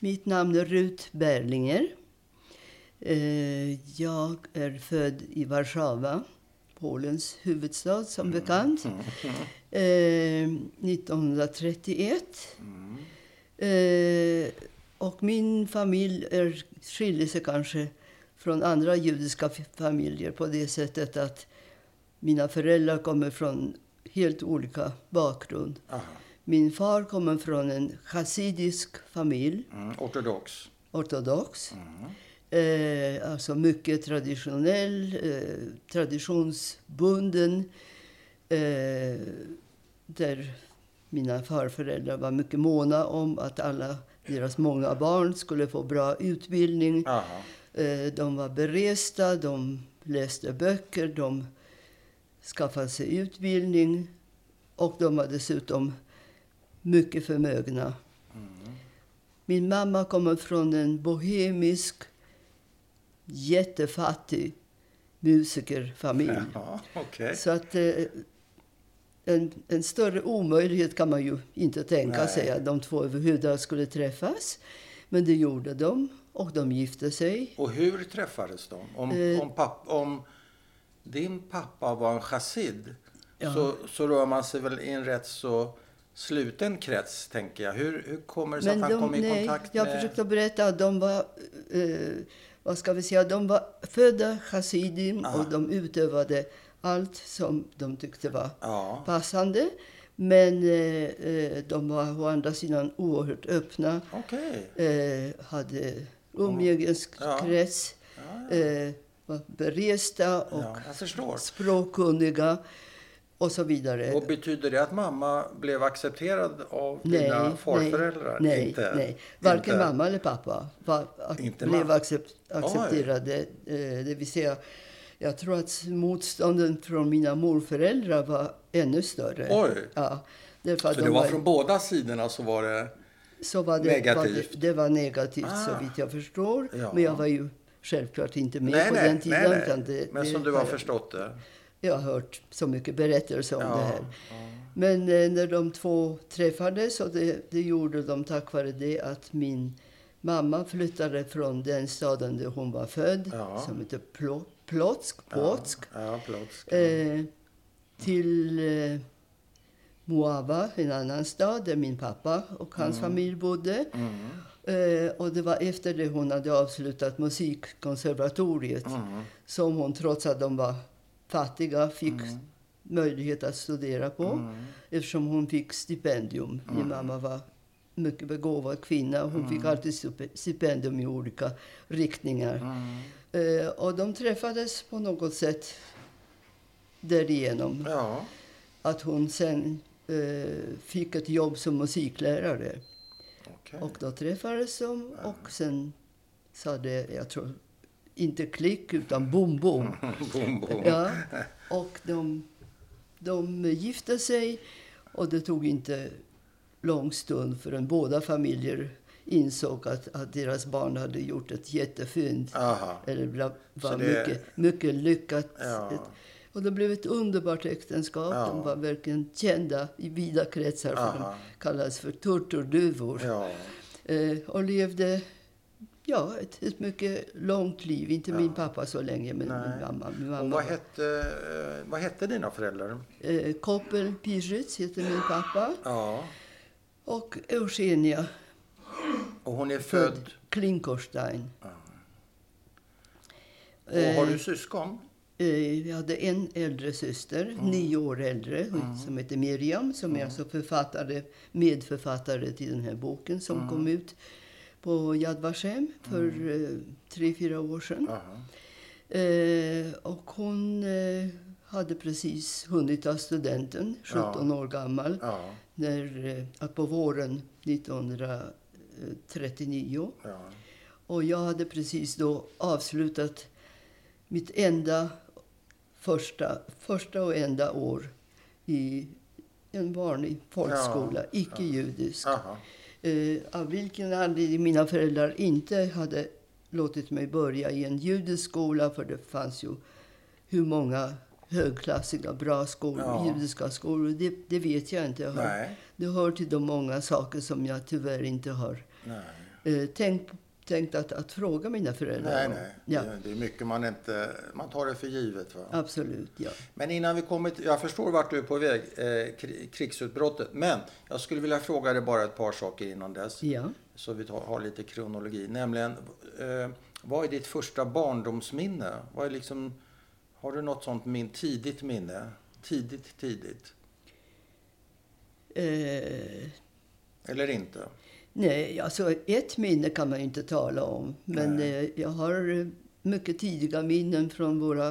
Mitt namn är Rut Berlinger. Eh, jag är född i Warszawa, Polens huvudstad som bekant, eh, 1931. Eh, och min familj är, skiljer sig kanske från andra judiska familjer på det sättet att mina föräldrar kommer från helt olika bakgrund. Aha. Min far kommer från en chassidisk familj, Mm. Ortodox. ortodox. Mm. Eh, alltså mycket traditionell, eh, traditionsbunden. Eh, där mina farföräldrar var mycket måna om att alla deras många barn skulle få bra utbildning. Aha. Eh, de var beresta, de läste böcker, de skaffade sig utbildning och de var dessutom mycket förmögna. Min mamma kommer från en bohemisk, jättefattig musikerfamilj. Ja, okej. Så att eh, en, en större omöjlighet kan man ju inte tänka Nej. sig att de två överhuvudtaget skulle träffas. Men det gjorde de och de gifte sig. Och hur träffades de? Om, Eh. om, papp, om din pappa var en chassid Ja. så, så rör man sig väl i en rätt så sluten krets, tänker jag. Hur, hur kommer det sig att han kom i nej, kontakt jag med... försökte berätta att de var, eh, vad ska vi säga, de var födda chassidim Aha. och de utövade allt som de tyckte var Ja, passande. Men eh, eh, de var å andra sidan oerhört öppna, okej. eh, hade umgängeskrets, Ja, eh, var beresta och ja, jag språkkunniga och så vidare. Och betyder det att mamma blev accepterad av Nej, dina farföräldrar? Nej, inte, nej. Varken inte. mamma eller pappa var, Inte blev mamma. accept, accepterade. Eh, det vill säga, jag tror att motstånden från mina morföräldrar var ännu större. Oj. Ja, därför Så de det var från båda sidorna så var det... så var det, negativt? Var det, det var negativt Ah. så vitt jag förstår. Ja. Men jag var ju självklart inte med nej, på nej, den tiden. nej, nej. Det, Men som du har jag- förstått det. Jag har hört så mycket berättelser om Ja, det här. ja. Men eh, när de två träffades, och det, det gjorde de tack vare det att min mamma flyttade från den staden där hon var född, Ja. som heter Plo, Plotsk, Plotsk Plotsk. eh, till eh, Moava, en annan stad där min pappa och hans familj bodde. Mm. Eh, och det var efter det hon hade avslutat musikkonservatoriet Mm. som hon, trots att de var fattiga, fick Mm. möjlighet att studera på. Eftersom hon fick stipendium. Min Mm. mamma var mycket begåvad kvinna. Hon fick alltid stipe- stipendium i olika riktningar. Mm. Eh, och de träffades på något sätt därigenom. Ja, Att hon sen eh, fick ett jobb som musiklärare. okej. Och då träffades de och sen sa det, jag tror, inte klick utan bom bom. Ja, och de, de gifte sig och det tog inte lång stund förrän båda familjer insåg att, att deras barn hade gjort ett jättefynd. Aha. Eller var Så det- mycket, mycket lyckat. Ja. Och det blev ett underbart äktenskap. Ja. De var verkligen kända i vida kretsar för de kallas för turturduvor. Ja. Eh, och levde ja, ett, ett mycket långt liv. Inte min pappa så länge, men Nej. min mamma. Min Och mamma vad hette, eh, vad hette dina föräldrar? Eh, Koppel Piritz heter min pappa. Ja. Och Eugenia, Och hon är född född... Klinkerstein. Och har du syskon? Eh, jag hade en äldre syster, nio år äldre, som heter Miriam. Som är alltså författare, medförfattare till den här boken som kom ut på Yad Vashem för eh, tre, fyra år sedan. Eh, och hon eh, hade precis hunnit ta studenten, 17 år gammal, Ja. när, eh, på våren 1939. ja. Och jag hade precis då avslutat mitt enda, första, första och enda år i en vanlig folkskola, Ja, icke-judisk. Eh, av vilken anledning mina föräldrar inte hade låtit mig börja i en judisk skola, för det fanns ju hur många högklassiga, bra skolor, Ja. judiska skolor, det, det vet jag inte. Jag hör, det hör till de många saker som jag tyvärr inte har eh, tänkt, tänkt att, att fråga mina föräldrar. Nej, nej. Ja, Det, är mycket man inte... Man tar det för givet. Va? absolut. Ja. Men innan vi kommer till, Jag förstår vart du är på väg, eh, kri- krigsutbrottet. Men jag skulle vilja fråga dig bara ett par saker innan dess. ja. Så vi tar, har lite kronologi. Nämligen, eh, vad är ditt första barndomsminne? Vad är liksom, har du något sånt min, tidigt minne? Tidigt, tidigt? Eh, Eller inte? Nej, alltså ett minne kan man ju inte tala om. Men Nej. eh, jag har eh, mycket tidiga minnen från våra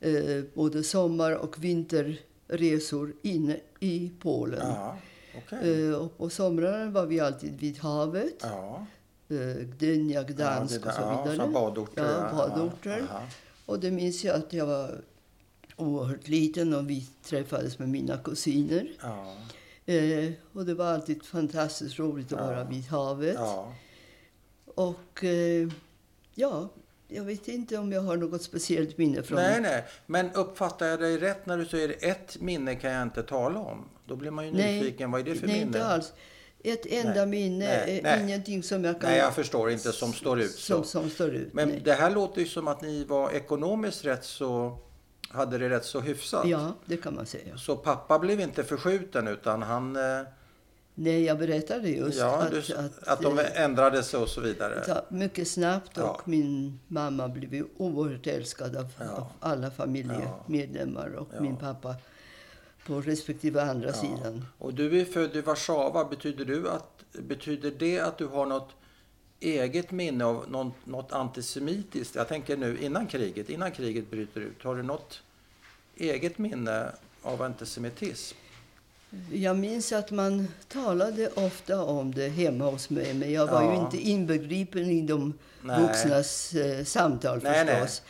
eh, både sommar och vinterresor inne i Polen. Ja, okej. Eh, och på somrarna var vi alltid vid havet. Ja. Eh, Gdynia, Gdansk ja, det och så där- vidare. Ja, badorter. Ja, badorter. Aha. Och det minns jag att jag var oerhört liten och vi träffades med mina kusiner. Ja, Eh, och det var alltid fantastiskt roligt att Ja. vara vid havet. ja. Och eh, ja, jag vet inte om jag har något speciellt minne från... Nej, nej. Men uppfattar jag dig rätt när du säger ett minne kan jag inte tala om? Då blir man ju nyfiken. Vad är det för nej, minne? inte alls. Ett enda Nej, minne, nej, eh, nej. ingenting som jag kan... Nej, jag förstår inte som står ut. Som, som står ut. Men nej. det här låter ju som att ni var ekonomiskt rätt så... Hade det rätt så hyfsat. Ja, det kan man säga. Så pappa blev inte förskjuten utan han... eh, Nej, jag berättade just ja, att, du, att, att, de eh, ändrade sig och så vidare. Ja, mycket snabbt och Ja. min mamma blev oerhört älskad av, Ja. av alla familjemedlemmar och min pappa på respektive andra sidan. Och du är född i Warszawa. Betyder, du att, betyder det att du har något eget minne av något, något antisemitiskt? Jag tänker nu innan kriget, innan kriget bryter ut. Har du något eget minne av antisemitism? Jag minns att man talade ofta om det hemma hos mig men jag var Ja. ju inte inbegripen i de Nej. vuxnas eh, samtal Nej, nej. förstås.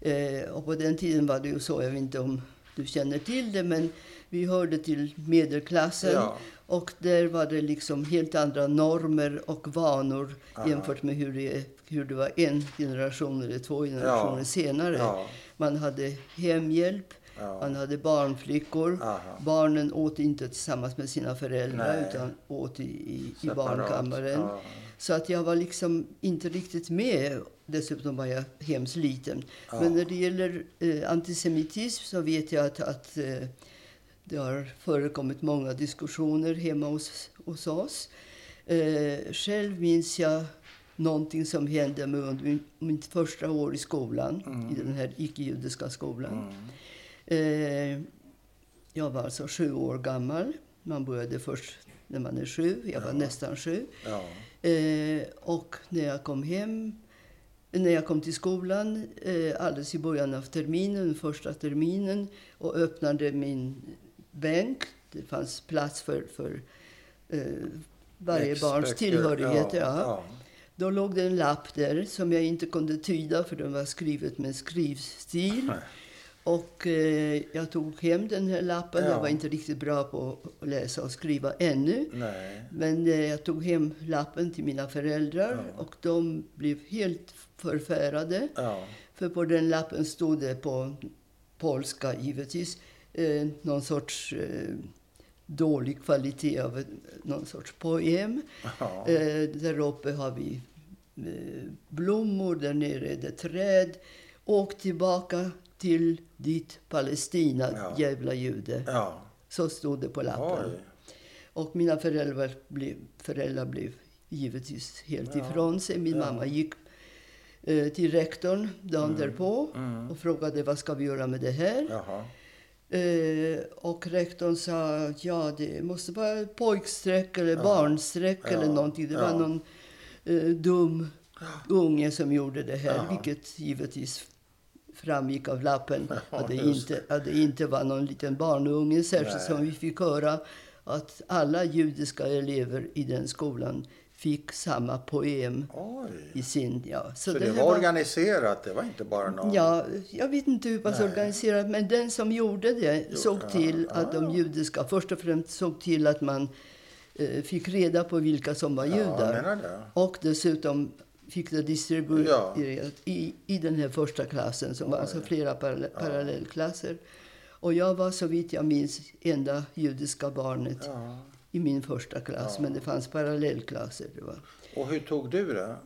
Eh, och på den tiden var det ju så, jag vet inte om du känner till det, men vi hörde till medelklassen. Ja. Och där var det liksom helt andra normer och vanor Aha. jämfört med hur det, hur det var en generation eller två generationer Ja. senare. Ja. Man hade hemhjälp, Ja. man hade barnflickor. Aha. Barnen åt inte tillsammans med sina föräldrar Nej. utan åt i, i, i barnkammaren. Så att jag var liksom inte riktigt med. Dessutom var jag hemskt liten. Men när det gäller eh, antisemitism så vet jag att, att eh, det har förekommit många diskussioner hemma hos, hos oss. Eh, själv minns jag någonting som hände mig under min, mitt första år i skolan, i den här icke-judiska skolan. Eh, jag var alltså sju år gammal. Man började först när man är sju. Jag var nästan sju. Ja. Eh, och när jag kom hem, när jag kom till skolan eh, alldeles i början av terminen, första terminen och öppnade min bänk. Det fanns plats för, för eh, varje barns Växtböcker. tillhörigheter. Ja, Ja. Då låg det en lapp där som jag inte kunde tyda för den var skrivet med skrivstil. Nej. Och eh, jag tog hem den här lappen. Ja. Jag var inte riktigt bra på att läsa och skriva ännu. Nej. Men eh, jag tog hem lappen till mina föräldrar Ja. och de blev helt förfärade. Ja. För på den lappen stod det på polska givetvis eh, någon sorts eh, dålig kvalitet av någon sorts poem. Ja. Eh, där uppe har vi eh, blommor, där nere är det träd. Åk tillbaka till ditt Palestina, Ja. jävla jude. ja. Så stod det på lappen. Oj. Och mina föräldrar blev, föräldrar blev givetvis helt Ja. ifrån sig. Min Ja. mamma gick eh, till rektorn dagen Mm. därpå Mm. och frågade vad ska vi göra med det här. Jaha. Eh, och rektorn sa ja det måste vara pojkstreck eller Ja. barnstreck Ja. eller någonting. Det Ja. var någon eh, dum unge som gjorde det här. Ja. Vilket givetvis framgick av lappen. Ja, att, det inte, att det inte var någon liten barnunge. Särskilt Nej. som vi fick höra att alla judiska elever i den skolan fick samma poem Oj. i sin... Ja. Så, det, här var organiserat? Det var inte bara någon... Ja, jag vet inte hur pass organiserat, men den som gjorde det Jo, såg ja, till att ja. de judiska, först och främst såg till att man eh, fick reda på vilka som var Ja, judar. det. Och dessutom fick det distribuerat Ja. i, i den här första klassen som var Oj. alltså flera parallell, parallellklasser. Och jag var så vitt jag minns enda judiska barnet Ja. I min första klass, Ja. men det fanns parallellklasser. Det var. Och hur tog du det?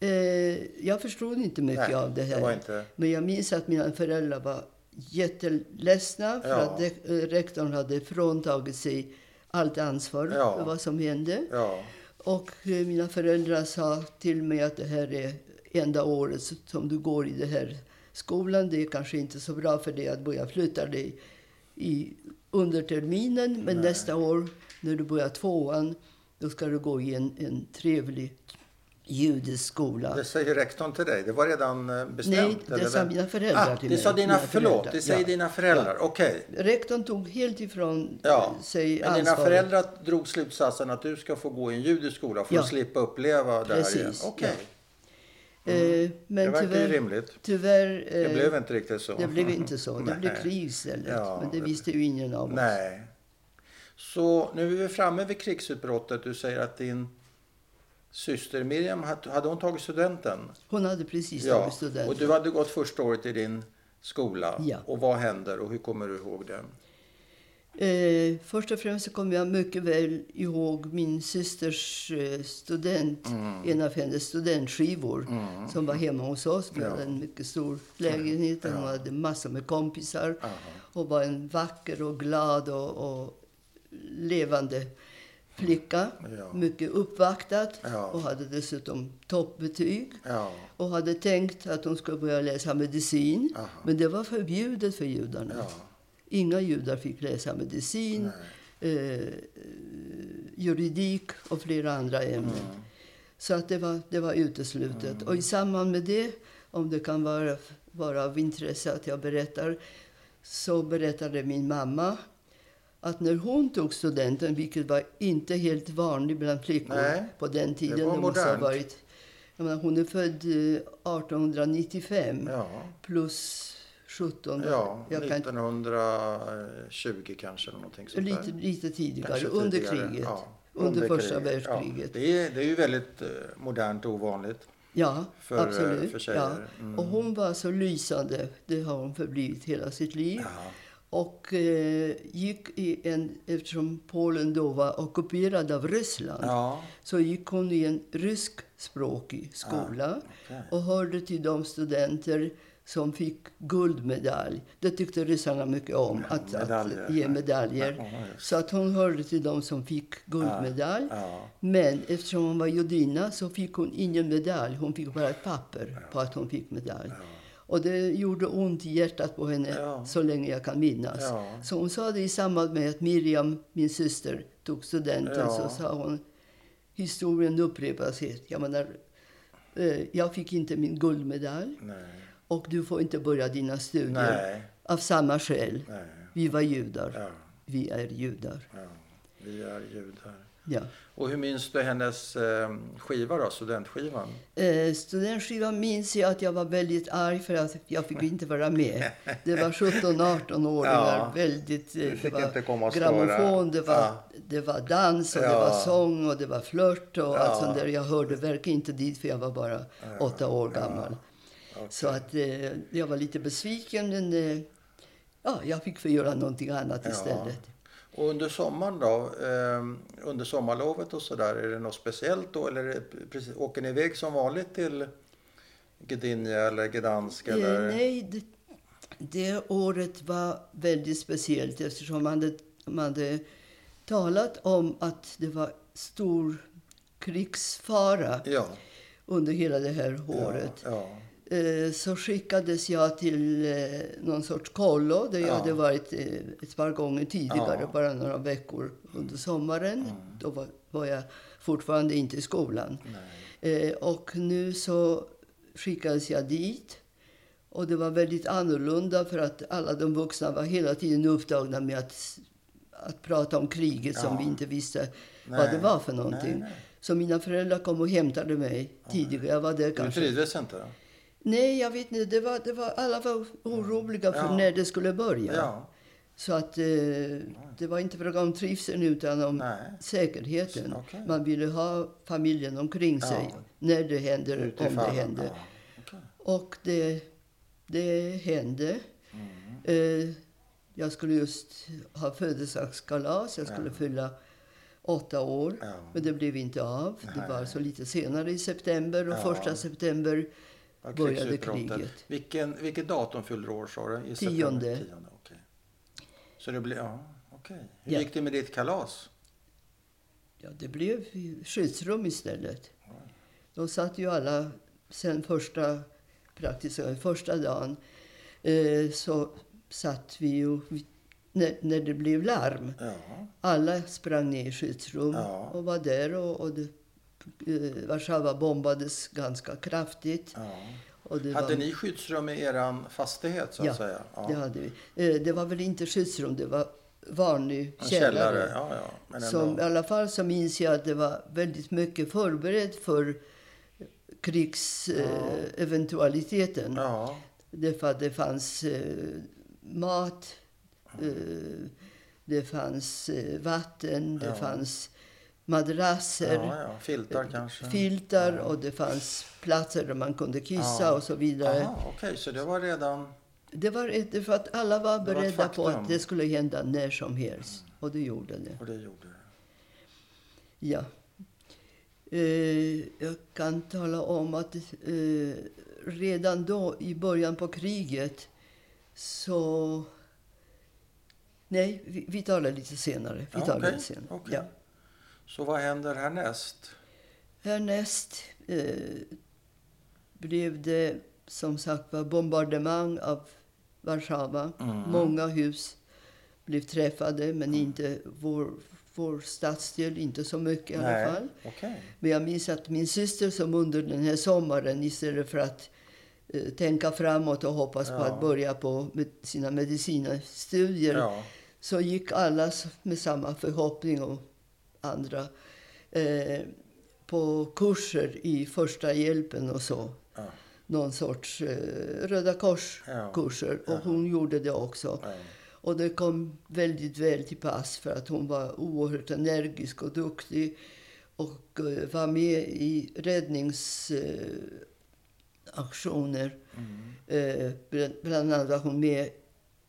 Eh, jag förstod inte mycket Nej, av det det här. var inte- Men jag minns att mina föräldrar var jätteledsna för Ja. att de, eh, rektorn hade fråntagit sig allt ansvar Ja. för vad som hände. Ja, Och eh, mina föräldrar sa till mig att det här är enda året som du går i den här skolan. Det är kanske inte så bra för dig att börja flytta dig i, under terminen. Men nästa år när du börjar tvåan, då ska du gå i en, en trevlig judisk skola. det säger rektorn till dig. Det var redan eh, bestämt? Nej, det sa mina föräldrar ah, till det mig. Sa dina, Mina förlåt, föräldrar. det säger Ja. dina föräldrar. Okej. Rektorn tog helt ifrån Ja. sig Men dina ansvaret. föräldrar drog slutsatsen att du ska få gå i en judisk skola för Ja. att slippa uppleva det här igen. Okej. Eh, Det men verkar ju rimligt. tyvärr Det eh, blev inte riktigt så. det blev inte så. Det blev krig istället. Ja, men det det- visste ju ingen av oss. Nej. Så nu är vi framme vid krigsutbrottet. Du säger att din syster Miriam, hade hon tagit studenten? Hon hade precis Ja. tagit studenten. Och du hade gått första året i din skola. Ja. Och vad händer och hur kommer du ihåg det? Eh, först och främst så kommer jag mycket väl ihåg min systers eh, student, Mm. en av hennes studentskivor som var hemma hos oss. Vi Ja. hade en mycket stor lägenhet och hon Ja. hade massor med kompisar. Aha. och var en vacker och glad och, och levande flicka. Ja. Mycket uppvaktad Ja. och hade dessutom toppbetyg. Ja. Och hade tänkt att hon skulle börja läsa medicin. Aha. Men det var förbjudet för judarna. Inga judar fick läsa medicin, eh, juridik och flera andra ämnen. Mm. Så att det var, det var uteslutet. Och i samband med det, om det kan vara, vara av intresse att jag berättar, så berättade min mamma att när hon tog studenten, vilket var inte helt vanligt bland flickor Nej, på den tiden. det var modernt. varit, menar, hon är född eh, 1895 Ja. plus 17. Ja, jag kan, 1920 kanske eller någonting sånt lite, lite tidigare, Kanske under tidigare. kriget. Ja, under, första kriget. världskriget. Ja, det, är, det är ju väldigt eh, modernt och ovanligt. Ja, För, eh, absolut. för ja. Mm. Och hon var så lysande. Det har hon förblivit hela sitt liv. Ja. Och eh, gick i en, eftersom Polen då var ockuperad av Ryssland, Ja. så gick hon i en ryskspråkig skola okej. och hörde till de studenter som fick guldmedalj. Det tyckte ryssarna mycket om, att, medaljer. att ge medaljer. Ja. Så att hon hörde till de som fick guldmedalj. Ja. Men eftersom hon var judinna så fick hon ingen medalj. Hon fick bara ett papper på att hon fick medalj. Och det gjorde ont i hjärtat på henne Ja. så länge jag kan minnas. Ja. Så hon sa det i samband med att Miriam, min syster, tog studenten. Ja. Så sa hon, historien upprepar sig. Jag menar, eh, jag fick inte min guldmedalj Nej. och du får inte börja dina studier. Nej. Av samma skäl. Nej. Vi var judar. Vi är judar. ja. Vi är judar. Ja. Och hur minns du hennes eh, skiva då, studentskivan? Eh, studentskivan minns jag att jag var väldigt arg för att jag fick inte vara med. Det var 17-18-åringar. Ja. Väldigt, eh, det var inte komma och grammofon, det var, Ja. det var dans och det Ja. var sång och det var flört och allt sånt där. Jag hörde verkligen inte dit för jag var bara åtta år gammal. Okej. Så att eh, jag var lite besviken men eh, ja, jag fick få göra någonting annat istället. Och under sommaren då, eh, under sommarlovet och sådär, är det något speciellt då? Eller är precis, åker ni iväg som vanligt till Gdynia eller Gdansk? Eller? Eh, nej, det, det året var väldigt speciellt eftersom man hade, man hade talat om att det var stor krigsfara Ja. under hela det här året. Ja. Eh, så skickades jag till eh, någon sorts kollo där jag Ja. hade varit eh, ett par gånger tidigare, Ja. bara några veckor under sommaren. Då var, var jag fortfarande inte i skolan. Eh, och nu så skickades jag dit. Och det var väldigt annorlunda för att alla de vuxna var hela tiden upptagna med att, att prata om kriget som Ja. vi inte visste vad Nej. det var för någonting. Nej, nej. Så mina föräldrar kom och hämtade mig tidigare. Jag var där Du kanske trivdes inte? Då? Nej, jag vet inte. Det var, det var, alla var oroliga för Ja. när det skulle börja. Ja. Så att eh, det var inte fråga om trivseln utan om Nej. säkerheten. Okej. Man ville ha familjen omkring Ja. sig när det händer, Ut i om det händer. Ja. okej. Och det, det hände. Mm. Eh, jag skulle just ha födelsedagskalas. Jag skulle fylla åtta år. Ja. Men det blev inte av. Det Nej. var alltså lite senare i september. Och Ja. första september Ja, började kriget. Vilken, vilket datum fyllde du år sa du? Tionde. Tionde okej. Så det blev, ja, okej. Hur Ja. gick det med ditt kalas? Ja, det blev skyddsrum istället. Då satt ju alla, sen första, praktiskt första dagen, eh, så satt vi ju, när, när det blev larm, Ja. alla sprang ner i skyddsrum Ja. och var där och, och det, Warszawa bombades ganska kraftigt. ja. Hade var, ni skyddsrum i eran fastighet så att Ja, säga? det hade vi. Eh, det var väl inte skyddsrum, det var vanlig källare. källare? Ja, ja. Men ändå. Som, I alla fall så minns jag att det var väldigt mycket förberett för krigseventualiteten. Eh, eventualiteten. Ja, Därför att det fanns eh, mat, eh, det fanns eh, vatten, det Ja. fanns madrasser, ja, ja. Filtar kanske? filtar Ja. och det fanns platser där man kunde kissa och så vidare. Aha, okej, så det var redan... Det var ett, för att alla var Det var beredda på att det skulle hända när som helst. Och det gjorde det. Och det gjorde det. Ja. Eh, jag kan tala om att eh, redan då, i början på kriget, så... Nej, vi, vi det lite senare. Vi Ja, tar okej, det senare. okej. Ja. Så vad händer härnäst? Härnäst eh, blev det som sagt var bombardemang av Warszawa. Mm. Många hus blev träffade, men inte vår, vår stadsdel, inte så mycket i alla fall. okej. Men jag minns att min syster som under den här sommaren istället för att eh, tänka framåt och hoppas på Ja. att börja på med sina medicinstudier Ja, så gick alla med samma förhoppning och andra eh, på kurser i första hjälpen och så. ja, Någon sorts eh, Röda kors-kurser. Ja. Och hon gjorde det också. ja. Och det kom väldigt väl till pass för att hon var oerhört energisk och duktig och eh, var med i räddningsaktioner. Eh. Mm. eh, bl- bland annat var hon med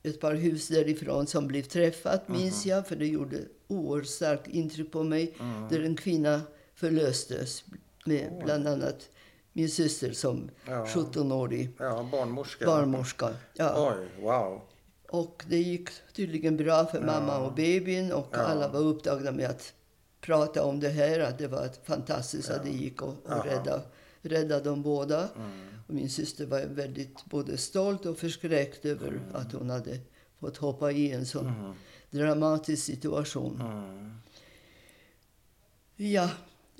ett par hus därifrån som blev träffat, minns jag, för det gjorde oerhört starkt intryck på mig. Mm. Där en kvinna förlöstes, med Oj. bland annat min syster som Ja. 17-årig ja barnmorska. barnmorska. Ja. Oj, wow. Och det gick tydligen bra för mamma och babyn och Ja. alla var upptagna med att prata om det här, att det var fantastiskt att det gick att att rädda, rädda dem båda. Mm. Och min syster var väldigt både stolt och förskräckt över att hon hade fått hoppa i en sån Mm. dramatisk situation. Mm. Ja,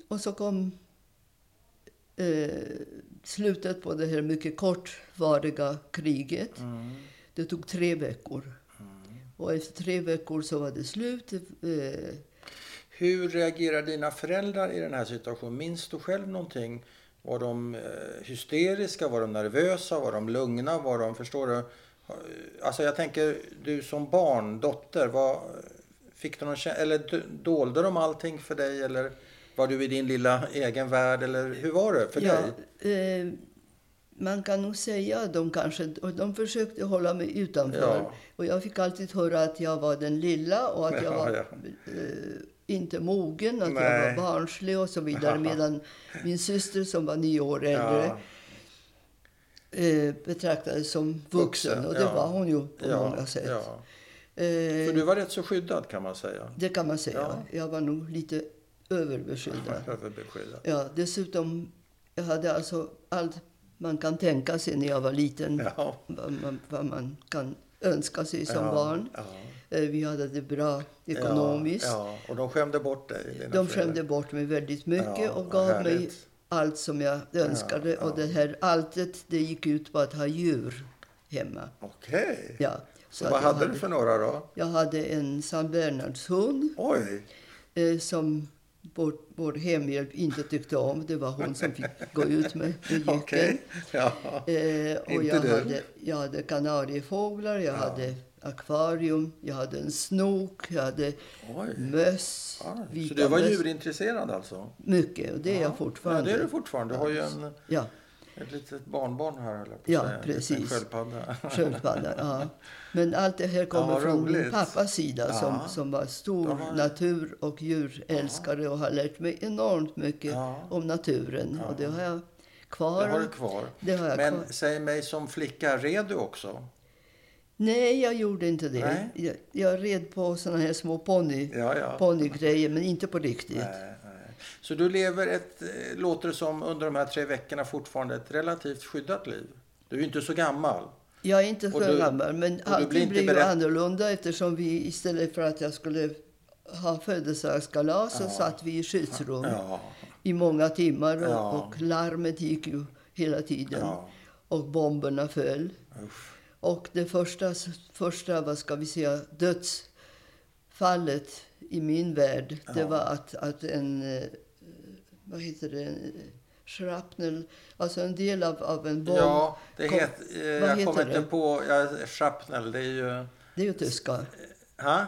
och så kom eh, slutet på det här mycket kortvariga kriget. Mm. Det tog tre veckor. Och efter tre veckor så var det slut. Eh, Hur reagerar dina föräldrar i den här situationen? Minns du själv någonting? Var de eh, hysteriska? Var de nervösa? Var de lugna? Var de, förstår du? Alltså jag tänker, du som barn, dotter, vad, fick du någon eller dolde de allting för dig? Eller var du i din lilla egen värld? Eller hur var det för dig? ja, eh, man kan nog säga att de kanske och de försökte hålla mig utanför. Ja. Och jag fick alltid höra att jag var den lilla och att jag Ja, var eh, inte mogen, att jag Nej. var barnslig och så vidare. Medan min syster som var nio år äldre Ja. eh, betraktades som vuxen. Vuxen, och det ja. var hon ju på Ja, många sätt. ja. Eh, För du var rätt så skyddad kan man säga. Det kan man säga. Ja. Jag var nog lite överbeskyddad. Överbeskyddad. Ja, dessutom, jag hade alltså allt man kan tänka sig när jag var liten. Vad, man, vad man kan önska sig som barn. Ja. Eh, Vi hade det bra ekonomiskt. Ja, ja. Och de skämde bort dig? De skämde bort mig väldigt mycket Ja, och gav mig härligt. allt som jag önskade. ja. Och det här alltet, det gick ut på att ha djur hemma. Okej. Ja, Så att vad jag hade du för några då? Jag hade en San Bernards-hund Oj! eh, som vår, vår hemhjälp inte tyckte om. Det var hon som fick gå ut med, med. Okej. Ja. Eh, och Inte jag hade, jag hade kanariefåglar, jag hade akvarium, jag hade en snok, jag hade Oj. möss. Ja, så du var möss. djurintresserad alltså? Mycket, och det är jag Ja, fortfarande. det är du fortfarande. Du har ju en, Ja. Ett litet barnbarn här, eller Ja, säga. En precis. Sköldpadda. Sköldpadda, ja. Men allt det här kommer Ja, från min pappas sida som, Ja. som var stor har- natur och djurälskare och har lärt mig enormt mycket Ja. om naturen. Och det har jag kvar. Det har du kvar. Har Men kvar. säg mig som flicka, red du också? Nej, jag gjorde inte det. Jag, jag red på såna här små ponny, Ja, ja. ponnygrejer, men inte på riktigt. Nej, nej. Så du lever ett, eh, låter det som, under de här tre veckorna fortfarande ett relativt skyddat liv? Du är inte så gammal. Jag är inte så du- gammal, men allting blir ju annorlunda eftersom vi istället för att jag skulle ha födelsedagskalas så Ja. satt vi i skyddsrum Ja, i många timmar och, Ja. och larmet gick ju hela tiden. Och bomberna föll. Usch. Och det första, första vad ska vi säga, dödsfallet i min värld, det Ja. var att, att en, eh, vad heter det, en shrapnel, alltså en del av, av en bomb, Ja, det Kom- het, eh, vad jag heter kommer inte det? på... Ja, shrapnel, det är ju... det är ju tyska, Ha?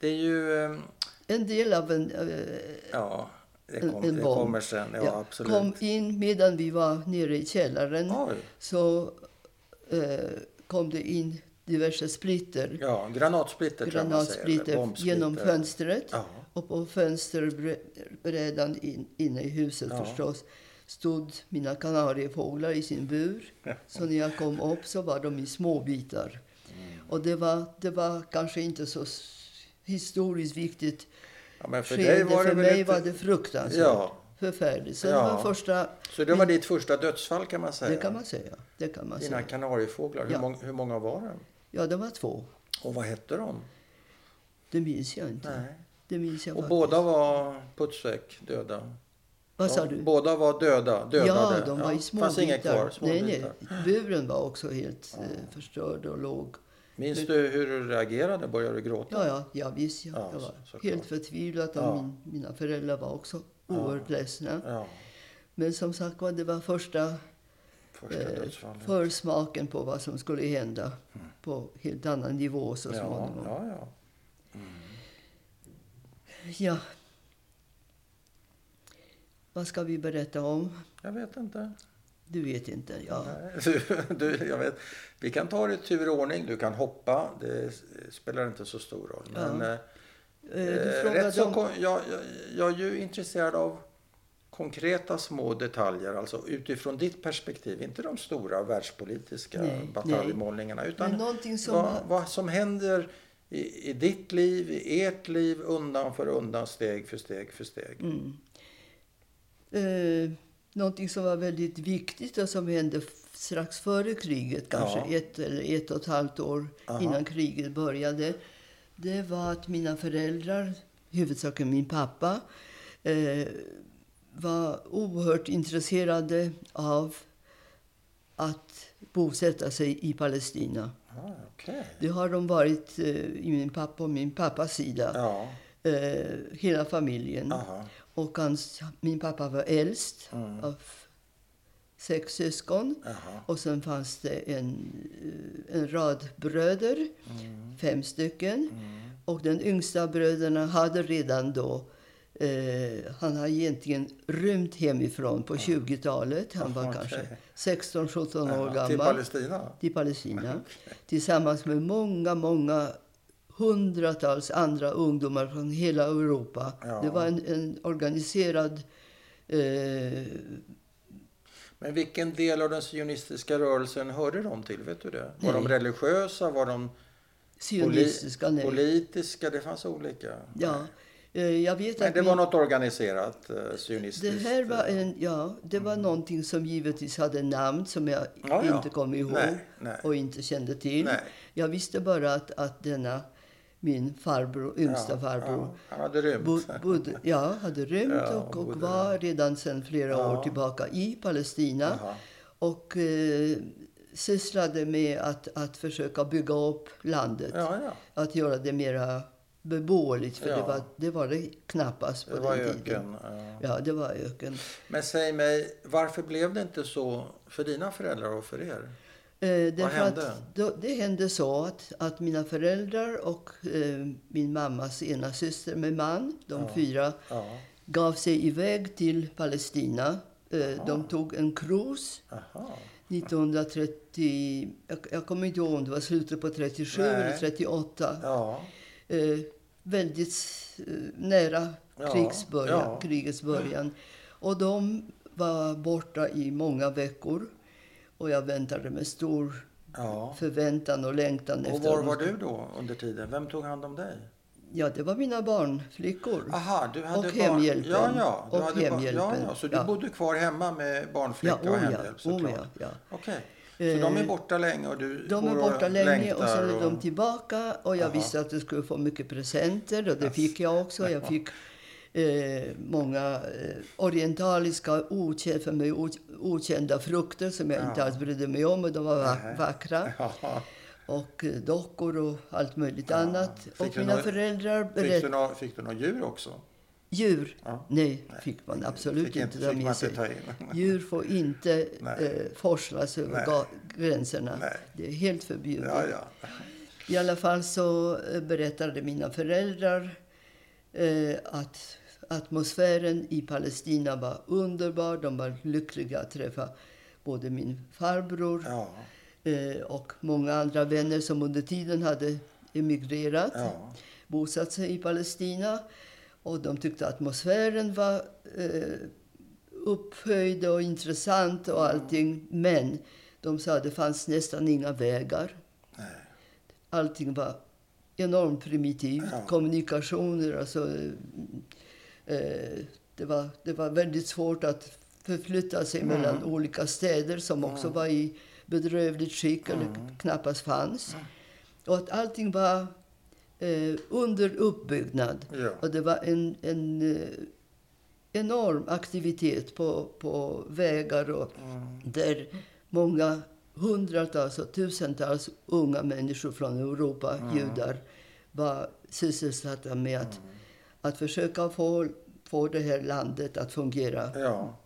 Det är ju... eh, en del av en, eh, Ja, det, En- kom, en det bomb. kommer sen. Ja, ja, absolut. kom in medan vi var nere i källaren. Oj. Så eh, kom det in diverse splitter, Ja, granatsplitter granatsplitter genom fönstret. Ja, Och på fönsterbrädan in, inne i huset Ja. förstås stod mina kanariefåglar i sin bur. Så när jag kom upp så var de i små bitar. Och det var, det var kanske inte så historiskt viktigt ja men för För mig ett, var det fruktansvärt Ja, förfärligt. Ja. var första, så det var ditt första dödsfall kan man säga? det kan man säga. Det kan man Dina säga. kanariefåglar, hur, Ja. många, hur många var det? Ja, det var två. Och vad hette de? Det minns jag inte. Nej. Det minns jag Och faktiskt. båda var putsväck, döda? Vad sa Ja, du? Båda var döda, dödade? Ja, de var i små fanns inga kvar? Små nej, nej. Buren var också helt eh, förstörd och låg. Minns du hur du reagerade? Började du gråta? Ja, ja, ja visst. Ja. Ja, jag var så- helt förtvivlad Ja. min, mina föräldrar var också oerhört ledsna. Ja, Men som sagt var, det var första första eh, försmaken på vad som skulle hända på helt annan nivå så Mm. Ja, småningom. ja, ja. Ja. Vad ska vi berätta om? Jag vet inte. Du vet inte. Ja. Nej, Du, du, jag vet. Vi kan ta det i tur och ordning. Du kan hoppa. Det spelar inte så stor roll. Men, Ja. Rätt så, om... jag, jag, jag är ju intresserad av konkreta små detaljer, alltså utifrån ditt perspektiv. Inte de stora världspolitiska Nej, bataljmålningarna, utan som... vad, vad som händer i, i ditt liv, i ert liv, undan för undan, steg för steg för steg. Mm. Eh, någonting som var väldigt viktigt och som hände strax före kriget, kanske Ja. ett eller ett och ett halvt år Aha. innan kriget började. Det var att mina föräldrar, huvudsakligen min pappa, eh, var oerhört intresserade av att bosätta sig i Palestina. Ah, okej. Det har de varit eh, i min pappa och min pappas sida, Ja, eh, hela familjen. aha. Och hans, min pappa var äldst Mm. av sex syskon. Aha. Och sen fanns det en, eh, en rad bröder, Mm. fem stycken. Mm. Och den yngsta bröderna hade redan då Eh, han har egentligen rymt hemifrån på 20-talet. Han var kanske okej. 16-17 år Ja, gammal. Till Palestina? till Palestina. Tillsammans med många, många hundratals andra ungdomar från hela Europa. Ja. Det var en, en organiserad... Eh, Men vilken del av den sionistiska rörelsen hörde de till? Vet du det? Var de Nej. religiösa? Var de sionistiska, nej. politiska? Det fanns olika. Ja, eh, jag vet Men att det min- var något organiserat eh, det sionistiskt? här var, eh, en, ja, det var någonting som givetvis hade namn som jag Ja, ja. inte kom ihåg Nej, nej. och inte kände till. Jag visste bara att, att denna, min farbror, yngsta ja, farbror, Ja, han hade rymt. Bo, bodde, ja, hade rymt Ja, och, och var redan sedan flera Ja. år tillbaka i Palestina. Jaha. Och eh, sysslade med att, att försöka bygga upp landet. Att göra det mera beboeligt, för det, var, det var det knappast på Det var den tiden. öken. Ja. Ja, det var öken. Men säg mig, varför blev det inte så för dina föräldrar och för er? Eh, därför hände? Då, det hände så att, att mina föräldrar och eh, min mammas ena syster med man, de Ja. fyra, Ja. gav sig iväg till Palestina Eh, de tog en cruise Aha. 1930. Jag, jag kommer inte ihåg om det var slutet på 37 Nej. eller 38. Ja. Eh, väldigt eh, nära Ja, krigs början, ja. krigets början. Och de var borta i många veckor. Och jag väntade med stor ja. förväntan och längtan Och efter var var du då under tiden? Vem tog hand om dig? Ja, det var mina barnflickor. Aha, du hade Och barn- hemhjälpen. Ja, ja. Du Och hade barn- hemhjälpen. Ja, ja. Så du Ja. bodde kvar hemma med barnflicka ja, och oh ja, hemhjälp oh ja, ja. Okej. Så Eh, de är borta länge och du De är borta länge och sen är de tillbaka. Och jag Aha. visste att jag skulle få mycket presenter och det fick jag också. Jag fick eh, många eh, orientaliska, okä- för mig okända frukter som jag inte Ja. alls brydde mig om. Och de var va- vackra. Ja. Och eh, dockor och allt möjligt Ja. annat. Fick och mina nå- föräldrar Fick, du berättade... nå, fick du några djur också? Djur? Ja. Nej, fick man absolut fick inte inte, fick man med inte ta in. Djur får inte eh, forslas över Nej. gränserna. Nej. Det är helt förbjudet. Ja, ja. I alla fall så eh, berättade mina föräldrar eh, att atmosfären i Palestina var underbar. De var lyckliga att träffa både min farbror ja. eh, och många andra vänner som under tiden hade emigrerat, ja. bosatt sig i Palestina. Och de tyckte atmosfären var eh, upphöjd och intressant och allting. Men de sa att det fanns nästan inga vägar. Nej. Allting var enormt primitivt. Ja. Kommunikationer, alltså... Eh, det, var, det var väldigt svårt att förflytta sig Mm. mellan olika städer som också var i bedrövligt skick eller Mm. knappast fanns. Och att allting var eh, under uppbyggnad. Ja. Och det var en, en eh, enorm aktivitet på, på vägar och Mm. där många hundratals och tusentals unga människor från Europa, judar, var sysselsatta med att, att försöka få, få det här landet att fungera. ja.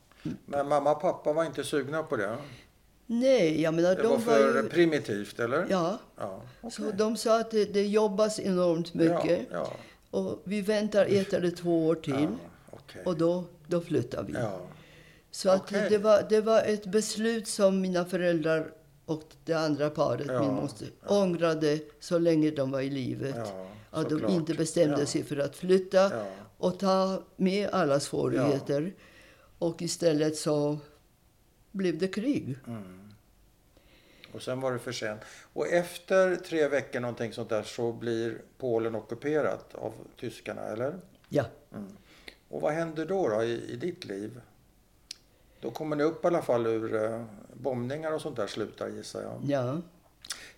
Men mamma och pappa var inte sugna på det? Nej, jag menar, Det de var var för ju... primitivt, eller? Ja, ja. så okej. de sa att det, det jobbas enormt mycket. Ja, ja. Och vi väntar ett eller två år till. okej. Och då, då flyttar vi. Ja. Så att Okej. det, var, det var ett beslut som mina föräldrar och det andra paret, min moster, ångrade så länge de var i livet. Ja, att de inte bestämde Ja. sig för att flytta Ja. och ta med alla svårigheter. Och istället så blev det krig. Mm. Och sen var det för sent. Och efter tre veckor någonting sånt där så blir Polen ockuperat av tyskarna, eller? Ja. Och vad händer då, då i, i ditt liv? Då kommer ni upp i alla fall ur eh, bombningar och sånt där slutar gissar jag. ja.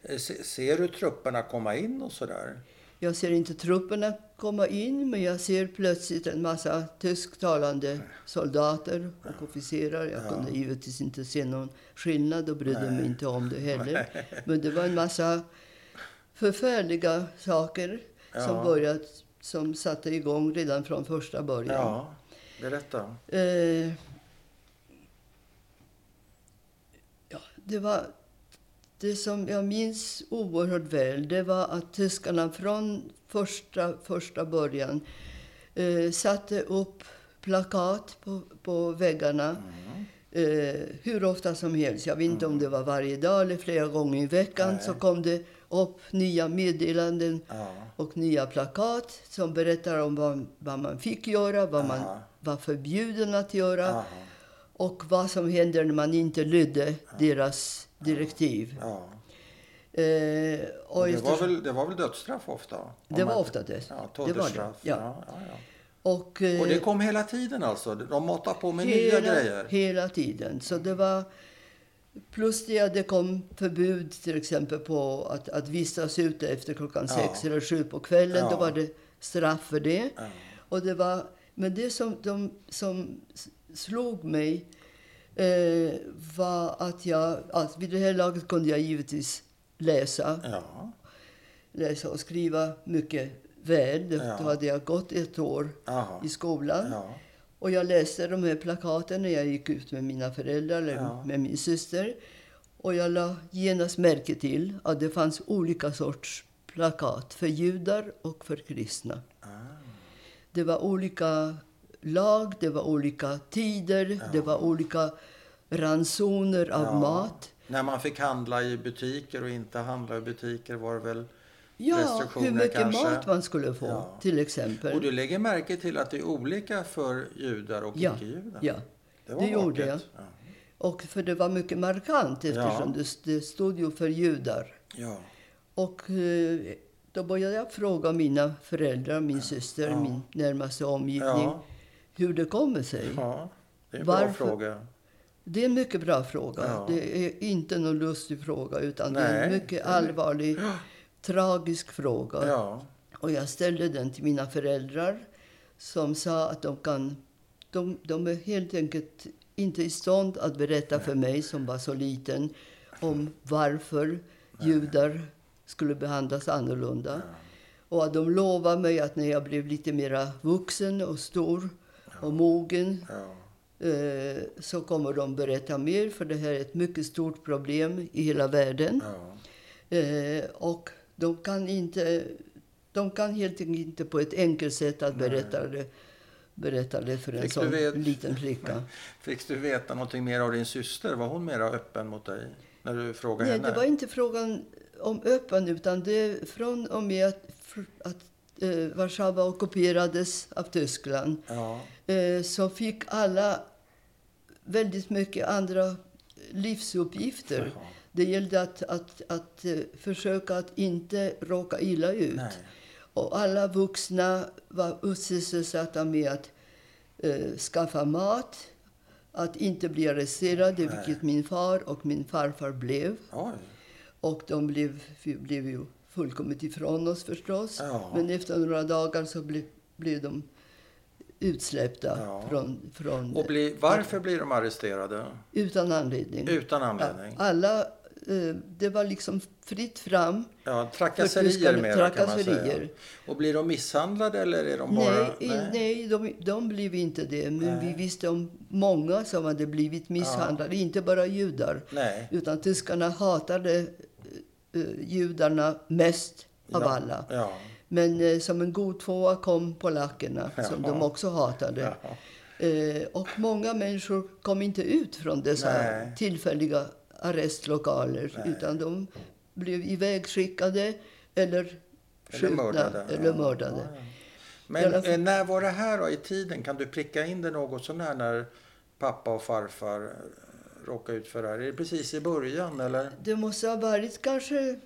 Eh, Se, ser du trupperna komma in och sådär? Jag ser inte trupperna komma in, men jag ser plötsligt en massa tysktalande soldater och officerare. Jag Ja. kunde givetvis inte se någon skillnad och brydde mig inte om det heller. Men det var en massa förfärliga saker som, börjat, som satte igång redan från första början. Ja, berätta. Eh, ja, det var det som jag minns oerhört väl. Det var att tyskarna från första, första början eh, satte upp plakat på, på väggarna. Eh, hur ofta som helst. Jag vet inte om det var varje dag eller flera gånger i veckan. Nej. Så kom det upp nya meddelanden Ja. och nya plakat som berättar om vad, vad man fick göra, vad man Aha. var förbjuden att göra Aha. och vad som händer när man inte lydde deras direktiv. Ja. Eh, och det, var väl, det var väl dödsstraff ofta? Det var ofta det. Ja, Det var det, ja. Ja, ja, ja. och, eh, Och det kom hela tiden alltså? De matade på med hela, nya grejer? Hela tiden. Så det var... Plus det att det kom förbud till exempel på att, att vistas ute efter klockan Ja. sex eller sju på kvällen. Ja. Då var det straff för det. Ja. Och det var, men det som, de, som slog mig eh, var att jag... Att vid det här laget kunde jag givetvis läsa, Ja. läsa och skriva mycket väl. Det- Ja. Då hade jag gått ett år Aha. i skolan. Ja. Och jag läste de här plakaten när jag gick ut med mina föräldrar eller Ja. med min syster. Och jag la genast märke till att det fanns olika sorts plakat för judar och för kristna. Ah. Det var olika lag, det var olika tider, det var olika ransoner av Ja. mat. När man fick handla i butiker och inte handla i butiker var det väl Ja, restriktioner hur mycket kanske? mat man skulle få, Ja. till exempel. Och du lägger märke till att det är olika för judar och ja, icke-judar? ja. det, var det gjorde jag. Och för det var mycket markant eftersom Ja. det, stod ju för judar. Ja. Och eh, då började jag fråga mina föräldrar, min syster, Ja. min närmaste omgivning, Ja. hur det kommer sig. ja, det är en bra Varför- fråga. Det är en mycket bra fråga. Ja. Det är inte någon lustig fråga, utan det är Nej. en mycket allvarlig, tragisk fråga. Ja. Och jag ställde den till mina föräldrar som sa att de kan... De, de är helt enkelt inte i stånd att berätta för mig, som var så liten, om varför judar skulle behandlas annorlunda. Och att de lovade mig att när jag blev lite mer vuxen och stor och mogen Ja. Så kommer de berätta mer, för det här är ett mycket stort problem i hela världen. Ja. Eh, och de kan inte... De kan helt enkelt inte på ett enkelt sätt att berätta det, berätta det för en sån vet- liten flicka. Fick du veta någonting mer av din syster? Var hon mer öppen mot dig när du frågade Nej, henne? det var inte frågan om öppen, utan det från och med att, att eh, Warszawa ockuperades av Tyskland Ja. eh, så fick alla väldigt mycket andra livsuppgifter. Jaha. Det gällde att, att, att eh, försöka att inte råka illa ut. Nej. Och alla vuxna var sysselsatta med att eh, skaffa mat, att inte bli arresterade, Nej. vilket min far och min farfar blev. Oj. Och de blev, blev ju fullkomligt ifrån oss förstås. Ja. Men efter några dagar så blev, blev de utsläppta Ja. från, från, Och bli, varför blir de arresterade? utan anledning. Utan Ja, anledning? alla, eh, det var liksom fritt fram. Ja, trakasserier mera kan man säga. trakasserier. Och blir de misshandlade eller är de bara... Nej, i, nej de, de blev inte det. Men Nej. vi visste om många som hade blivit misshandlade. Inte bara judar. Nej. Utan tyskarna hatade eh, judarna mest av Ja, alla. Ja. Men eh, som en god tvåa kom polackerna, som Jaha. de också hatade. Ja. Eh, och många människor kom inte ut från dessa Nej. tillfälliga arrestlokaler. Nej. Utan de blev ivägskickade eller skjutna mördade. eller mördade. ja, ja. Men alla eh, när var det här då i tiden? Kan du pricka in det något sånär när pappa och farfar eh, råkade ut för det här? Är det precis i början eller? Det måste ha varit kanske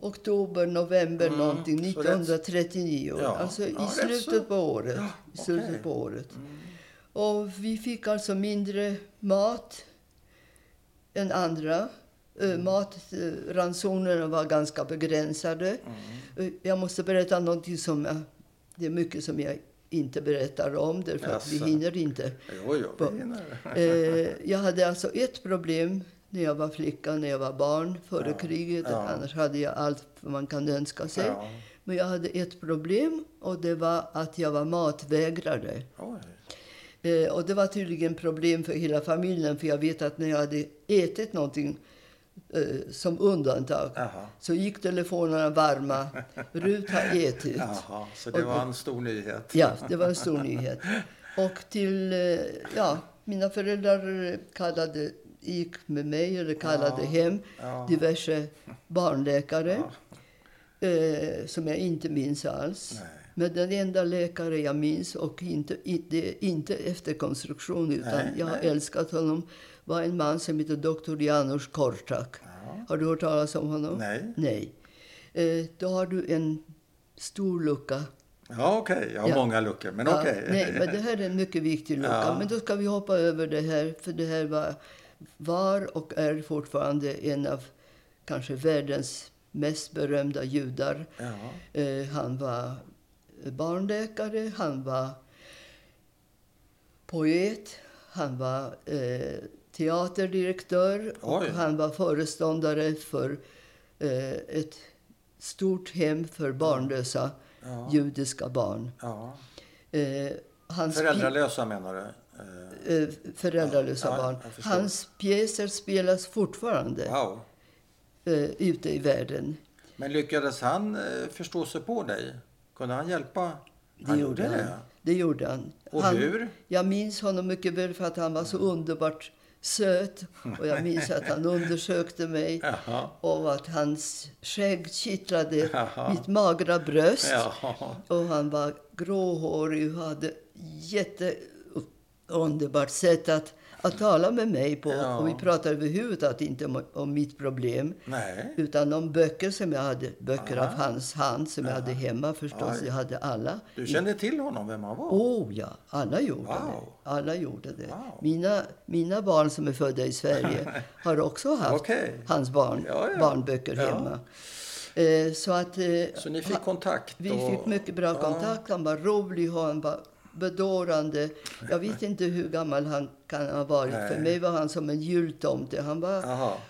oktober, november Mm, någonting, så rätt- 1939. Ja, Alltså i ja, slutet på året. Ja, slutet okej. på året. Mm. Och vi fick alltså mindre mat än andra. Mm. Matransonerna var ganska begränsade. Mm. Eh, Jag måste berätta någonting som jag, det är mycket som jag inte berättar om därför att vi Jaså. hinner inte. Jo, jo, vi hinner. Eh, jag hade alltså ett problem när jag var flicka, när jag var barn, före Ja, kriget. ja. Annars hade jag allt man kan önska sig. Ja. Men jag hade ett problem och det var att jag var matvägrare. Eh, och det var tydligen problem för hela familjen, för jag vet att när jag hade ätit någonting eh, som undantag Jaha. så gick telefonerna varma. Rut har ätit. Jaha, så det Och- var en stor nyhet. Ja, det var en stor nyhet. Och till, eh, ja, mina föräldrar kallade, gick med mig eller kallade Ja, hem ja. diverse barnläkare Ja. eh, som jag inte minns alls. Nej. Men den enda läkare jag minns, och inte, i- det är inte efterkonstruktion utan Nej, jag har nej. älskat honom, var en man som heter Dr. Janusz Korczak. Har du hört talas om honom? Nej. Nej. Eh, då har du en stor lucka Ja, okej. Jag har Ja. många luckor, men Ja, okej. Nej, men det här är en mycket viktig lucka. Ja. Men då ska vi hoppa över det här, för det här var, var och är fortfarande en av kanske världens mest berömda judar. Ja. Eh, han var barnläkare, han var poet, han var eh, teaterdirektör och Oj. han var föreståndare för eh, ett stort hem för barnlösa Ja. judiska barn. ja. Eh, Föräldralösa menar du? Eh, föräldralösa Ja, barn. Hans pjäser spelas fortfarande Wow. eh, ute i världen. Men lyckades han eh, förstå sig på dig? Kunde han hjälpa? Det han gjorde han. det? det gjorde han. Och han, hur? Jag minns honom mycket väl för att han var så underbart söt. Och jag minns att han undersökte mig Jaha. och att hans skägg kittlade Jaha. mitt magra bröst. Och han var gråhårig och hade jätteunderbart sätt att, att tala med mig på. Ja. Och vi pratade överhuvudtaget inte om, om mitt problem. Nej. Utan om böcker som jag hade, böcker Aha. av hans hand som jag hade hemma förstås. Oj. Jag hade alla. Du kände till honom, vem han var? Oh ja, alla gjorde Wow. det. Alla gjorde det. Wow. Mina, mina barn som är födda i Sverige har också haft Okej. hans barn, Ja, ja. barnböcker hemma. Eh, så att, eh, Så ni fick kontakt? vi och- fick mycket bra kontakt. Han var rolig och han var bedårande. Jag vet inte hur gammal han kan ha varit. Nej. För mig var han som en jultomte. Han var,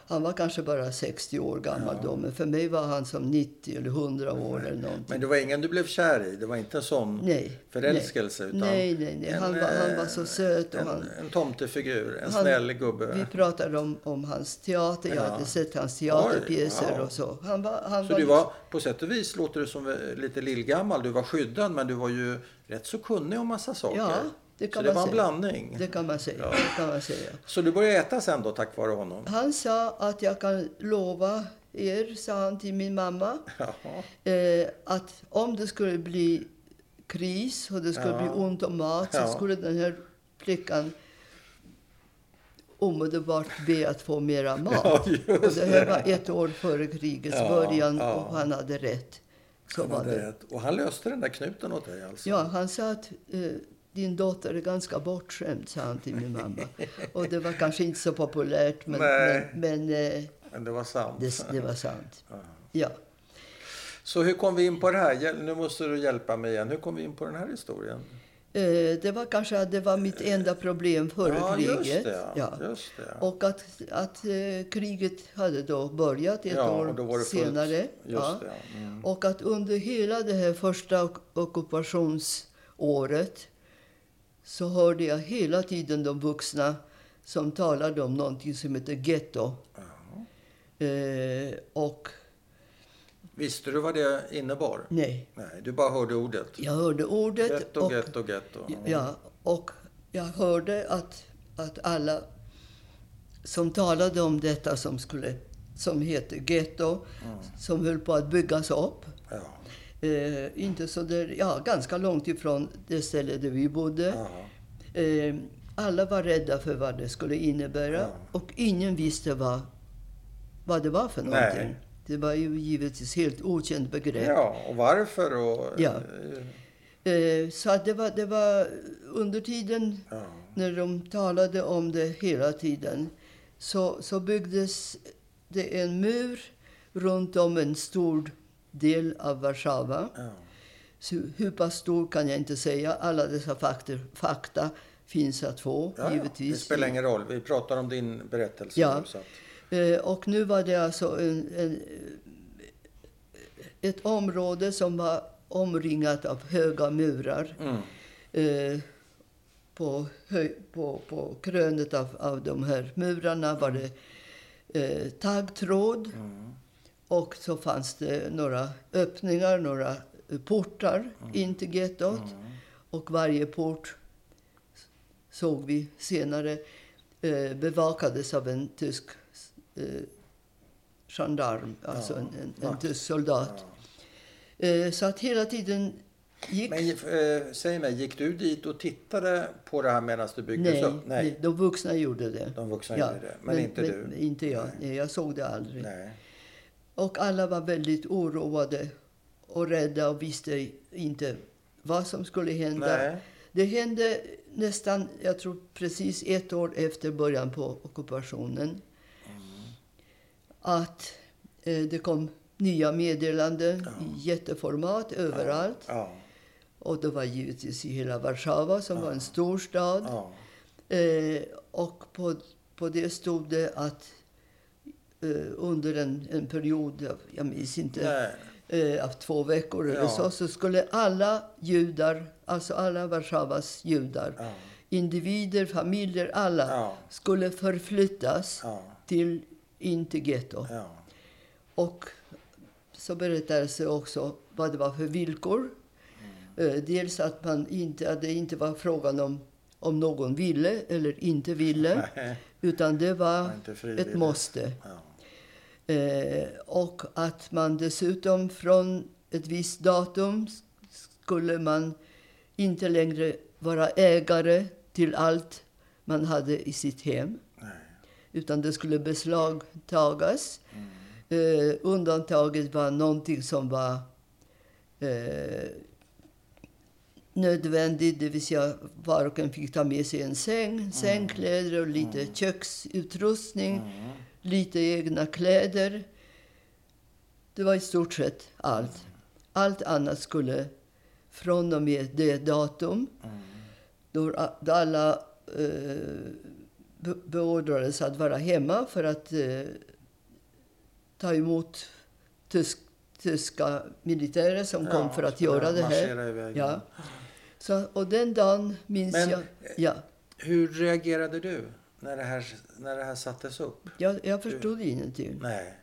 han var kanske bara 60 år gammal då. Men för mig var han som 90 eller 100 år eller någonting. Men det var ingen du blev kär i? Det var inte en sån Nej. förälskelse? nej. Utan nej, nej, nej. Han, en, var, han eh, var så söt. Och En, han, en tomtefigur, en Han- snäll gubbe. vi pratade om, om hans teater. Jag Ja. hade sett hans teaterpjäser wow. och så. Han var, han Så var du var, på sätt och vis låter du som lite lillgammal. Du var skyddad men du var ju rätt så kunnig om massa saker. Ja, det kan så det man var en blandning. Det kan man säga. Ja. Det kan man säga. Så du började äta sen då tack vare honom? Han sa att jag kan lova er, sa han till min mamma, eh, att om det skulle bli kris och det skulle Ja. bli ont om mat så skulle den här flickan omedelbart be att få mera mat. Ja, och det här det. var ett år före krigets Ja, början ja. och han hade rätt. Så Han var det. rätt. Och han löste den där knuten åt dig alltså? Ja, han sa att eh, din dotter är ganska bortskämd, sa han till min mamma. Och det var kanske inte så populärt, men, men, Nej. men eh, Men det var sant. det, det var sant. Ja. Ja. Så hur kom vi in på det här? Nu måste du hjälpa mig igen. Hur kom vi in på den här historien? Eh, det var kanske att det var mitt enda problem före ja, kriget. Just det, ja. Ja. Just det. Och att, att eh, kriget hade då börjat ett Ja, år senare. Ja. Mm. Och att under hela det här första ockupationsåret så hörde jag hela tiden de vuxna som talade om någonting som heter getto. Eh, och Visste du vad det innebar? nej, Nej, du bara hörde ordet. jag hörde ordet. Getto, och, getto, getto. Ja, och jag hörde att, att alla som talade om detta som, skulle, som heter getto, som höll på att byggas upp. Eh, inte så där, ja, ganska långt ifrån det ställe där vi bodde. Eh, alla var rädda för vad det skulle innebära Ja. och ingen visste vad, vad det var för Nej. någonting. Det var ju givetvis helt okänt begrepp. ja, och varför? Och, Ja. eh, Eh, så att det var, det var under tiden ja. när de talade om det hela tiden så, så byggdes det en mur runt om en stor del av Warszawa. Ja. Så hur pass stor kan jag inte säga. Alla dessa faktor, fakta finns att få, Ja, givetvis. Det spelar ingen roll. Vi pratar om din berättelse. Ja. nu, att, Eh, och nu var det alltså en, en, ett område som var omringat av höga murar. mm. Eh, på, höj, på, på krönet av, av de här murarna var det eh, taggtråd. Mm. Och så fanns det några öppningar, några portar in till gettot. Mm. Och varje port såg vi senare eh, bevakades av en tysk eh, gendarm, alltså Ja, en, en, en tysk soldat. Ja. Eh, så att hela tiden gick... Men eh, säg mig, gick du dit och tittade på det här medan det byggdes nej, upp? nej, de vuxna gjorde det. De vuxna gjorde det, men inte du? Inte jag. Nej. jag såg det aldrig. Nej. Och alla var väldigt oroade och rädda och visste inte vad som skulle hända. Nej. Det hände nästan, jag tror precis ett år efter början på ockupationen, Mm. att eh, det kom nya meddelanden Ja. i jätteformat överallt. Ja. Och det var givetvis i hela Warszawa som var en stor stad. Ja. Eh, och på, på det stod det att under en, en period, jag minns inte, eh, av två veckor eller Ja. så, så skulle alla judar, alltså alla Warszawas judar, Ja. individer, familjer, alla, Ja. skulle förflyttas till, in till getto. Ja. Och så berättades det också vad det var för villkor. Eh, dels att, man inte, att det inte var frågan om om någon ville eller inte ville. Utan det var ett måste. Eh, och att man dessutom från ett visst datum skulle man inte längre vara ägare till allt man hade i sitt hem. Nej. Utan det skulle beslagtagas. Mm. Eh, undantaget var någonting som var eh, nödvändigt, det vill säga var och en fick ta med sig en säng, sängkläder och lite köksutrustning, Mm. Lite egna kläder. Det var i stort sett allt. Allt annat skulle från och med det datum då, då alla eh, be- beordrades att vara hemma för att eh, ta emot tysk, tyska militärer som kom Ja, för att göra det här. iväg. Ja. Så, och den dagen minns Men- jag... Ja, Hur reagerade du när det här, när det här sattes upp? jag, jag förstod ingenting. Nej.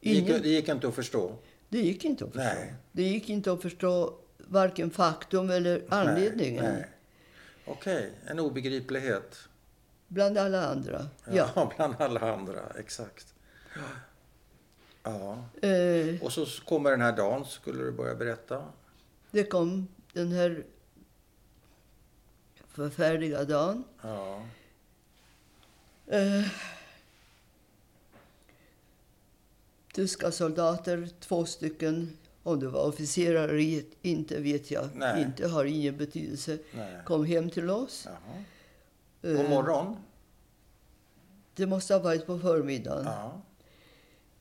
Det gick, Ingen, det gick inte att förstå. det gick inte att förstå. Nej. Det gick inte att förstå varken faktum eller anledningen. Nej, nej. Okej, en obegriplighet. Bland alla andra. Ja. Ja, bland alla andra. Exakt. Ja. Eh, Och så kommer den här dagen, skulle du börja berätta. det kom den här förfärliga dagen. Ja. Eh, tyska soldater, två stycken, om det var officerare inte vet jag Nej. inte, har ingen betydelse, Nej. kom hem till oss. Jaha. Eh, God morgon. Det måste ha varit på förmiddagen. Ja.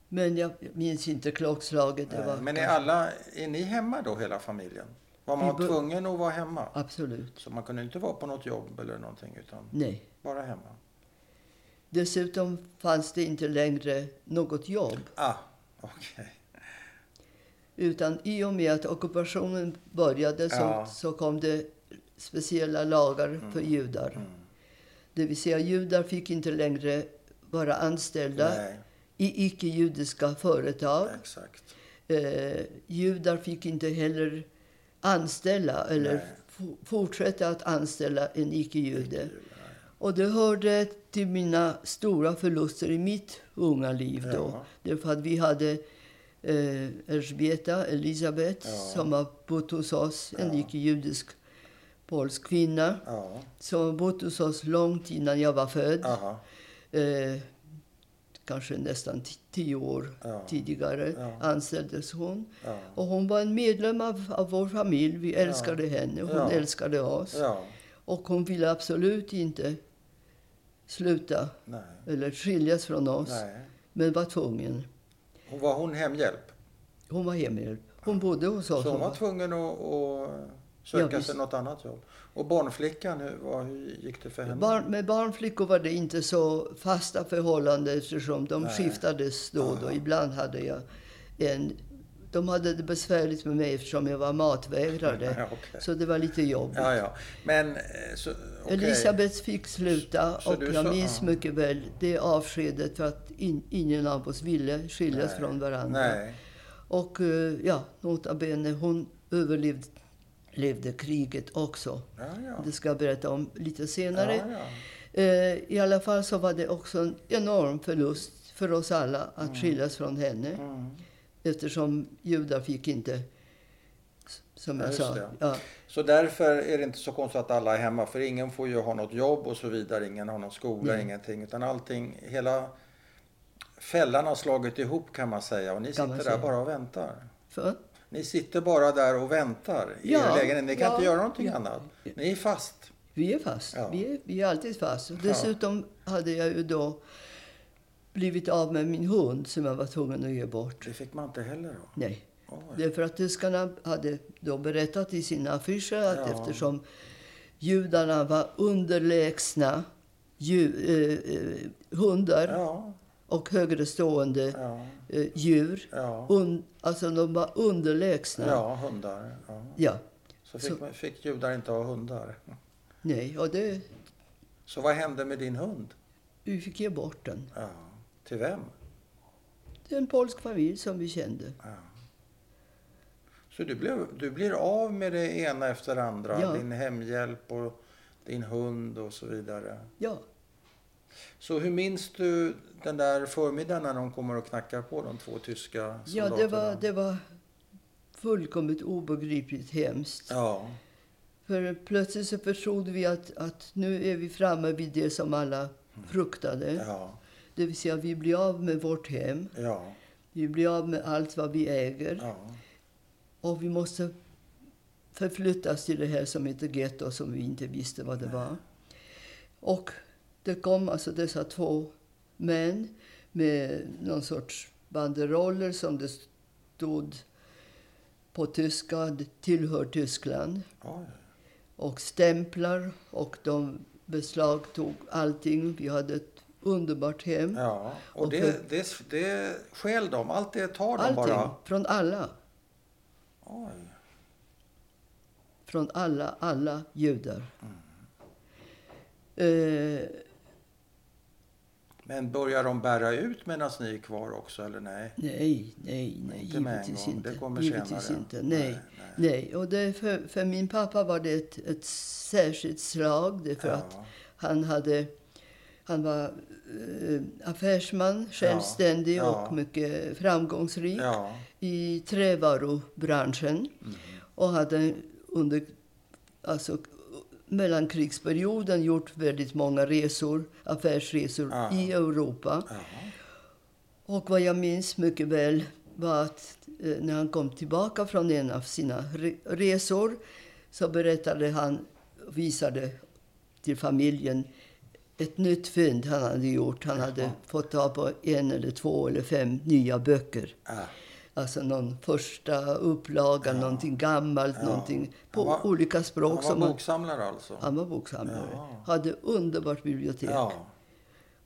Men jag minns inte klockslaget. Det Nej. var Men är alla, är ni hemma då hela familjen? Var man tvungen att vara hemma? Absolut. Så man kunde inte vara på något jobb eller någonting utan Nej. bara hemma? Dessutom fanns det inte längre något jobb. Ah, okej. Utan i och med att ockupationen började så, Ja. så kom det speciella lagar för judar. Mm. Det vill säga judar fick inte längre vara anställda Nej, i icke-judiska företag. Eh, judar fick inte heller anställa eller fortsätta att anställa en icke-jude. Och det hörde till mina stora förluster i mitt unga liv då. Ja. Därför att vi hade eh, Elżbieta, Elisabet, Ja. som har bott hos oss, en Ja. icke-judisk polsk kvinna, Ja, som har bott hos oss långt innan jag var född. Eh, kanske nästan tio år Ja. tidigare Ja. anställdes hon. Ja. Och hon var en medlem av, av vår familj. Vi älskade henne, hon älskade oss. Och hon ville absolut inte sluta nej, eller skiljas från oss, nej. men var tvungen. Och var hon hemhjälp? Hon var hemhjälp. Hon bodde hos oss. Så hon var tvungen att, att Ja, söka visst. sig något annat jobb. Och barnflickan, hur, vad, hur gick det för henne? Barn, med barnflickor var det inte så fasta förhållanden eftersom de Nej. skiftades då och då. Aha. Ibland hade jag en... De hade det besvärligt med mig eftersom jag var matvägrare. Ja, okej. Så det var lite jobbigt. Ja, ja. Men, eh, så, okej. Elisabeth fick sluta Så och jag sa- minns mycket väl det avskedet för att in, ingen av oss ville skiljas Nej. från varandra. Nej. Och eh, ja, nota bene, hon överlevde levde kriget också. Ja, ja. Det ska jag berätta om lite senare. Ja. Eh, I alla fall så var det också en enorm förlust för oss alla att skiljas från henne. Mm. Eftersom judar fick inte, som Ja, jag sa. Ja, Så därför är det inte så konstigt att alla är hemma. För ingen får ju ha något jobb och så vidare. Ingen har någon skola, Nej. ingenting. Utan allting, hela fällan har slagit ihop kan man säga. Och ni Kan sitter där bara och väntar. för, Ni sitter bara där och väntar i Ja, er lägenhet. Ni kan ja. inte göra någonting Ja. annat. Ni är fast. vi är fast. Vi, är, vi är alltid fast. Och dessutom hade jag ju då blivit av med min hund som jag var tvungen att ge bort. Det fick man inte heller då. Nej. Oj. Därför att tyskarna hade då berättat i sina affischer att Ja. eftersom judarna var underlägsna dju, eh, hundar Ja, och högre stående ja, eh, djur. Un, alltså de var underlägsna. Ja, hundar. Ja. Ja. Så fick, Så- man- fick judar inte ha hundar. Nej, och det, Så vad hände med din hund? vi fick ge bort den. Ja. Till vem? Det är en polsk familj som vi kände. Ja. Så du, blev, du blir av med det ena efter det andra? Ja. Din hemhjälp och din hund och så vidare. Ja, Så hur minns du den där förmiddagen när de kommer och knackar på de två tyska ja soldaterna? det, var, det var fullkomligt obegripligt hemskt. Ja, För plötsligt så förstod vi att, att nu är vi framme vid det som alla fruktade. ja, Det vill säga vi blir av med vårt hem. ja, Vi blir av med allt vad vi äger. ja. Och vi måste förflyttas till det här som heter getto som vi inte visste vad det var. Och det kom alltså dessa två män med någon sorts banderoller som det stod på tyska, tillhör Tyskland. Oj. Och stämplar och de beslagtog allting. Vi hade underbart hem. Ja, och Och det, för- det, det stjäl de. Allt det tar de Allting, bara. från alla. Oj. Från alla, alla judar. Eh, Men börjar de bära ut medan ni är kvar också, eller nej? nej, nej, nej, Inte givetvis inte. Det kommer givetvis senare. inte. Nej, Nej, nej. nej. Och det för, för min pappa var det ett, ett särskilt slag. Det för att Ja, han hade... Han var eh, affärsman, självständig Ja. och mycket framgångsrik ja, i trävarubranschen. Mm. Och hade under alltså, mellankrigsperioden gjort väldigt många resor, affärsresor Ja. i Europa. Och vad jag minns mycket väl var att eh, när han kom tillbaka från en av sina re resor så berättade han, visade till familjen ett nytt fynd han hade gjort. Han hade Jaha. fått tag på en eller två eller fem nya böcker. ja. Alltså någon första upplaga, Ja. någonting gammalt, Ja. någonting på var- olika språk. Han som var han, boksamlare alltså? han var boksamlare. Ja. Hade underbart bibliotek.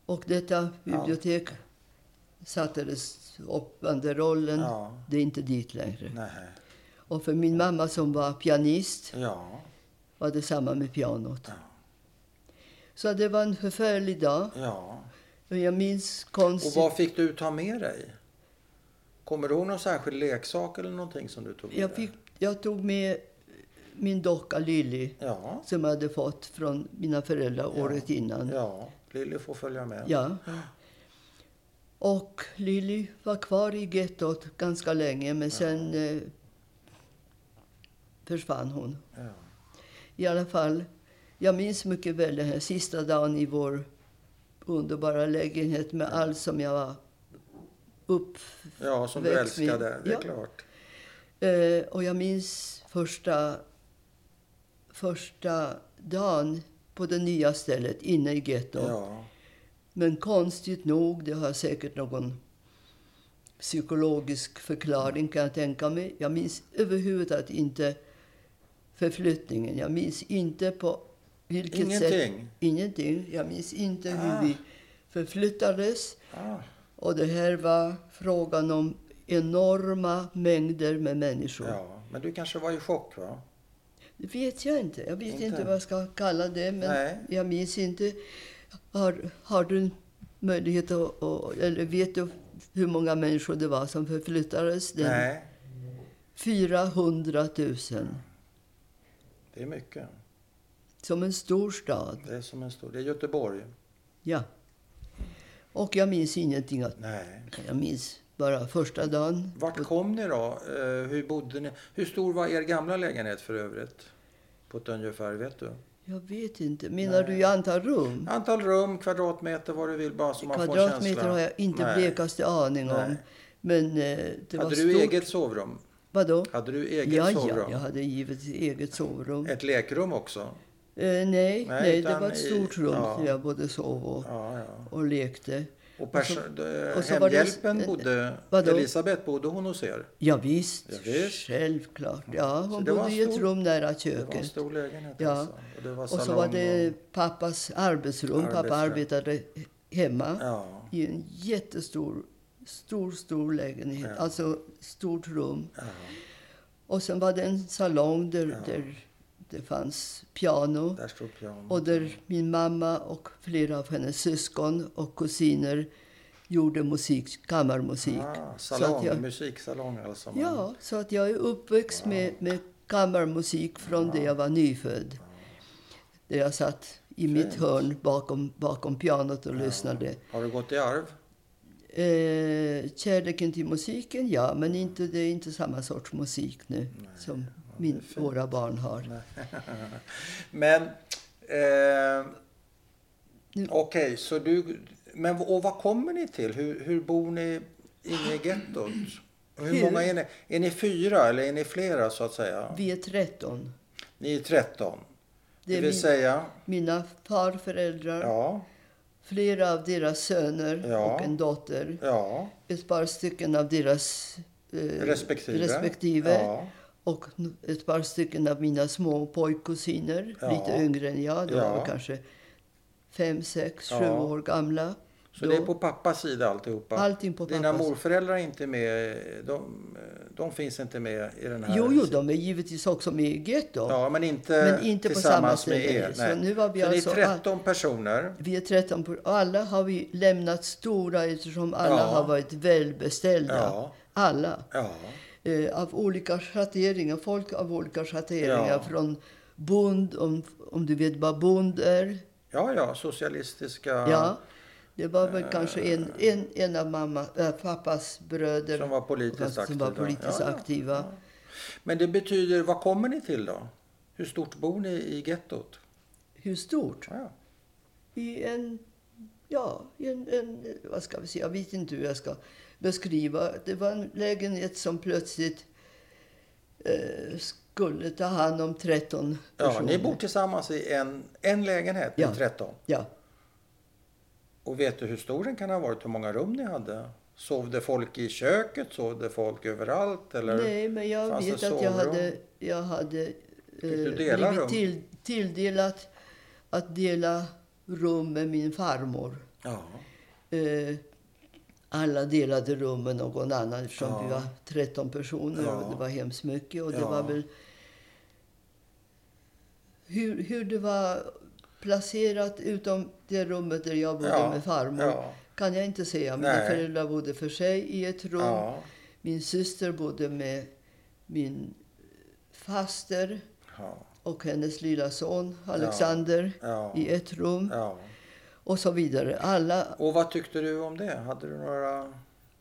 Och detta bibliotek sattes upp under rollen. Det är inte dit längre. nej, Och för min mamma som var pianist var det samma med pianot. Ja. Så det var en förfärlig dag. ja. Och jag minns Och konstigt... vad fick du ta med dig? Kommer du ihåg någon särskild leksak eller någonting som du tog med jag, fick, jag tog med min docka Lily Ja, som jag hade fått från mina föräldrar Ja. året innan. ja. Lilly får följa med. Ja. Och Lily var kvar i gettot ganska länge, men sen eh, försvann hon. Ja. I alla fall, jag minns mycket väl den här sista dagen i vår underbara lägenhet med allt som jag var upp... Ja, som du älskade. Det är Ja. klart. Eh, och jag minns första, första dagen på det nya stället inne i gettot. Ja, Men konstigt nog, det har säkert någon psykologisk förklaring kan jag tänka mig. Jag minns överhuvudtaget inte förflyttningen. Jag minns inte på vilket sätt... Ingenting? Ingenting. Jag minns inte Ah. hur vi förflyttades. ah, Och det här var frågan om enorma mängder med människor. ja. Men du kanske var i chock, va? Det vet jag inte. Jag vet Inte? inte, vad jag ska kalla det. Men Nej. jag minns inte. Har, har du möjlighet att... att- Eller vet du hur många människor det var som förflyttades? Den Nej, 400 000. det är mycket. Som en stor stad. Det är som en stor... Det är Göteborg. Ja. Och jag minns ingenting. Att, Nej. jag minns bara första dagen. Vart kom ni då? Eh, hur bodde ni? Hur stor var er gamla lägenhet för övrigt? På ett ungefär, vet du? Jag vet inte. Menar Nej. du i antal rum? Antal rum, kvadratmeter, vad du vill, bara så man får Kvadratmeter känsla. har jag inte Nej. blekaste aning om. Nej. Men eh, det var Hade du stort. eget sovrum? Vadå? Hade du eget Ja, sovrum? ja, jag hade givetvis eget sovrum. Ett lekrum också? Eh, nej, nej, det utan var ett i- stort rum ja. där jag både sov och, Ja, ja. och lekte. Och, Och d- och så var det- hemhjälpen bodde... Vadå? Elisabeth, bodde hon hos er? Ja, visst, Ja, visst. självklart. Ja, hon det bodde i ett stor- rum nära Det var en köket. stor lägenhet Ja. alltså. Och, det var Och så var det pappas arbetsrum. Pappa Arbetsrum. arbetade hemma Ja, i en jättestor, stor, stor lägenhet. Ja. Alltså stort rum. ja, Och sen var det en salong där, där det fanns piano. där stod pianot. Och där min mamma och flera av hennes syskon och kusiner gjorde musik, kammarmusik. Ah, salong, jag- musiksalong alltså. Ja, så att jag är uppväxt med, med kammarmusik från det jag var nyfödd. Där jag satt i mitt Fint. hörn bakom, bakom pianot och lyssnade. Har du gått i arv? Eh, kärleken till musiken, ja, men inte, det är inte samma sorts musik nu som min, våra barn har. Men, eh, okej, så du, men och vad kommer ni till? Hur, hur bor ni inne i gettot? Hur många är ni? Är ni fyra eller är ni flera så att säga? Vi är 13. Ni är 13. Det Det vill min, säga, mina farföräldrar, ja, flera av deras söner Ja. och en dotter. ja, Ett par stycken av deras eh, respektive. respektive. Ja, Och ett par stycken av mina små pojkkusiner, Ja. lite yngre än jag. De Ja. var kanske fem, sex, Ja. sju år gamla. så Då- det är på pappas sida alltihopa? Allting på Dina pappas. morföräldrar är inte med, de, de finns inte med i den här? Jo, jo, de är givetvis också med i getto. Ja, men inte, Men inte på samma tillsammans med ställe. er. Så nu var vi så alltså- ni är 13 personer. Vi är 13 på Alla har vi lämnat stora eftersom alla Ja. har varit välbeställda. Ja. Alla. Ja, Eh, av olika schatteringar. Folk av olika schatteringar. Ja. Från bond, om, om du vet vad bond är. ja, ja socialistiska Ja. Det var väl kanske en, en, en av mamma, äh, pappas bröder som var politiskt som aktiva. var politiskt ja, ja. aktiva. Men det betyder, vad kommer ni till då? Hur stort bor ni i gettot? Hur stort? Ja. I en, ja, i en, en, vad ska vi säga, jag vet inte hur jag ska beskriva. Det var en lägenhet som plötsligt eh, skulle ta hand om 13 ja, personer. ni bor tillsammans i en, en lägenhet, Ja. ni 13. Ja, Och vet du hur stor den kan ha varit? Hur många rum ni hade? Sov det folk i köket? Sov det folk överallt? Eller? nej, men jag vet att jag hade, jag hade eh, dela rum? blivit till, tilldelat att dela rum med min farmor. Ja. Eh, alla delade rum med någon annan eftersom Ja. vi var 13 personer Ja. och det var hemskt mycket. Och det Ja. var väl... Hur, hur det var placerat utom det rummet där jag bodde med farmor kan jag inte säga. Mina Nej. föräldrar bodde för sig i ett rum. Min syster bodde med min faster och hennes lilla son Alexander i ett rum. Och så vidare. Alla Och vad tyckte du om det? Hade du några...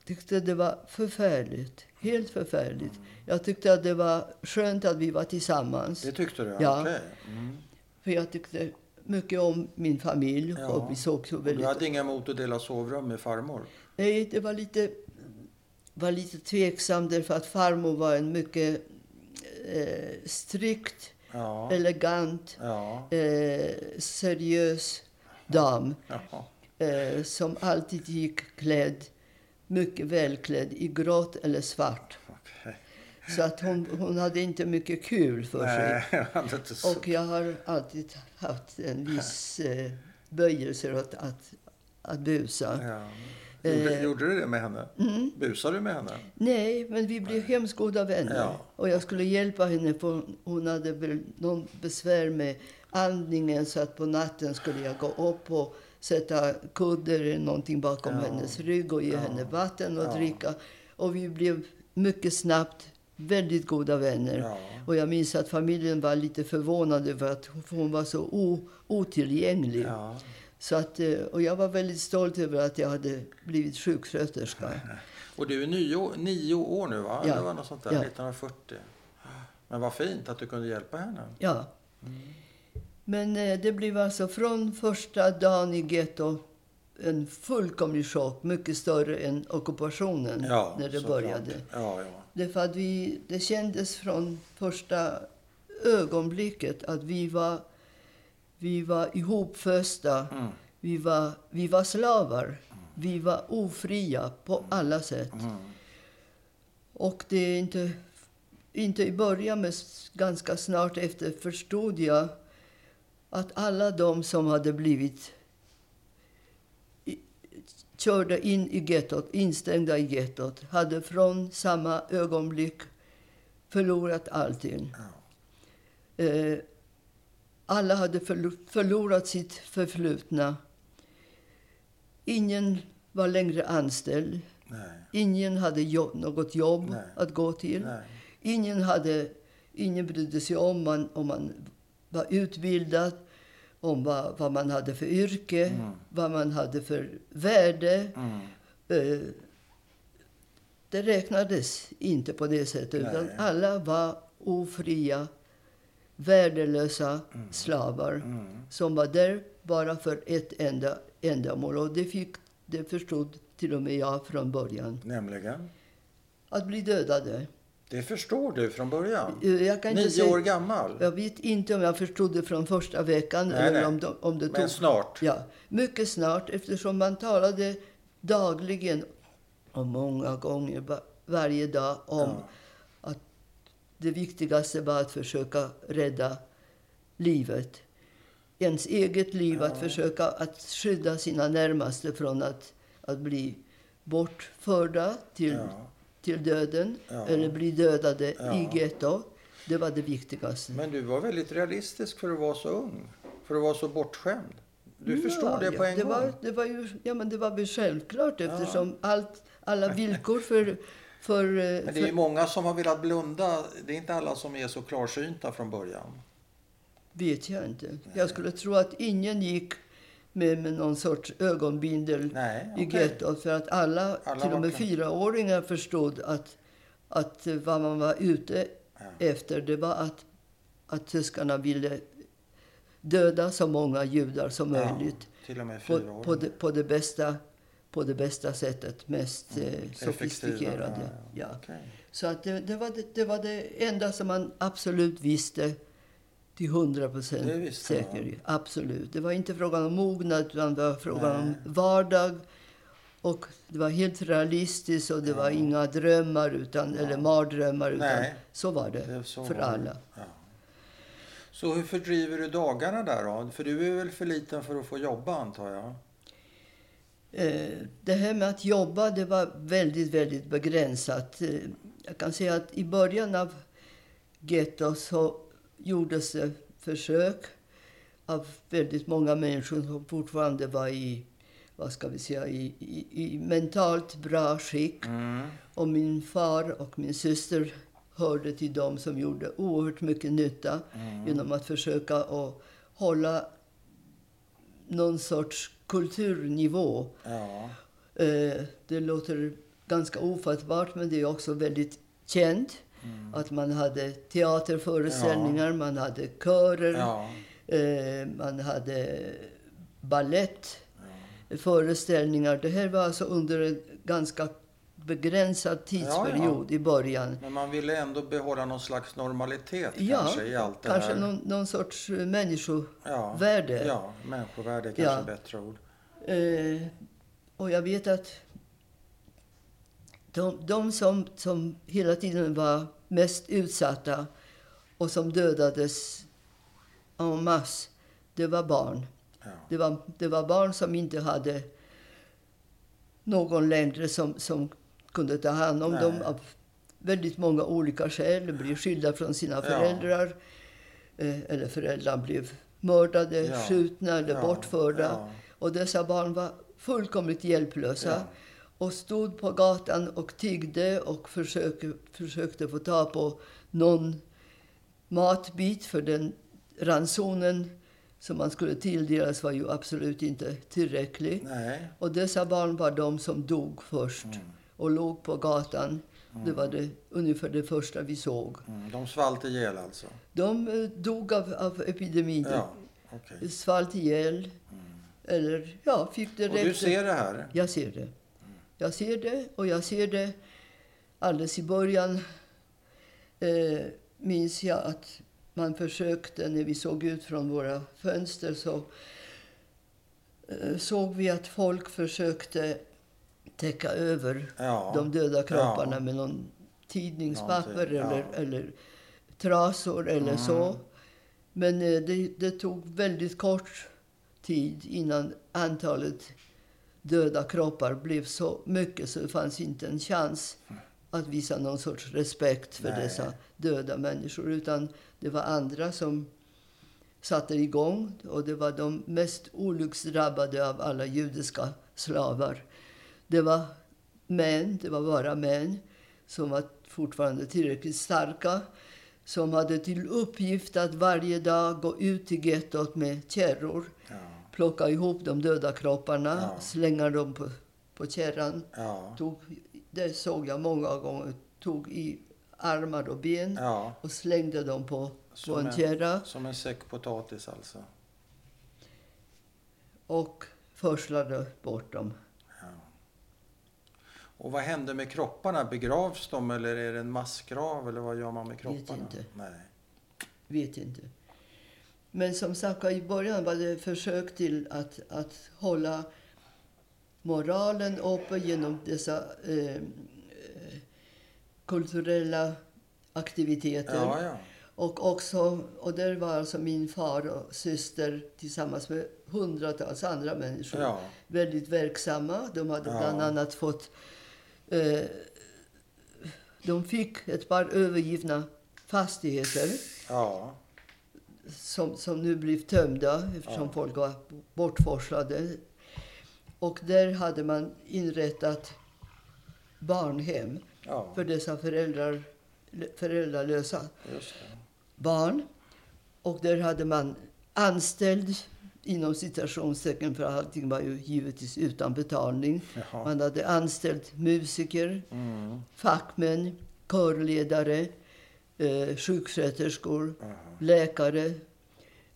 tyckte det var förfärligt. Helt förfärligt. Jag tyckte att det var skönt att vi var tillsammans. Det tyckte du? Ja. Okej. Mm. För jag tyckte mycket om min familj. Ja. Och vi såg så Och väldigt... Du hade inga emot att dela sovrum med farmor? Nej, det var lite, var lite tveksamt därför att farmor var en mycket eh, strikt, Ja. elegant, Ja. eh, seriös dam. Eh, som alltid gick klädd, mycket välklädd, i grått eller svart. Okej. Så att hon, hon hade inte mycket kul för sig. Nej, så. Och jag har alltid haft en viss eh, böjelse åt att, att busa. Ja. Gjorde, Eh. gjorde du det med henne? Mm. Busade du med henne? Nej, men vi blev hemskt goda vänner. Ja. Och jag skulle hjälpa henne för hon hade väl någon besvär med andningen så att på natten skulle jag gå upp och sätta kudder eller någonting bakom Ja. hennes rygg och ge Ja. henne vatten och Ja. dricka. Och vi blev mycket snabbt väldigt goda vänner. Och jag minns att familjen var lite förvånad över att hon var så o, otillgänglig. Så att, eh, och jag var väldigt stolt över att jag hade blivit sjuksköterska. Och du är nio, nio år nu va? Ja. Det var något sånt där, Ja. 1940. Men vad fint att du kunde hjälpa henne. Ja. Mm. Men eh, det blev alltså från första dagen i getto en fullkomlig chock. Mycket större än ockupationen Ja, när det började. Ja, ja. Därför att vi, det kändes från första ögonblicket att vi var, vi var ihopfösta. Mm. Vi, var, vi var slavar. Vi var ofria på alla sätt. Mm. Och det är inte, inte i början, men ganska snart efter förstod jag att alla de som hade blivit körda in i gettot, instängda i gettot, hade från samma ögonblick förlorat allting. Eh, alla hade förlo- förlorat sitt förflutna. Ingen var längre anställd. Nej. Ingen hade jobb, något jobb Nej. att gå till. Nej. Ingen, hade, ingen brydde sig om man, om man var utbildad, om vad, vad man hade för yrke, Mm. vad man hade för värde. Mm. Eh, det räknades inte på det sättet. Utan Nej. alla var ofria, värdelösa slavar Mm. som var där bara för ett enda ändamål. Och det, fick, det förstod till och med jag från början. Nämligen? Att bli dödade. Det förstår du från början? Jag kan inte Nio säga, år gammal? Jag vet inte om jag förstod det från första veckan Nej, eller nej. om, de, om det tog... Men snart? Ja, mycket snart eftersom man talade dagligen och många gånger va- varje dag om Ja. att det viktigaste var att försöka rädda livet. Ens eget liv, att försöka att skydda sina närmaste från att, att bli bortförda till, Ja. Till döden Ja. eller bli dödade Ja. i getto. Det var det viktigaste. Men du var väldigt realistisk för att vara så ung. För att vara så bortskämd. Du förstår det på en det gång. Var, det, var ju, ja, men det var väl självklart eftersom allt, alla villkor för... för, eh, Men det är ju för många som har velat blunda. Det är inte alla som är så klarsynta från början. vet jag inte. Jag skulle tro att ingen gick med, med någon sorts ögonbindel Nej, i okej. gettot. För att alla, Alla till och med fyraåringar förstod att, att eh, vad man var ute Ja. efter det var att, att tyskarna ville döda så många judar som Ja, möjligt. på, på, det, på, det bästa, på det bästa sättet, mest eh, Effektiva, sofistikerade. ja, Ja. Okej. Så att det, det, var det, det var det enda som man absolut visste till hundra Det procent visste säker. Absolut. Det var inte frågan om mognad, utan det var frågan Nej. om vardag. Och det var helt realistiskt och det var inga drömmar utan, eller mardrömmar. Utan Nej. så var det, Det så för var alla. Ja. Så hur fördriver du dagarna där då? För du är väl för liten för att få jobba antar jag? Eh, Det här med att jobba, det var väldigt, väldigt begränsat. Eh, Jag kan säga att i början av getto så gjordes det försök av väldigt många människor som fortfarande var i, vad ska vi säga, i, i, i mentalt bra skick. Mm. Och min far och min syster hörde till dem som gjorde oerhört mycket nytta genom att försöka att hålla någon sorts kulturnivå. Ja. Eh, Det låter ganska ofattbart, men det är också väldigt känt. Att man hade teaterföreställningar, man hade körer, Ja. eh, man hade ballett föreställningar. Det här var alltså under en ganska begränsad tidsperiod i början. Men man ville ändå behålla någon slags normalitet Ja, kanske i allt det kanske här. någon, någon sorts eh, människovärde. Ja, ja, människovärde kanske Ja. är bättre ord. Eh, och jag vet att de, de som, som hela tiden var mest utsatta och som dödades en masse, det var barn. Ja. Det var, det var barn som inte hade någon längre som, som kunde ta hand om Nej. dem av väldigt många olika skäl. De blev skilda från sina Ja. föräldrar. Eh, eller föräldrarna blev mördade, Ja. skjutna eller Ja. bortförda. Ja. Och dessa barn var fullkomligt hjälplösa. Och stod på gatan och tiggde och försökte, försökte få ta på någon matbit. För den ransonen som man skulle tilldelas var ju absolut inte tillräcklig. Nej. Och dessa barn var de som dog först Mm. och låg på gatan. Det var det, ungefär det första vi såg. Mm. De svalt ihjäl alltså? De eh, dog av, av epidemin. Ja, okej. Svalt ihjäl. Eller ja, fick Och direkt... du ser det här? Jag ser det. Jag ser det och jag ser det alldeles i början. Eh, minns jag att man försökte, när vi såg ut från våra fönster så eh, såg vi att folk försökte täcka över Ja. de döda kropparna Ja. med någon tidningspapper ja. Mm. eller, eller trasor eller så. Men eh, det, det tog väldigt kort tid innan antalet döda kroppar blev så mycket så det fanns inte en chans att visa någon sorts respekt för Nej. dessa döda människor. Utan det var andra som satte igång och det var de mest olycksdrabbade av alla judiska slavar. Det var män, det var bara män som var fortfarande tillräckligt starka som hade till uppgift att varje dag gå ut till gettot med kärror, Ja. Plocka ihop de döda kropparna, Ja. slänga dem på, på kärran. Ja. Tog, det såg jag många gånger. Tog i armar och ben Ja. och slängde dem på, på Som en en- kärra Som en säck potatis alltså. och förslade bort dem. Och vad händer med kropparna? Begravs de eller är det en massgrav eller vad gör man med kropparna? inte. Nej. Vet inte. Men som sagt i början var det försök till att, att hålla moralen uppe genom dessa eh, eh, kulturella aktiviteter. Ja, ja. Och också, och där var alltså min far och syster tillsammans med hundratals andra människor Ja. väldigt verksamma. De hade bland annat fått... Eh, de fick ett par övergivna fastigheter Ja. Som, som nu blev tömda eftersom Ja. folk var bortforslade. Och där hade man inrättat barnhem Ja. för dessa föräldrar, föräldralösa barn. Och där hade man anställd, inom citationstecken, för allting var ju givetvis utan betalning. Jaha. Man hade anställt musiker, Mm. fackmän, körledare, eh, sjuksköterskor, Jaha. Läkare.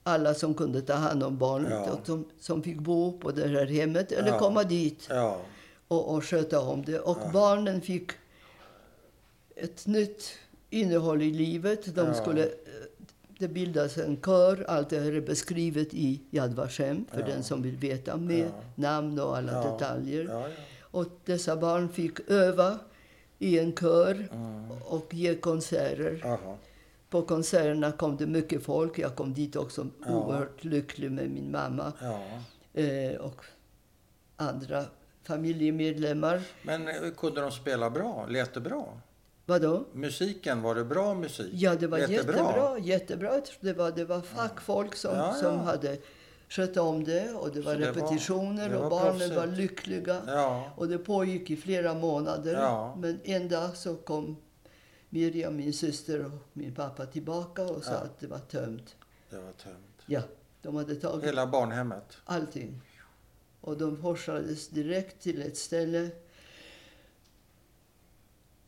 Alla som kunde ta hand om barnet Ja. och som, som fick bo på det här hemmet eller Ja. komma dit Ja. och, och sköta om det. Och barnen fick ett nytt innehåll i livet. De skulle, eh, det bildas en kör. Allt det här är beskrivet i Yad Vashem för den som vill veta med namn och alla detaljer. Och dessa barn fick öva i en kör Mm. och ge konserter. Jaha. På konserterna kom det mycket folk. Jag kom dit också Ja. oerhört lycklig med min mamma Ja. eh, och andra familjemedlemmar. Men eh, kunde de spela bra? Lät det bra? Vadå? Musiken, var det bra musik? Ja, det var Lät jättebra. jättebra. Det var, det var fackfolk som, Ja, som hade skött om det. Och det var det var- repetitioner det var och barnen proffsigt. var lyckliga. Ja. Och det pågick i flera månader. Ja. Men en dag så kom Miriam, min syster och min pappa tillbaka och sa Ja. att det var tömt. Det var tömt. Ja, de hade tagit Hela barnhemmet? allting. Och de forslades direkt till ett ställe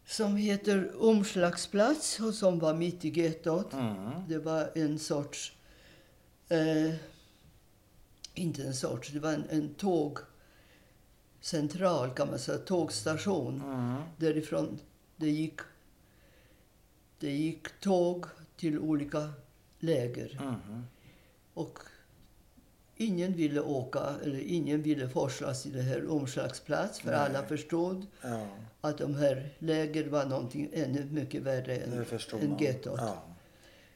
som heter Omslagsplats och som var mitt i gettot. Mm. Det var en sorts... Eh, inte en sorts, det var en, en tågcentral kan man säga, tågstation. Mm. Därifrån det gick, det gick tåg till olika läger. Mm. Och ingen ville åka, eller ingen ville forslas till det här omslagsplats. För Nej. alla förstod Ja, att de här läger var någonting ännu mycket värre än, än gettot. Ja.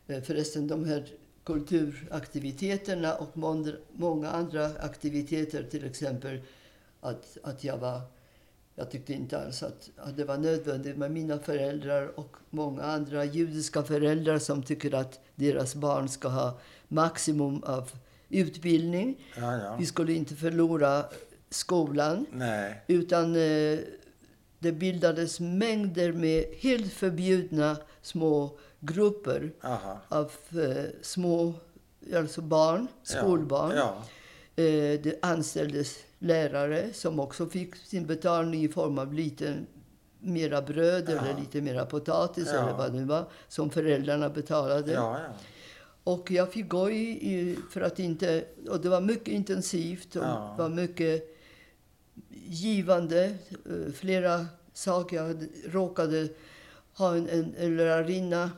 Eh, Förresten, de här kulturaktiviteterna och många andra aktiviteter, till exempel att, att jag var... Jag tyckte inte alls att, att det var nödvändigt med mina föräldrar och många andra judiska föräldrar som tycker att deras barn ska ha maximum av utbildning. Ja, ja. Vi skulle inte förlora skolan. Nej. Utan eh, det bildades mängder med helt förbjudna små grupper Aha. av eh, små alltså barn, skolbarn. Ja. Eh, det anställdes lärare som också fick sin betalning i form av lite mera bröd Ja. eller lite mera potatis Ja. eller vad det var som föräldrarna betalade. Ja. Och jag fick gå i, för att inte... Och det var mycket intensivt och var mycket givande. Eh, Flera saker. Jag råkade ha en, en, en lärarinna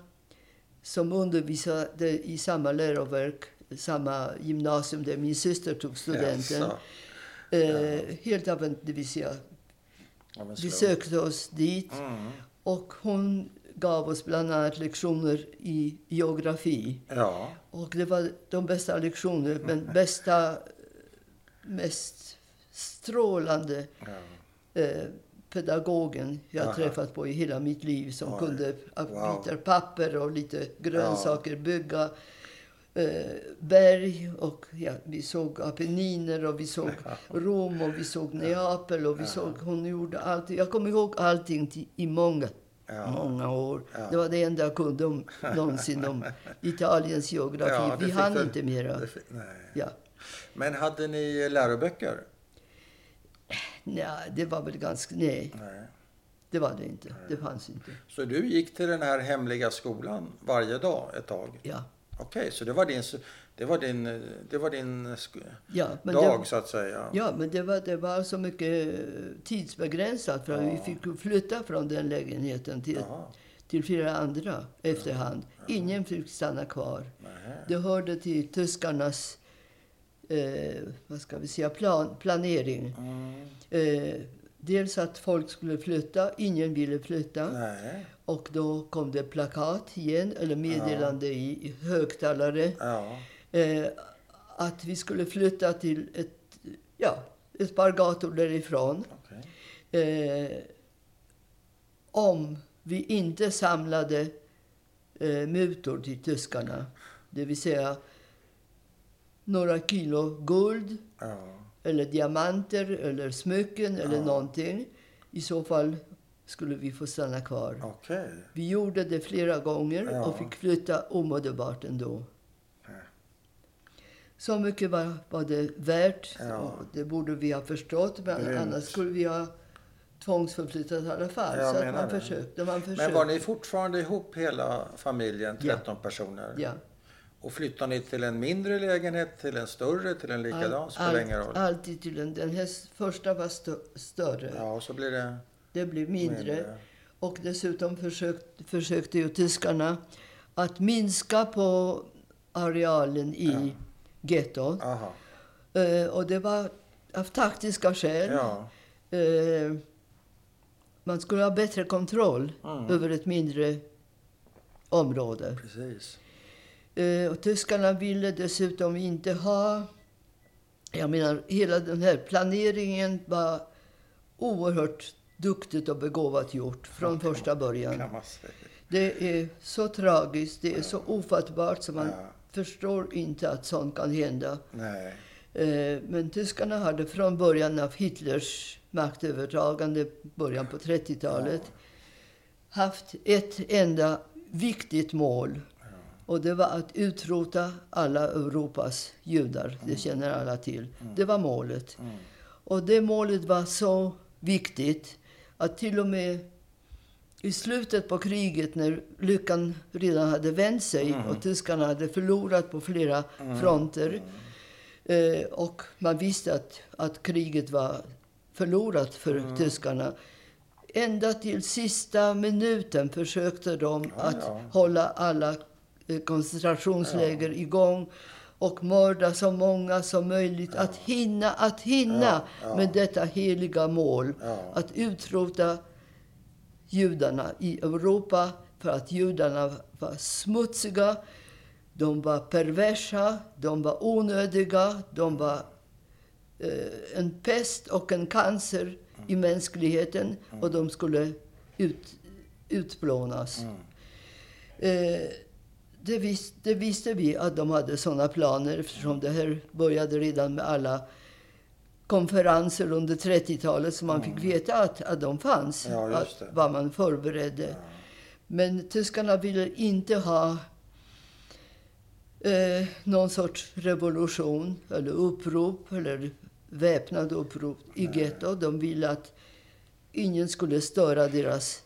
som undervisade i samma läroverk, samma gymnasium där min syster tog studenten. Jaså. Eh, helt adventvis. Ja. Ja, men Vi slå. sökte oss dit Mm. och hon gav oss bland annat lektioner i geografi. Ja. Och det var de bästa lektioner, men bästa, mest strålande eh, pedagogen jag Aha. träffat på i hela mitt liv som Oj. kunde av Wow. papper och lite grönsaker bygga berg och ja, vi såg Apenniner och vi såg Rom och vi såg Neapel och vi såg, hon gjorde allt. Jag kommer ihåg allting till, i många, Ja. många år. Ja. Det var det enda jag kunde om, någonsin om Italiens geografi. Ja, vi hann du- inte mera. det. Ja. Men hade ni läroböcker? Nej, det var väl ganska... Nej, Nej. det var det inte. Det fanns inte. Så du gick till den här hemliga skolan varje dag ett tag? Ja, Okej, så det var din, det var din, det var din ja dag det, så att säga? Ja, men det var, det var så mycket eh, tidsbegränsat för vi fick ju flytta från den lägenheten till, till flera andra efterhand. Ingen fick stanna kvar. Nej. Det hörde till tyskarnas eh, vad ska vi säga, plan, planering. Mm. Eh, dels att folk skulle flytta, ingen ville flytta. Nej. Och då kom det plakat igen, eller meddelande i, i högtalare. Ja. Eh, att vi skulle flytta till ett, ja, ett par gator därifrån. Okej. Eh, om vi inte samlade eh, mutor till tyskarna. Det vill säga några kilo guld Ja. Eller diamanter eller smycken eller Ja. någonting. I så fall skulle vi få stanna kvar. Okej. Vi gjorde det flera gånger Ja. och fick flytta omedelbart ändå. Ja. Så mycket var, var det värt. Ja. Det borde vi ha förstått. Men Grymt. annars skulle vi ha tvångsförflyttat i alla fall. Jag så man det. försökte. Man försökte. Men var ni fortfarande ihop hela familjen, Ja. 13 personer? Ja. Och flyttade ni till en mindre lägenhet, till en större, till en likadan? Spelar ingen roll. alltid till en, den här första var stö, större. Ja, och så blir det Det blev mindre. mindre. Och dessutom försökte, försökte ju tyskarna att minska på arealen i gettot. Aha. Eh, och det var av taktiska skäl. Ja. Eh, man skulle ha bättre kontroll Mm. över ett mindre område. Precis. Eh, och tyskarna ville dessutom inte ha... Jag menar, hela den här planeringen var oerhört duktigt och begåvat gjort från första början. Det är så tragiskt, det är så ofattbart så man Ja. förstår inte att sånt kan hända. Nej. Eh, Men tyskarna hade från början av Hitlers maktövertagande, början på 30-talet, haft ett enda viktigt mål. Och det var att utrota alla Europas judar. Det känner alla till. Det var målet. Mm. Och det målet var så viktigt att till och med i slutet på kriget när lyckan redan hade vänt sig och tyskarna hade förlorat på flera fronter eh, och man visste att, att kriget var förlorat för tyskarna. Ända till sista minuten försökte de att hålla alla eh, koncentrationsläger igång och mörda så många som möjligt. Att hinna, att hinna Ja, ja. med detta heliga mål. Ja. Att utrota judarna i Europa för att judarna var smutsiga, de var perversa, de var onödiga, de var eh, en pest och en cancer i mänskligheten och de skulle ut, utplånas. Mm. Eh, det, vis, det visste vi att de hade såna planer eftersom det här började redan med alla konferenser under 30-talet så man fick veta att, att de fanns. Mm. Ja, att, vad man förberedde. Men tyskarna ville inte ha eh, någon sorts revolution eller upprop eller väpnad upprop i getto. De ville att ingen skulle störa deras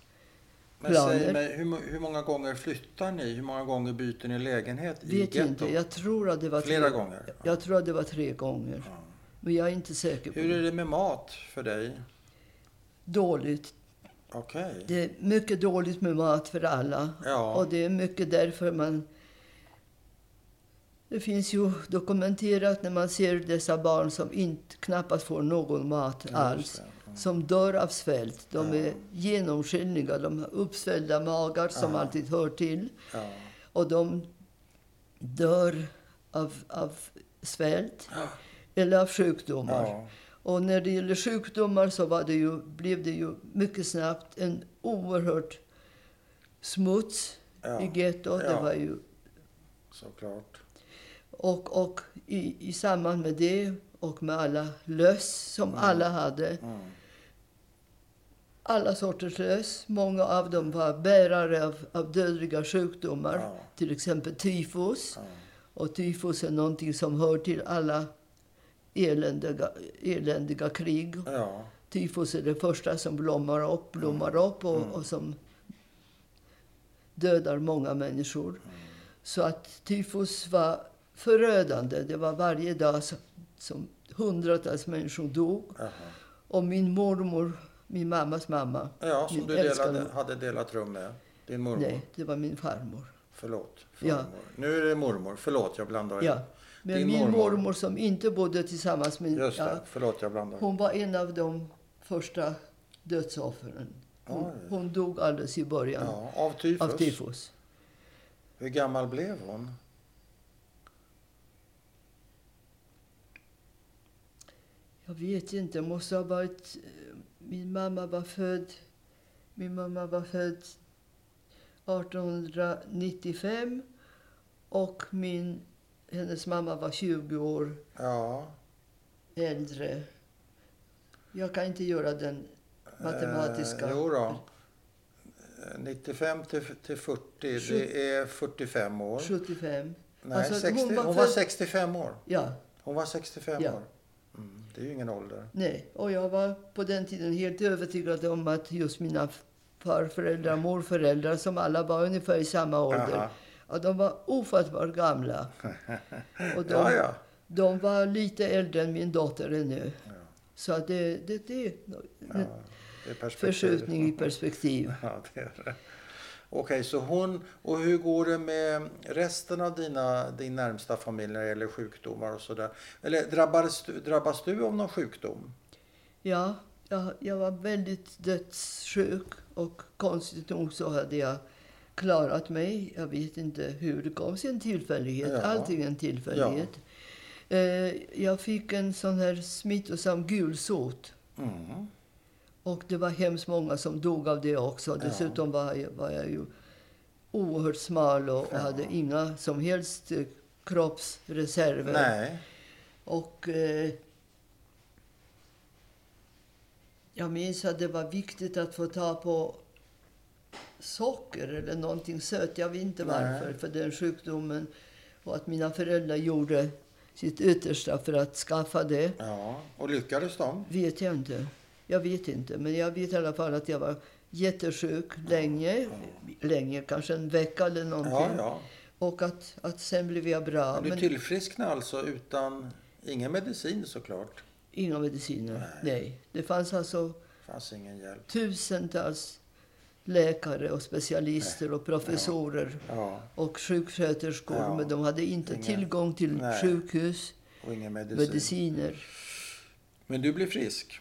Men säg planer. mig, hur, hur många gånger flyttar ni? Hur många gånger byter ni lägenhet i Vet gettot? inte. Jag tror att det var Flera tre, gånger? Jag tror att det var tre gånger. Ja. Men jag är inte säker på Hur är det. med mat för dig? Dåligt. Okej. Det är mycket dåligt med mat för alla. Ja. Och det är mycket därför man... Det finns ju dokumenterat när man ser dessa barn som inte, knappast får någon mat alls. Det. Mm. Som dör av svält. De är genomskinliga. De har uppsvällda magar som alltid hör till. Och de dör av, av svält eller av sjukdomar. Och när det gäller sjukdomar så var det ju, blev det ju mycket snabbt en oerhört smuts Ja. i gettot. Det Ja. var ju Såklart. Och, och i, i samband med det och med alla löss som alla hade. Mm. Alla sorters löss. Många av dem var bärare av, av dödliga sjukdomar. Ja. Till exempel tyfus. Och tyfus är någonting som hör till alla eländiga, eländiga krig. Tyfus är det första som blommar upp, blommar upp och, Mm. och som dödar många människor. Mm. Så att tyfus var förödande. Det var varje dag som, hundratals människor dog. Jaha. Och min mormor, min mammas mamma, Ja, som du delade, hade delat rum med. Din mormor. nej, det var min farmor. Förlåt. Ja. Farmor. Nu är det mormor. Förlåt, jag blandar Ja. Men Din min mormor. mormor. som inte bodde tillsammans med... Just det. Ja, Förlåt, jag blandar hon var en av de första dödsoffren. Hon, hon dog alldeles i början Ja, av tyfus. av tyfus. Hur gammal blev hon? Jag vet inte, måste ha varit... eh, Min mamma var född... Min mamma var född 1895 och min, hennes mamma var 20 år Ja. äldre. Jag kan inte göra den matematiska... Eh, jo då. Eh, 95 till, till 40, det är 45 år. 75. Nej, Alltså, 60, hon hon, var var född- 65 år. Ja, Hon var 65 Ja. år. Det är ju ingen ålder. nej. Och jag var på den tiden helt övertygad om att just mina farföräldrar och morföräldrar, som alla var ungefär i samma ålder, ja, de var ofattbart gamla. Och de, Ja, ja. de var lite äldre än min dotter ännu. Ja. Så att det, det, det det är förskjutning i perspektiv. Ja, det är det. Okej, så hon... Och hur går det med resten av dina, din närmsta familj när det gäller sjukdomar och sådär? Eller drabbades du, drabbas du av någon sjukdom? Ja, jag, jag var väldigt dödssjuk och konstigt nog så hade jag klarat mig. Jag vet inte hur det kom sig, en tillfällighet. Ja. Allting en tillfällighet. Eh, jag fick en sån här smittosam gulsot. Mm. Och det var hemskt många som dog av det också. Dessutom var jag, var jag ju oerhört smal och, och hade inga som helst eh, kroppsreserver. Nej. Och eh, jag minns att det var viktigt att få ta på socker eller någonting sött. Jag vet inte Nej. varför, för den sjukdomen. Och att mina föräldrar gjorde sitt yttersta för att skaffa det Ja, och lyckades de? vet jag inte. Jag vet inte. Men jag vet i alla fall att jag var jättesjuk länge. Länge, kanske en vecka eller någonting. Ja, ja. Och att, att sen blev jag bra. Men du Men tillfrisknade alltså utan ingen medicin såklart? inga mediciner. Nej. Nej. Det fanns alltså fanns ingen hjälp. tusentals läkare och specialister och professorer Ja, och sjuksköterskor. Ja. Men de hade inte Ingen- tillgång till Nej. sjukhus, och medicin. mediciner. Men du blev frisk?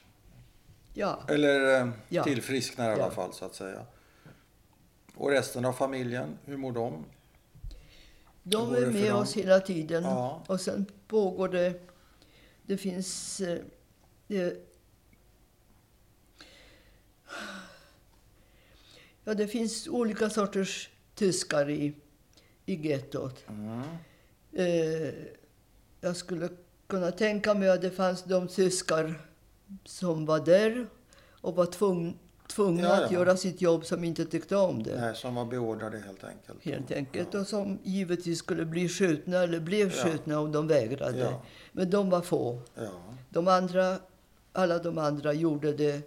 Ja, Eller eh, Ja. tillfrisknade i alla Ja. fall så att säga. Och resten av familjen, hur mår de? de är med dem? oss hela tiden. Ja. Och sen pågår det... Det finns... eh, Det, ja, det finns olika sorters tyskar i, i gettot. Mm. Eh, jag skulle kunna tänka mig att det fanns de tyskar som var där och var tvung, tvungna Ja, ja. att göra sitt jobb som inte tyckte om det. Nej, som var beordrade helt enkelt. Helt enkelt. Ja. Och som givetvis skulle bli skjutna eller blev skjutna om de vägrade. Men de var få. De andra, alla de andra gjorde det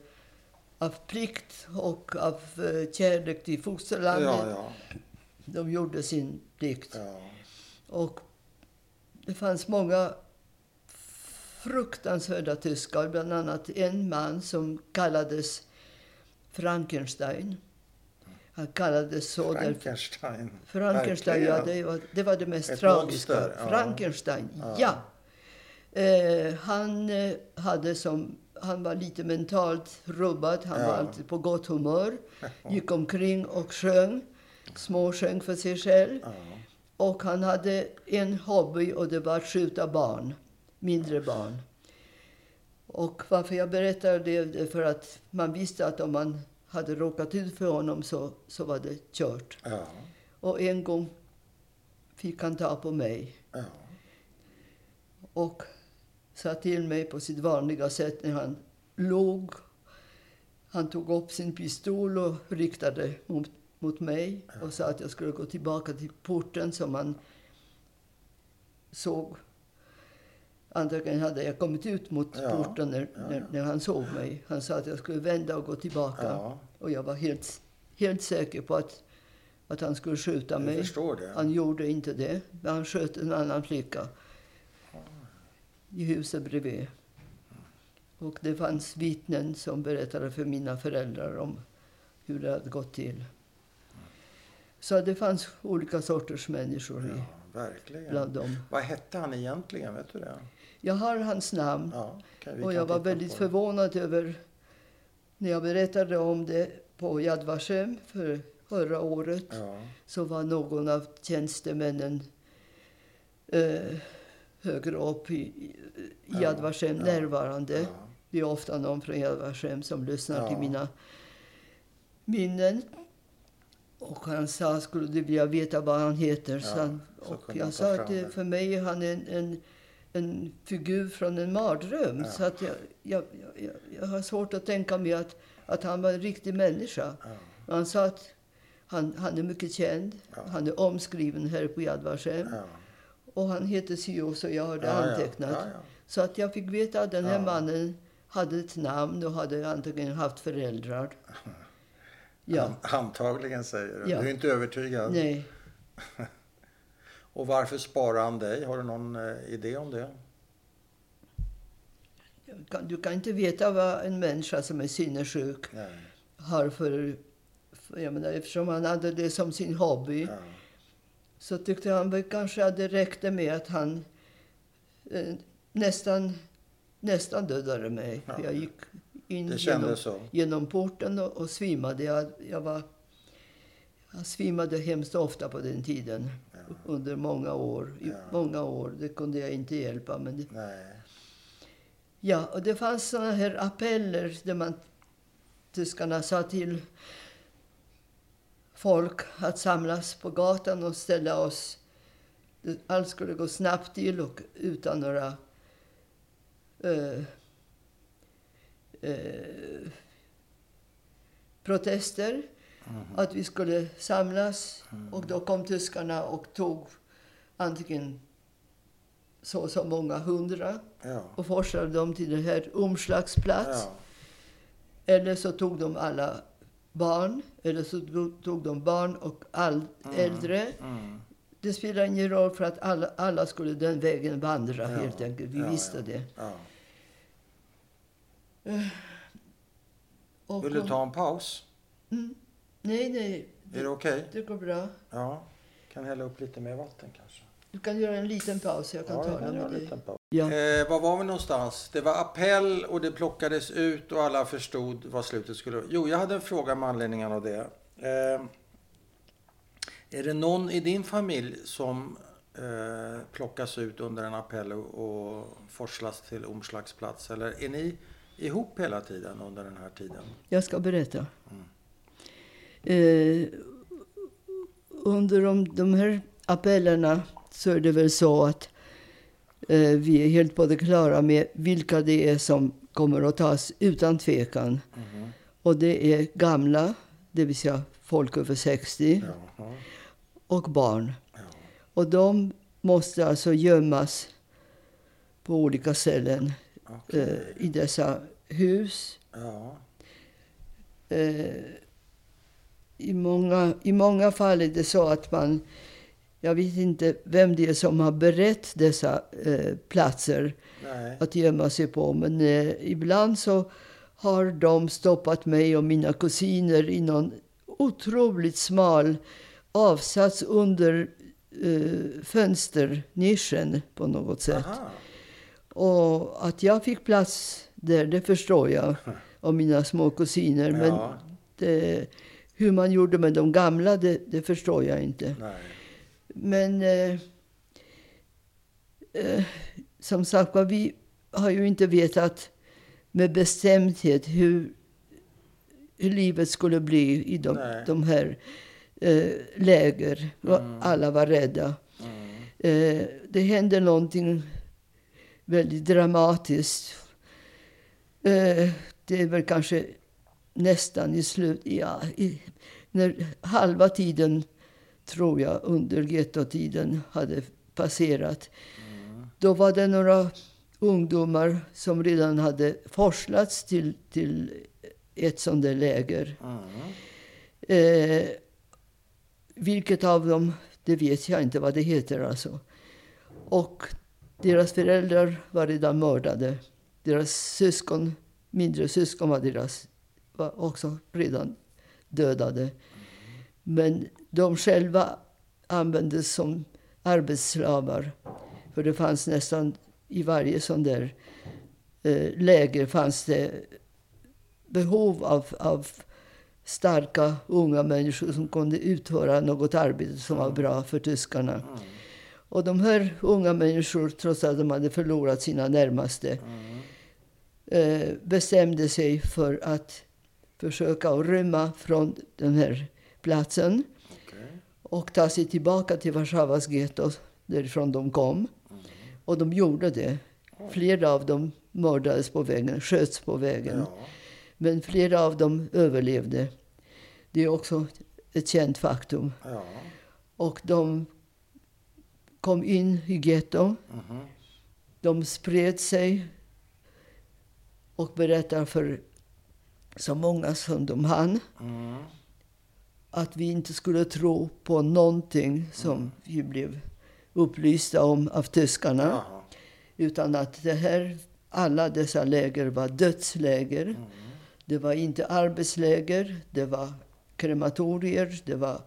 av plikt och av eh, kärlek till fosterlandet. De gjorde sin plikt. Och det fanns många fruktansvärda tyskar. Bland annat en man som kallades Frankenstein. Han kallades så Frankenstein. Frankenstein, ja, det var, det var det mest Ett tragiska. monster. Frankenstein, Ja. ja. Eh, han, eh, hade som, han var lite mentalt rubbad. Han Ja. var alltid på gott humör. Gick omkring och sjöng. Småsjöng för sig själv. Ja. Och han hade en hobby och det var att skjuta barn. Mindre barn. Och varför jag berättar det är för att man visste att om man hade råkat ut för honom så, så var det kört. Ja. Och en gång fick han ta på mig. Ja. och sa till mig på sitt vanliga sätt när han låg. Han tog upp sin pistol och riktade mot, mot mig och sa att jag skulle gå tillbaka till porten som han såg. Antagligen hade jag kommit ut mot Ja, porten när, ja, när, när han såg mig. Han sa att jag skulle vända och gå tillbaka. Och jag var helt, helt säker på att, att han skulle skjuta mig. Han gjorde inte det, men han sköt en annan flicka i huset bredvid. Och det fanns vittnen som berättade för mina föräldrar om hur det hade gått till. Så det fanns olika sorters människor i, Ja, bland dem. Vad hette han egentligen? Vet du det? Jag har hans namn Ja, vi och jag var väldigt förvånad över när jag berättade om det på Yad Vashem för förra året. Ja, så var någon av tjänstemännen eh, högre upp i, i Yad Vashem ja, närvarande. Det är ofta någon från Yad Vashem som lyssnar till mina minnen. Och han sa, skulle du vilja veta vad han heter? så han, och jag sa att för mig är han en, en, en figur från en mardröm. Ja. Så att jag, jag, jag, jag har svårt att tänka mig att, att han var en riktig människa. ja, Han sa att han, han är mycket känd. Ja. Han är omskriven här på Yad Vashem. Och han heter si och så jag har det antecknat. Så att jag fick veta att den här mannen hade ett namn och hade antagligen haft föräldrar. Ja, antagligen säger du. Du är inte övertygad. nej. Och varför sparar han dig? Har du någon eh, idé om det? Kan- Du kan inte veta vad en människa som är sinnessjuk Nej. har för... för jag menar, eftersom han hade det som sin hobby Ja. så tyckte han väl kanske att det räckte med att han eh, nästan, nästan dödade mig. Ja. Jag gick in genom, så. genom porten och, och svimmade. Jag, jag, var, jag svimmade hemskt ofta på den tiden. Under många år. Ja. många år. Det kunde jag inte hjälpa. Men det, ja, och det fanns såna här appeller där man, tyskarna sa till folk att samlas på gatan och ställa oss. Allt skulle gå snabbt till och utan några eh, eh, protester. Mhm. Att vi skulle samlas. Och då kom tyskarna och tog antingen så och så många hundra Ja. och forsade dem till den här omslagsplats. Ja. Eller så tog de alla barn, eller så tog- de barn och all äldre. Mm. Det spelar ingen roll för att alla, alla skulle den vägen vandra Ja, helt enkelt. Vi visste det. Ja. Och, Vill du ta en paus? Mm, nej, nej. Är det okej? Det går bra. Ja. Kan hälla upp lite mer vatten kanske? Du kan göra en liten paus. Jag kan ja, tala med dig. Ja. Eh, var var vi någonstans? Det var appell och det plockades ut och alla förstod vad slutet skulle vara. Jo, jag hade en fråga med anledning av det. Eh, är det någon i din familj som eh, plockas ut under en appell och, och forslas till omslagsplats? Eller är ni ihop hela tiden under den här tiden? Jag ska berätta. Eh, under de, de här appellerna så är det väl så att eh, vi är helt på det klara med vilka det är som kommer att tas utan tvekan. Mhm. Och det är gamla, det vill säga folk över 60, Jaha. och barn. Ja. Och de måste alltså gömmas på olika ställen Okej. eh, i dessa hus. Eh, i, många, I många fall är det så att man... Jag vet inte vem det är som har berett dessa eh, platser Nej. att gömma sig på. Men eh, ibland så har de stoppat mig och mina kusiner i någon otroligt smal avsats under eh, fönsternischen på något sätt. Aha. Och att jag fick plats där, det förstår jag. Och mina små kusiner. Men Ja. det, hur man gjorde med de gamla, det, det förstår jag inte. Nej. Men eh, eh, som sagt var, vi har ju inte vetat med bestämdhet hur, hur livet skulle bli i de, de här eh, läger. Mm. Alla var rädda. Mm. Eh, det hände någonting väldigt dramatiskt. Eh, det är väl kanske nästan i slut... Ja, i, när halva tiden, tror jag, under gettotiden hade passerat. Då var det några ungdomar som redan hade forslats till, till ett sånt där läger. Eh, vilket av dem, det vet jag inte vad det heter alltså. Och deras föräldrar var redan mördade. Deras syskon, mindre syskon var, deras, var också redan dödade. Men de själva användes som arbetsslavar. För det fanns nästan i varje sån där eh, läger fanns det behov av, av starka unga människor som kunde utföra något arbete som var bra för tyskarna. Och de här unga människor, trots att de hade förlorat sina närmaste, eh, bestämde sig för att försöka rymma från den här platsen Okej. och ta sig tillbaka till Warszawas getto, därifrån de kom. Och de gjorde det. Flera av dem mördades på vägen, sköts på vägen. Ja. Men flera av dem överlevde. Det är också ett känt faktum. Ja. Och de kom in i getton. Mhm. De spred sig och berättade för så många som de hann Mm. att vi inte skulle tro på någonting som vi blev upplysta om av tyskarna. Jaha. Utan att det här, alla dessa läger var dödsläger. Mm. Det var inte arbetsläger, det var krematorier, det var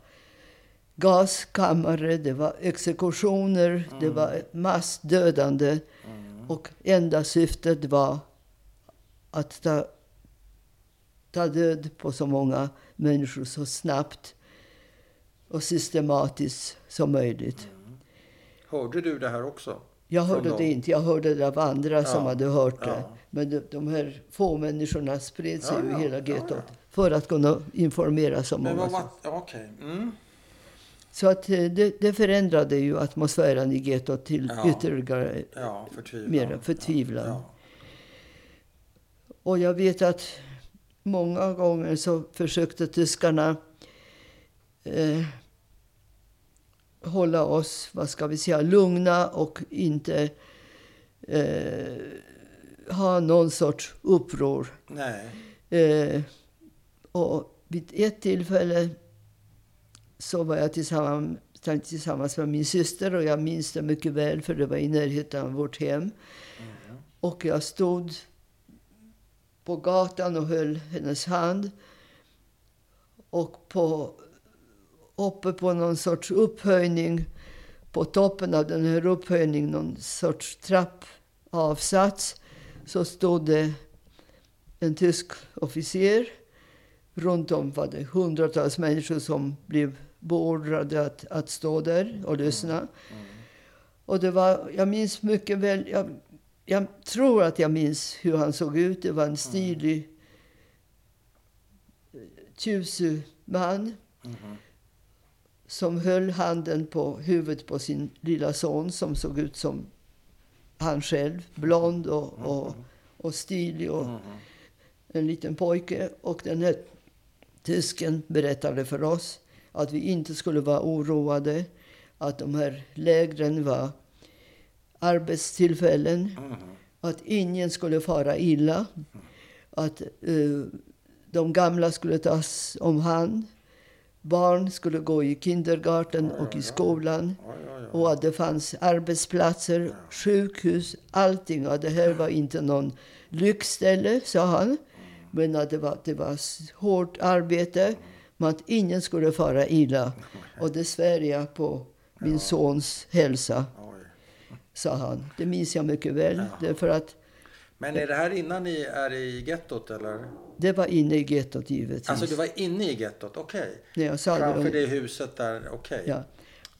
gaskammare, det var exekutioner, det var massdödande. Och enda syftet var att ta, ta död på så många människor så snabbt och systematiskt som möjligt. Hörde du det här också? Jag hörde det inte. Jag hörde det av andra som Ja, hade hört det. ja. Men de, de här få människorna spred sig Ja, över ja, hela gettot för att kunna informera så Men många. vad som- var... Okej. Mm. Så att eh, det, det förändrade ju atmosfären i gettot till Ja. ytterligare Ja, förtvivlan. mer förtvivlan. Och jag vet att många gånger så försökte tyskarna eh, hålla oss, vad ska vi säga, lugna och inte eh, ha någon sorts uppror. Eh, och vid ett tillfälle så var jag tillsammans, tillsammans med min syster och jag minns det mycket väl för det var i närheten av vårt hem. Och jag stod på gatan och höll hennes hand. Och på, uppe på någon sorts upphöjning, på toppen av den här upphöjningen, någon sorts trappavsats, så stod det en tysk officer. Runt om var det hundratals människor som blev beordrade att, att stå där och lyssna. Och det var, jag minns mycket väl, jag, jag tror att jag minns hur han såg ut. Det var en stilig, eh, tjusig man som höll handen på huvudet på sin lilla son som såg ut som han själv. Blond och, och, och stilig och en liten pojke. Och den här tysken berättade för oss att vi inte skulle vara oroade. Att de här lägren var arbetstillfällen. Att ingen skulle fara illa. Att eh, de gamla skulle tas om hand. Barn skulle gå i kindergarten och i skolan. Och att det fanns arbetsplatser, sjukhus, allting. Och det här var inte någon lyxställe, sa han. Men att det var, det var hårt arbete. Men att ingen skulle fara illa. Och det svär jag på min sons hälsa. Sa han. Det minns jag mycket väl. Därför att Men är det här innan ni är i gettot eller? det var inne i gettot givetvis. Alltså du var inne i gettot, okej. Sa Framför det. det huset där, okej. Ja.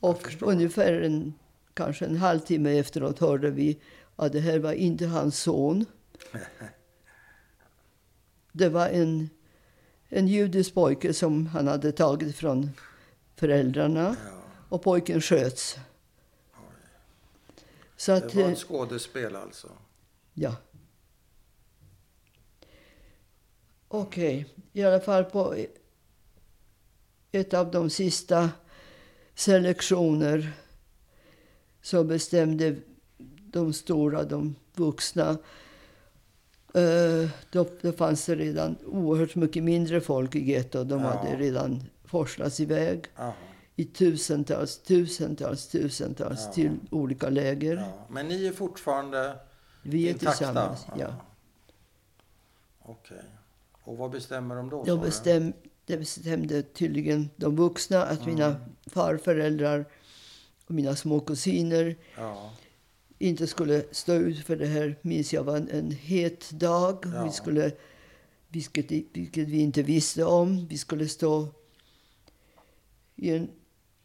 Och ungefär en, kanske en halvtimme efteråt hörde vi att det här var inte hans son. Det var en, en judisk pojke som han hade tagit från föräldrarna. Ja. Och pojken sköts. Så att, Det var eh, ett skådespel alltså. ja. Okej, i alla fall på ett av de sista selektioner så bestämde de stora, de vuxna eh, då, då fanns det redan oerhört mycket mindre folk i gettot. De Ja. hade redan forslats iväg Aha, i tusentals, tusentals, tusentals Ja. till olika läger. ja. Men ni är fortfarande Vi är intakta? tillsammans. Ja. Okej. Och vad bestämmer de då? De bestäm, det bestämde tydligen de vuxna att mina Mm. farföräldrar och mina små kusiner Ja, inte skulle stå ut för det här. Minns jag var en, en het dag. Ja. Vi skulle, vilket, vilket vi inte visste om. Vi skulle stå i en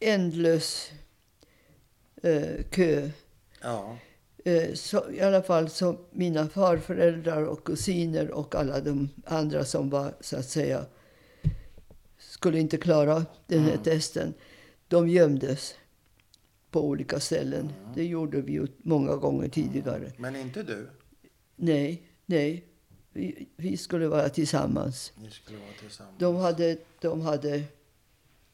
ändlös eh, kö. ja, Eh, så, I alla fall så mina farföräldrar och kusiner och alla de andra som var så att säga skulle inte klara den här Mm. testen. De gömdes på olika ställen. Mm. Det gjorde vi ju många gånger tidigare. men inte du? Nej, nej. Vi, vi skulle vara tillsammans. Ni skulle vara tillsammans? De hade, de hade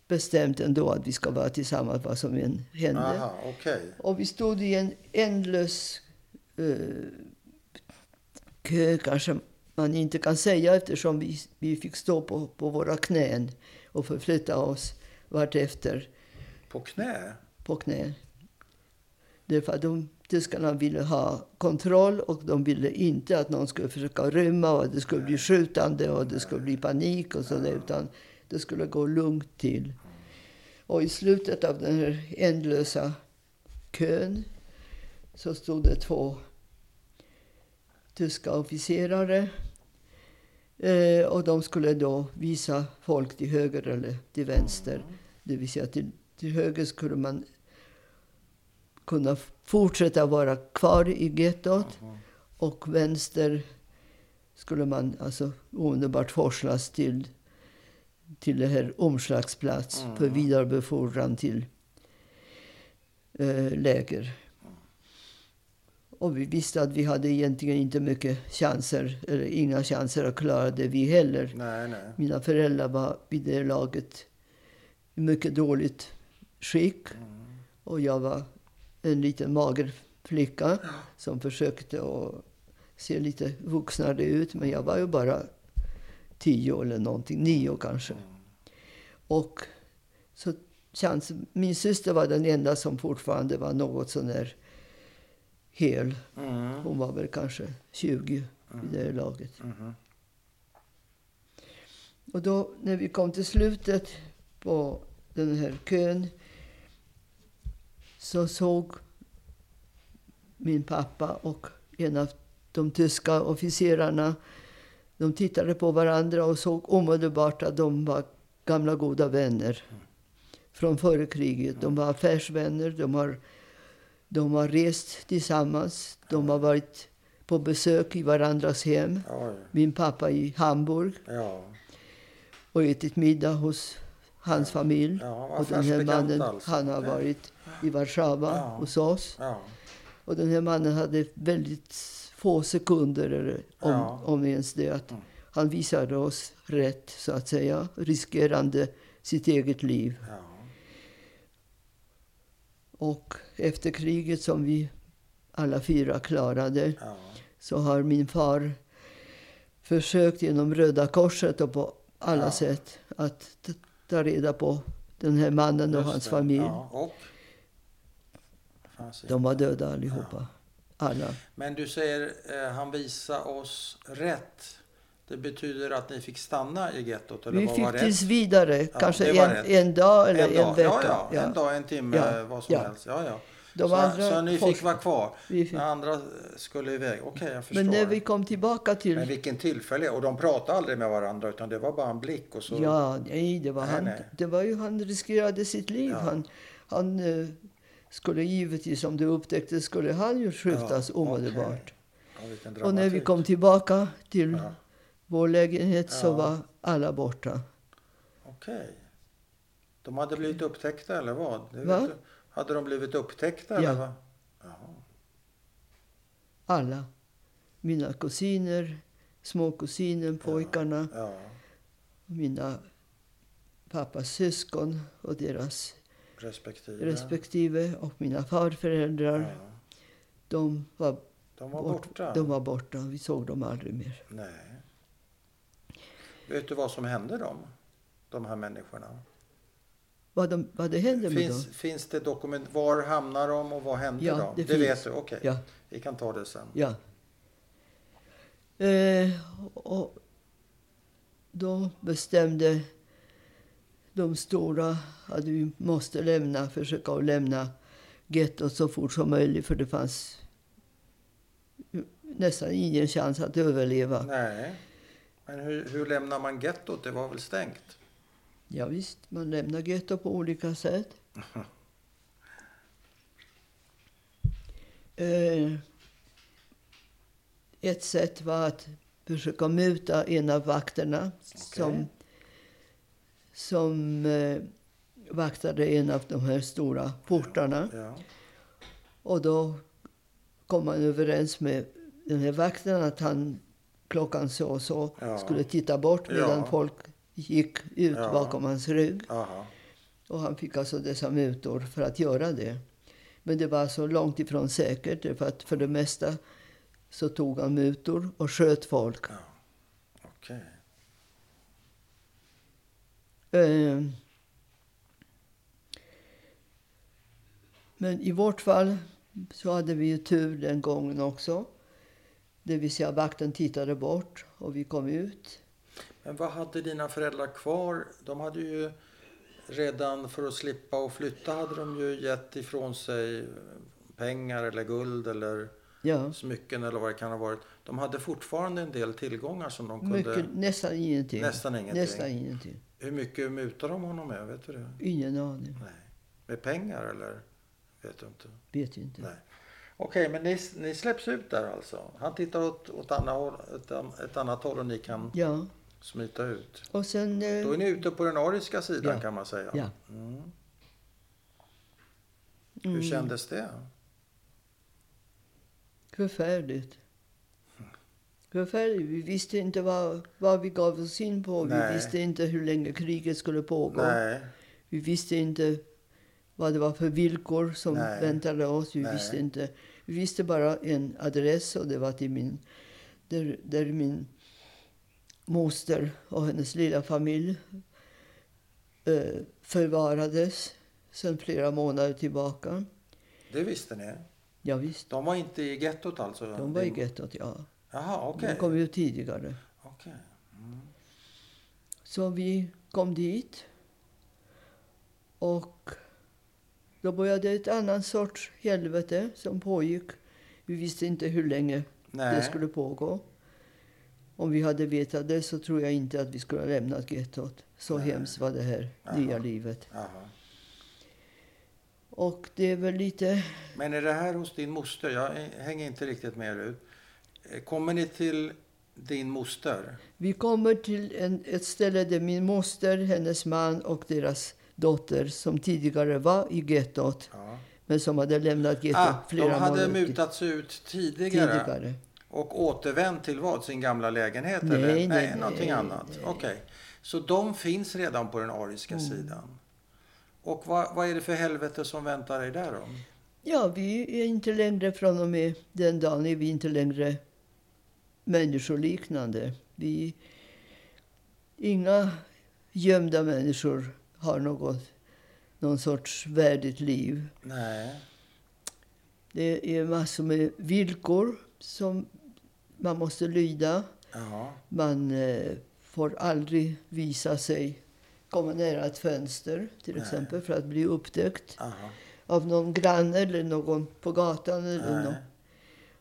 bestämt ändå att vi ska vara tillsammans vad som än hände. Aha, okej. Och vi stod i en ändlös eh, kö, kanske man inte kan säga eftersom vi, vi fick stå på, på våra knän och förflytta oss vartefter På knä? på knän. Därför att de, tyskarna ville ha kontroll och de ville inte att någon skulle försöka rymma och att det skulle bli skjutande och det skulle bli panik och sådär, utan det skulle gå lugnt till. Och i slutet av den här ändlösa kön så stod det två tyska officerare. Eh, och de skulle då visa folk till höger eller till vänster. Det vill säga till, till höger skulle man kunna fortsätta vara kvar i gettot. Och vänster skulle man alltså omedelbart forslas till, till det här omslagsplats för vidarebefordran till eh, läger. Och vi visste att vi hade egentligen inte mycket chanser, eller inga chanser att klara det vi heller. Nej, nej. Mina föräldrar var vid det laget i mycket dåligt skick. Och jag var en liten mager flicka som försökte att se lite vuxnare ut. Men jag var ju bara tio eller någonting, nio kanske. Och så chans, min syster var den enda som fortfarande var något sånär hel. Mm. Hon var väl kanske 20 vid det här laget. Mhm. Och då när vi kom till slutet på den här kön så såg min pappa och en av de tyska officerarna de tittade på varandra och såg omedelbart att de var gamla goda vänner från före kriget. De var affärsvänner, de har, de har rest tillsammans, de har varit på besök i varandras hem. Min pappa i Hamburg och ätit middag hos hans familj. Ja, och den här mannen, alltså. han har varit i Warszawa Ja. hos oss. Ja. Och den här mannen hade väldigt få sekunder, om, Ja. om ens det, att Mm. han visade oss rätt, så att säga, riskerande sitt eget liv. ja. Och efter kriget, som vi alla fyra klarade, ja. så har min far försökt genom Röda Korset och på alla sätt att ta reda på den här mannen och Just hans det. familj. Och? De var döda allihopa. Alla. Men du säger eh, han visar oss rätt. Det betyder att ni fick stanna i gettot? Eller Vi vad fick var rätt? tills vidare, Ja, kanske en, en dag eller en, dag. vecka. Ja, ja. En dag, en timme, Ja. vad som helst. Ja, ja. De så, andra så ni forsk- fick vara kvar? Fick. När andra skulle iväg? Okej, jag förstår. Men när vi kom tillbaka till... Men vilken tillfälle. Och de pratade aldrig med varandra utan det var bara en blick och så... Ja, nej, det var Nej, han. nej. Det var ju, han riskerade sitt liv. Ja. Han, han eh, skulle givetvis, om det upptäcktes, skulle han ju skjutas Ja, omedelbart. okej. Ja, Och när vi kom tillbaka till Ja. vår lägenhet så var alla borta. Okej. De hade blivit upptäckta eller vad? Va? Hade de blivit upptäckta eller vad? Alla. Mina kusiner, småkusiner, pojkarna, mina pappas syskon och deras respektive. respektive och mina farföräldrar. Ja. De, var De var bort, borta. de var borta. Vi såg dem aldrig mer. Nej. Vet du vad som hände dem? De här människorna? Vad, de, vad det hände med Finns, dem? finns det dokument? Var hamnar de och vad hände Ja, dem? det Det, vet du? Okej. Ja, Vi kan ta det sen. ja. Eh, och då bestämde de stora att vi måste lämna, försöka att lämna gettot så fort som möjligt för det fanns nästan ingen chans att överleva. Nej. Men hur, hur lämnar man gettot? Det var väl stängt? Ja, visst, man lämnar getto på olika sätt. Eh, ett sätt var att försöka muta en av vakterna som, som eh, vaktade en av de här stora portarna. Ja. Och då kom man överens med den här vakten att han klockan så och så Ja. skulle titta bort medan Ja. folk gick ut Ja. bakom hans rygg. Aha. Och han fick alltså dessa mutor för att göra det. Men det var så långt ifrån säkert därför att för det mesta så tog han mutor och sköt folk. Ja. Okej. Eh, Men i vårt fall så hade vi ju tur den gången också. Det vill säga vakten tittade bort och vi kom ut. Men vad hade dina föräldrar kvar? De hade ju redan för att slippa och flytta hade de ju gett ifrån sig pengar eller guld eller Ja, smycken eller vad det kan ha varit. De hade fortfarande en del tillgångar som de kunde... mycket, nästan ingenting. Nästan ingenting. Nästan ingenting. Hur mycket mutade de honom med? Vet du det? Ingen aning. Nej. Med pengar eller? Vet du inte? Vet inte. Nej. Okej, men ni, ni släpps ut där alltså? Han tittar åt, åt håll, ett, ett annat håll och ni kan Ja, smita ut? och sen... eh, Då är ni ute på den ariska sidan Ja. kan man säga. Ja. Mm. Hur mm, kändes det? Förfärligt. Förfärligt. Vi visste inte vad, vad vi gav oss in på. Nej. Vi visste inte hur länge kriget skulle pågå. Nej, Vi visste inte vad det var för villkor som Nej. väntade oss. Vi Nej. visste, inte. Vi visste bara en adress och det var till min, där, där min moster och hennes lilla familj eh, förvarades sedan flera månader tillbaka. det visste ni. Ja, visst, De var inte i gettot alltså? de var i gettot, ja. Jaha, okej. De kom ut tidigare. Okej. Så vi kom dit. Och då började ett annat sorts helvete som pågick. Vi visste inte hur länge Nej. det skulle pågå. Om vi hade vetat det så tror jag inte att vi skulle ha lämnat gettot. Så Nej. hemskt var det här Jaha. nya livet. Jaha. Och det är väl lite... Men är det här hos din moster? Jag hänger inte riktigt med ut. Eh, Kommer ni till din moster? Vi kommer till en, ett ställe där min moster, hennes man och deras dotter som tidigare var i gettot Ja. men som hade lämnat gettot Ah, flera de hade månader mutats ut tidigare, tidigare. och återvänt till vad? Sin gamla lägenhet? Nej, eller? nej, nej, någonting nej. annat. Okej. Så de finns redan på den ariska Mm. sidan. Och vad, vad är det för helvete som väntar dig där då? Ja, vi är inte längre från och med den dagen är vi inte längre människoliknande. Vi, inga gömda människor har något, någon sorts värdigt liv. Nej. Det är massor med villkor som man måste lyda. Ja. Man eh, får aldrig visa sig komma nära ett fönster till Nej. exempel för att bli upptäckt Aha. av någon granne eller någon på gatan. Eller Nej. någon.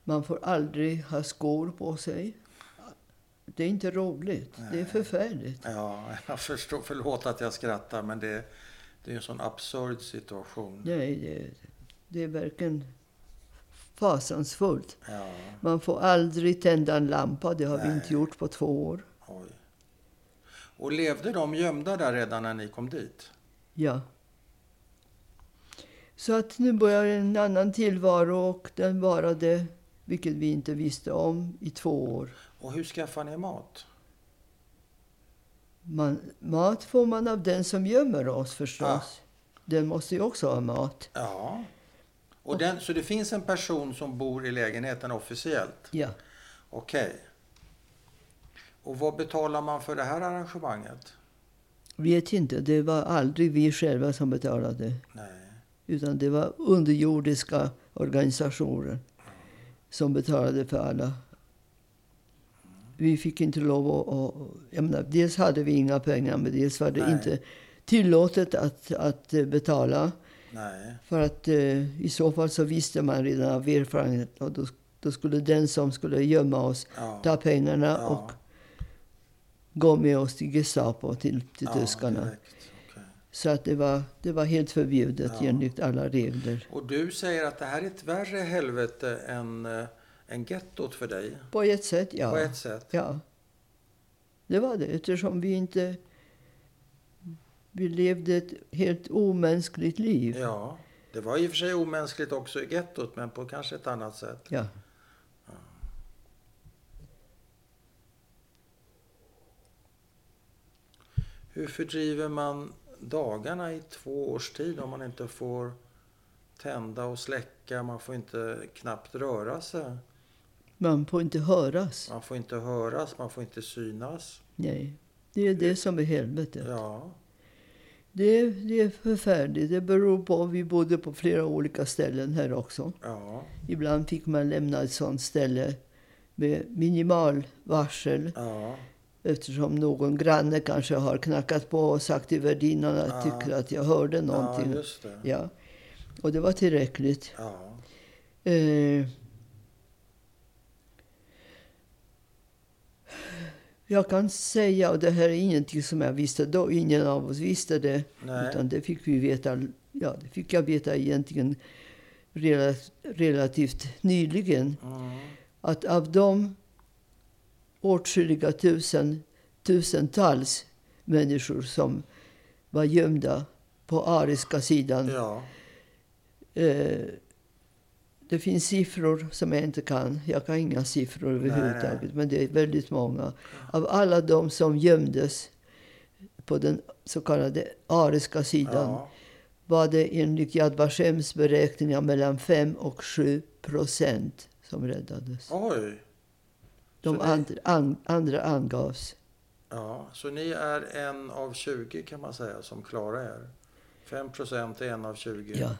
Man får aldrig ha skor på sig. Det är inte roligt. Det är Nej. förfärligt. Ja, jag förstår. Förlåt att jag skrattar, men det, det är en sån absurd situation. Nej, det, det är verkligen fasansfullt. Ja, Man får aldrig tända en lampa. Det har vi Nej. inte gjort på två år. oj. Och levde de gömda där redan när ni kom dit? Ja. Så att nu börjar en annan tillvaro och den varade vilket vi inte visste om i två år. Och hur skaffar ni mat? Man, mat får man av den som gömmer oss förstås. Ah. Den måste ju också ha mat. Ja. Och den, så det finns en person som bor i lägenheten officiellt? Ja. Okej. Och vad betalar man för det här arrangemanget? Vet inte, det var aldrig vi själva som betalade. Nej. Utan det var underjordiska organisationer som betalade för alla. Vi fick inte lov att... att jag menar, dels hade vi inga pengar, men dels var det Nej. inte tillåtet att, att eh, betala. Nej. För att eh, i så fall så visste man redan av erfarenhet. Och då, då skulle den som skulle gömma oss Ja. ta pengarna Ja. och gå med oss till Gestapo, till, till Ja, tyskarna. direkt. Så att det var, det var helt förbjudet Ja. enligt alla regler. Och du säger att det här är ett värre helvete än, äh, än gettot för dig? På ett sätt, ja. På ett sätt? Ja. Det var det, eftersom vi inte... Vi levde ett helt omänskligt liv. Ja. Det var i och för sig omänskligt också i gettot, men på kanske ett annat sätt. Ja. Hur fördriver man dagarna i två års tid om man inte får tända och släcka? Man får inte knappt röra sig. Man får inte höras. Man får inte höras, man får inte synas. Nej. Det är det som är helvetet. Ja, Det, är- det är förfärligt. Det beror på vi bodde på flera olika ställen här också. ja, Ibland fick man lämna ett sånt ställe med minimal varsel. ja, Eftersom någon granne kanske har knackat på och sagt till värdinnan att Ja. tycker att jag hörde ja, någonting. det. Ja. Och det var tillräckligt. Ja, Eh, jag kan säga, och det här är ingenting som jag visste då, ingen av oss visste det. nej, Utan det fick vi veta, ja det fick jag veta egentligen rela- relativt nyligen. mm, Att av de åtskilliga tusen, tusentals människor som var gömda på ariska sidan. ja, Eh, det finns siffror som jag inte kan. Jag kan inga siffror överhuvudtaget. nej. Men det är väldigt många. Av alla de som gömdes på den så kallade ariska sidan ja, var det enligt Yad Vashems beräkningar mellan 5 och 7 procent som räddades. oj. De andra, an, andra angavs. Ja, så ni är en av 20 kan man säga som klarar er. 5 procent är en av 20. Ja,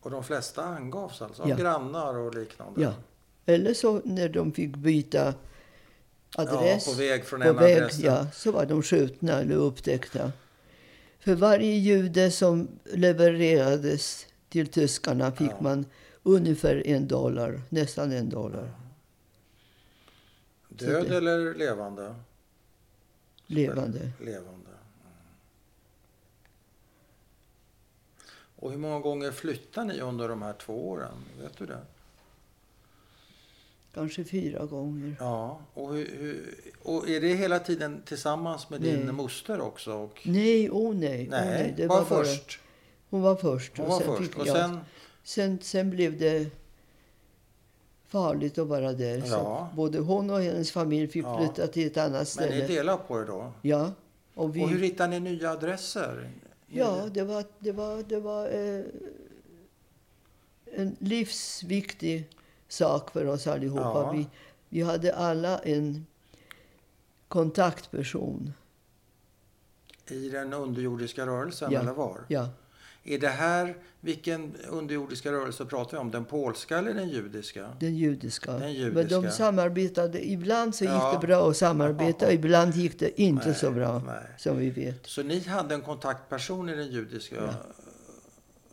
Och de flesta angavs alltså av Ja. grannar och liknande? ja. Eller så när de fick byta adress. Ja, på väg från på en väg, adress. ja, så var de skjutna eller upptäckta. För varje jude som levererades till tyskarna fick Ja. man ungefär en dollar, nästan en dollar. Död det- eller levande? Levande. Levande. Mm. Och hur många gånger flyttar ni under de här två åren? Vet du det? Kanske fyra gånger. Ja. Och, hur, hur, och är det hela tiden tillsammans med din Nej. moster också? Och, Nej, oh nej. nej, oh nej. Det var var bara, först. hon var först. Hon och var sen först. fick Och jag- sen, sen, sen blev det farligt att vara där. Ja. Så både hon och hennes familj fick Ja. flytta till ett annat men ställe. ni delar på det då? Ja. Och vi, Och hur hittar ni nya adresser? Ja, det var, det var, det var eh, en livsviktig sak för oss allihopa. Ja. Vi, vi hade alla en kontaktperson. I den underjordiska rörelsen, Ja. eller var? Ja, Är det här, vilken underjordiska rörelse pratar vi om? Den polska eller den judiska? den judiska. Den Men judiska. de samarbetade. Ibland så gick Ja. det bra att samarbeta, ibland gick det inte Nej, så bra, nej. som vi vet. Så ni hade en kontaktperson i den judiska Ja.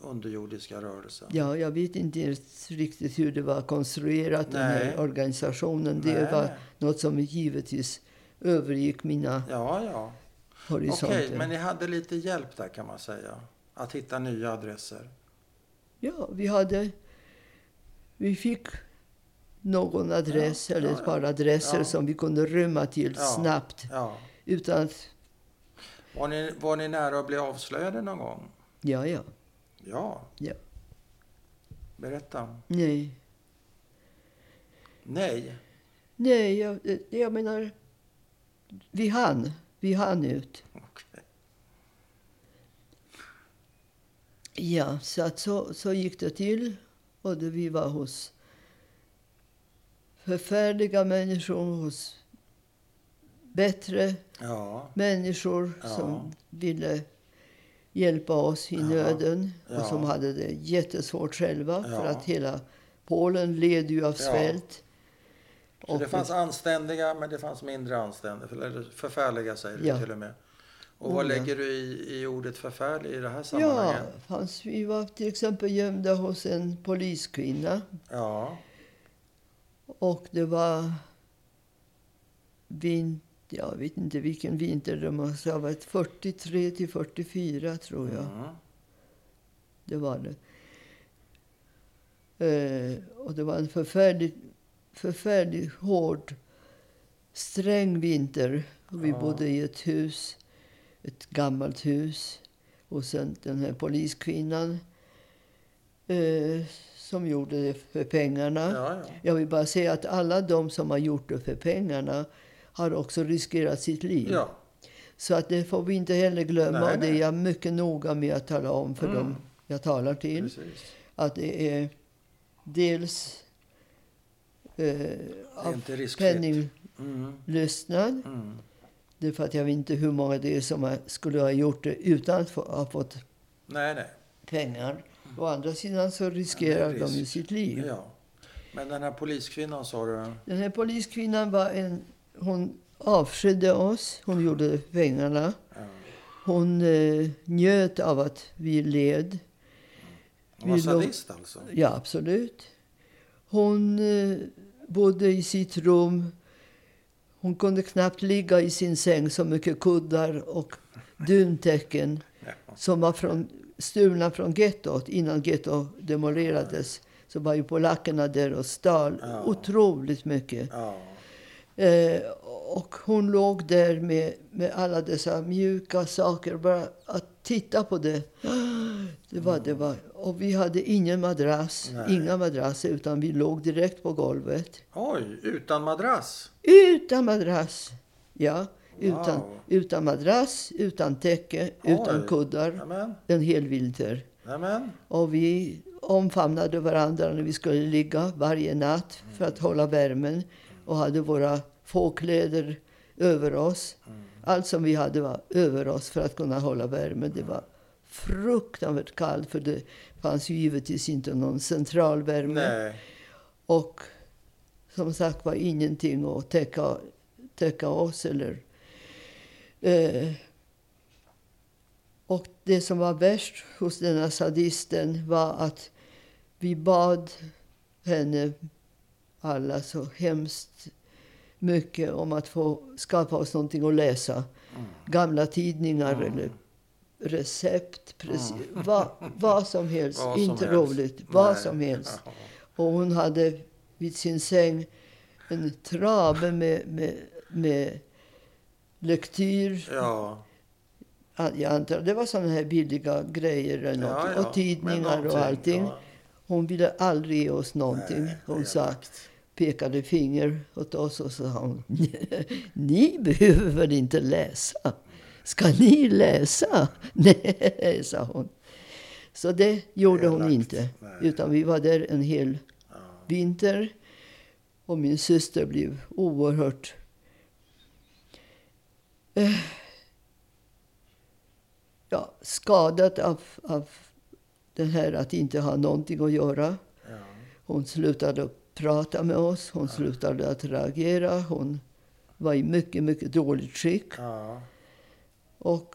underjordiska rörelsen? Ja, jag vet inte riktigt hur det var konstruerat, den Nej. här organisationen. Det var något som givetvis övergick mina Ja, ja. Okej, horisonter. men ni hade lite hjälp där kan man säga. Att hitta nya adresser. Ja, vi hade... Vi fick någon adress, Ja, eller ja, ett par adresser ja. som vi kunde rymma till Ja. snabbt. Ja. Utan att... Var, ni, var ni nära att bli avslöjade någon gång? Ja, ja. Ja. Ja. Berätta. Nej. Nej. Nej, jag, jag menar, vi hann. Vi hann ut. Ja, så, att så, så gick det till. Och det, vi var hos förfärliga människor, hos bättre Ja. människor Ja. som ville hjälpa oss i Ja. nöden och som hade det jättesvårt själva för att hela Polen led ju av svält. Så det fanns anständiga, men det fanns mindre anständiga. Eller förfärliga säger du till och med. Och Oh, vad ja. lägger du i, i ordet förfärlig i det här Ja, sammanhanget? fanns, vi var till exempel gömda hos en poliskvinna. Ja. Och det var vin, jag vet inte vilken vinter det måste ha varit. 43 till 44 tror jag. Mm. Det var det. Eh, och det var en förfärligt, förfärligt hård, sträng vinter. Och vi Ja. bodde i ett hus, ett gammalt hus. Och sen den här poliskvinnan eh, som gjorde det för pengarna. Ja, ja. Jag vill bara säga att alla de som har gjort det för pengarna har också riskerat sitt liv. ja. Så att det får vi inte heller glömma. Nej, och det är nej. jag mycket noga med att tala om för Mm. dem jag talar till. Precis. Att det är dels eh, av penninglystnad. Mm. Mm. Det är för att jag vet inte hur många det är som skulle ha gjort det utan att få, ha fått Nej, nej. pengar. Å andra sidan så riskerar Ja, är de ju risk. sitt liv. Ja. Men den här poliskvinnan sa du? Den här poliskvinnan var en... Hon avskydde oss. Hon gjorde pengarna. Hon eh, njöt av att vi led. Hon var sadist alltså? Ja, absolut. Hon eh, bodde i sitt rum. Hon kunde knappt ligga i sin säng, så mycket kuddar och duntäcken som var från, stulna från gettot. Innan gettot demolerades så var ju polackerna där och stal Ja. otroligt mycket. Ja. Eh, och hon låg där med, med alla dessa mjuka saker. Bara att titta på det. Det var, det var. Och vi hade ingen madrass, Nej. inga madrasser, utan vi låg direkt på golvet. Oj, utan madrass? Utan madrass! Ja, utan, Wow. utan madrass, utan täcke, utan Oj. kuddar. Nämen, En hel vinter. Och vi omfamnade varandra när vi skulle ligga varje natt för att hålla värmen. Och hade våra fåkläder över oss. Allt som vi hade var över oss för att kunna hålla värmen. Det var fruktansvärt kallt för det fanns ju givetvis inte någon centralvärme. Nej. Och som sagt var ingenting att täcka, täcka oss eller... Eh, och det som var värst hos denna sadisten var att vi bad henne alla så hemskt mycket om att få skaffa oss någonting att läsa. Gamla tidningar Mm. eller recept, precis. Vad, vad som helst. Vad som Inte helst. roligt. Vad Nej. som helst. Och hon hade vid sin säng en trave med, med, med lektyr. Ja. Jag antar det var sådana här billiga grejer eller något. Ja, ja. och tidningar och allting. Hon ville aldrig ge oss någonting. Nej, hon sa, elakt. Pekade finger åt oss och sa hon, ni behöver väl inte läsa? Ska ni läsa? Nej, sa hon. Så det gjorde hon inte. Utan vi var där en hel vinter. Och min syster blev oerhört... Eh, ja, skadad av, av det här att inte ha någonting att göra. Hon slutade att prata med oss, hon slutade att reagera. Hon var i mycket, mycket dåligt skick. Ja. Och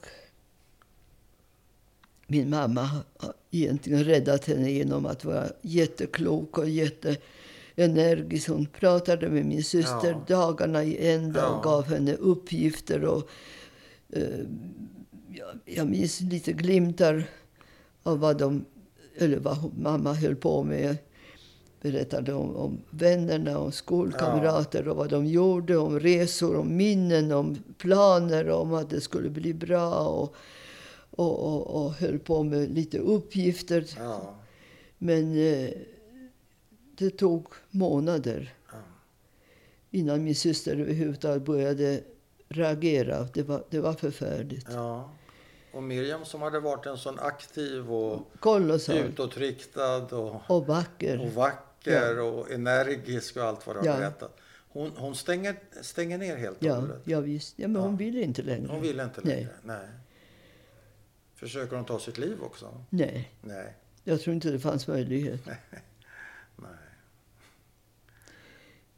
min mamma har egentligen räddat henne genom att vara jätteklok och jätteenergisk. Hon pratade med min syster Ja. dagarna i ända Ja. och gav henne uppgifter. Och, eh, jag, jag minns lite glimtar av vad, de, eller vad mamma höll på med. Berättade om, om vännerna, om skolkamrater och vad de gjorde, om resor, om minnen, om planer, om att det skulle bli bra. Och, och, och, och höll på med lite uppgifter. Ja. Men eh, det tog månader. Ja. innan min syster överhuvudtaget började reagera. Det var, det var förfärligt. Ja. Och Miriam som hade varit en sån aktiv och Kolossalt. utåtriktad och, Och vacker. och vacker och energisk och allt vad du har berättat. Hon, hon stänger, stänger ner helt och Ja, hållet. ja, visst. Ja, men Ja. hon ville inte längre. Hon vill inte Nej. längre. Nej. Försöker hon ta sitt liv också? Nej, Nej. jag tror inte det fanns möjlighet. Nej.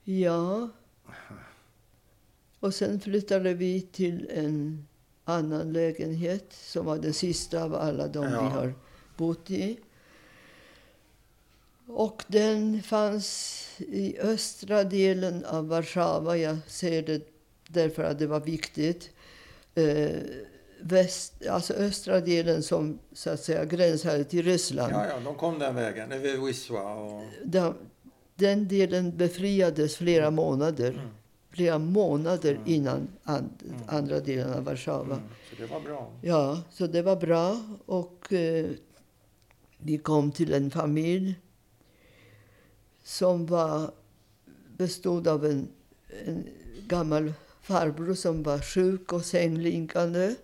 Ja. Och sen flyttade vi till en annan lägenhet som var den sista av alla de Ja. vi har bott i. Och den fanns i östra delen av Warszawa. Jag säger det därför att det var viktigt. Eh, väst, alltså östra delen som så att säga gränsade till Ryssland. Ja, ja, de kom den vägen. Över Wisła och... Den, den delen befriades flera månader. Mm. Flera månader Mm. innan an, Mm. andra delen av Warszawa. Mm, så det var bra. Ja, så det var bra. Och eh, vi kom till en familj som var, bestod av en, en gammal farbror som var sjuk och sängliggande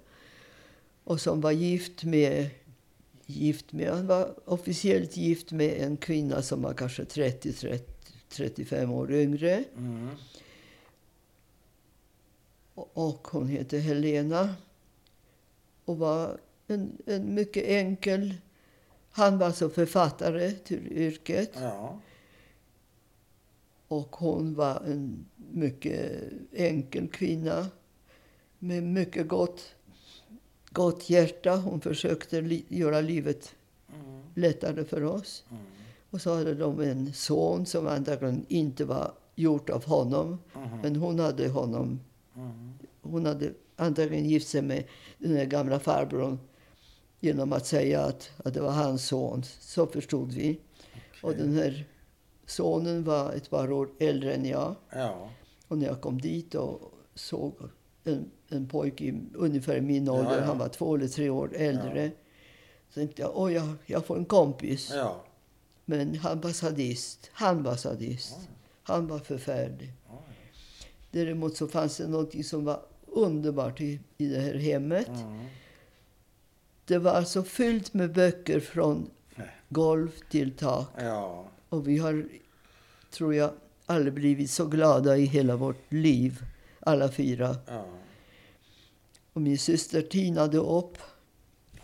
och som var gift med, gift med, han var officiellt gift med en kvinna som var kanske 30, 30 35 år yngre. Mm. Och- Och hon hette Helena. Och var en, en mycket enkel... Han var alltså författare till yrket. Ja. Och hon var en mycket enkel kvinna med mycket gott, gott hjärta. Hon försökte li, göra livet Mm. lättare för oss. Mm. Och så hade de en son som antagligen inte var gjort av honom. Mhm. Men hon hade honom Mm. hon hade antagligen gift sig med den där gamla farbrorn genom att säga att, att det var hans son. Så förstod vi. Och Okej. den här sonen var ett par år äldre än jag. Ja. Och när jag kom dit och såg en, en pojke i ungefär min ålder, ja. han var två eller tre år äldre. Så tänkte jag, oj, jag, jag får en kompis. Men han var sadist. Han var sadist. Han var förfärlig. Däremot så fanns det något som var underbart i, i det här hemmet. Mm. Det var alltså fyllt med böcker från golv till tak. Ja. Och vi har, tror jag, aldrig blivit så glada i hela vårt liv. Alla fyra. Ja. Och min syster tinade upp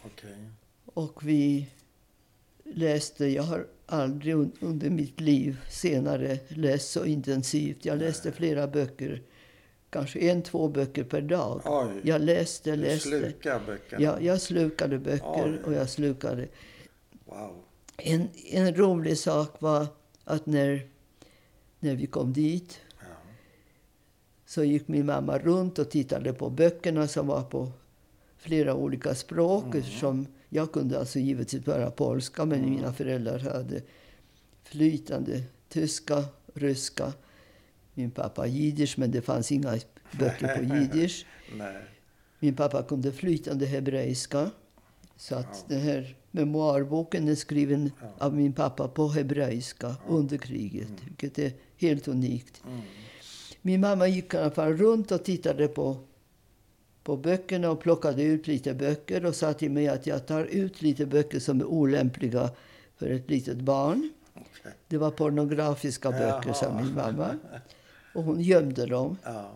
Okej. och vi läste. Jag har aldrig un- under mitt liv senare läst så intensivt. Jag läste flera böcker. Kanske en, två böcker per dag. Oj. Jag läste, du läste. slukar böckerna. Ja, jag slukade böcker Oj. och jag slukade. Wow. En, en rolig sak var att när, när vi kom dit Ja. så gick min mamma runt och tittade på böckerna som var på flera olika språk. Mm. Eftersom jag kunde alltså givetvis bara polska, men Mm. mina föräldrar hade flytande tyska, ryska. Min pappa jiddisch, men det fanns inga böcker på jiddisch. Min pappa kunde flytande hebreiska. Så att Ja. den här memoarboken är skriven Ja. av min pappa på hebreiska under kriget, Mm. vilket är helt unikt. Mm. Min mamma gick i alla fall runt och tittade på, på böckerna och plockade ut lite böcker och sa till mig att jag tar ut lite böcker som är olämpliga för ett litet barn. Okej. Det var pornografiska böcker, sa Jaha. min mamma. Och hon gömde dem. Ja.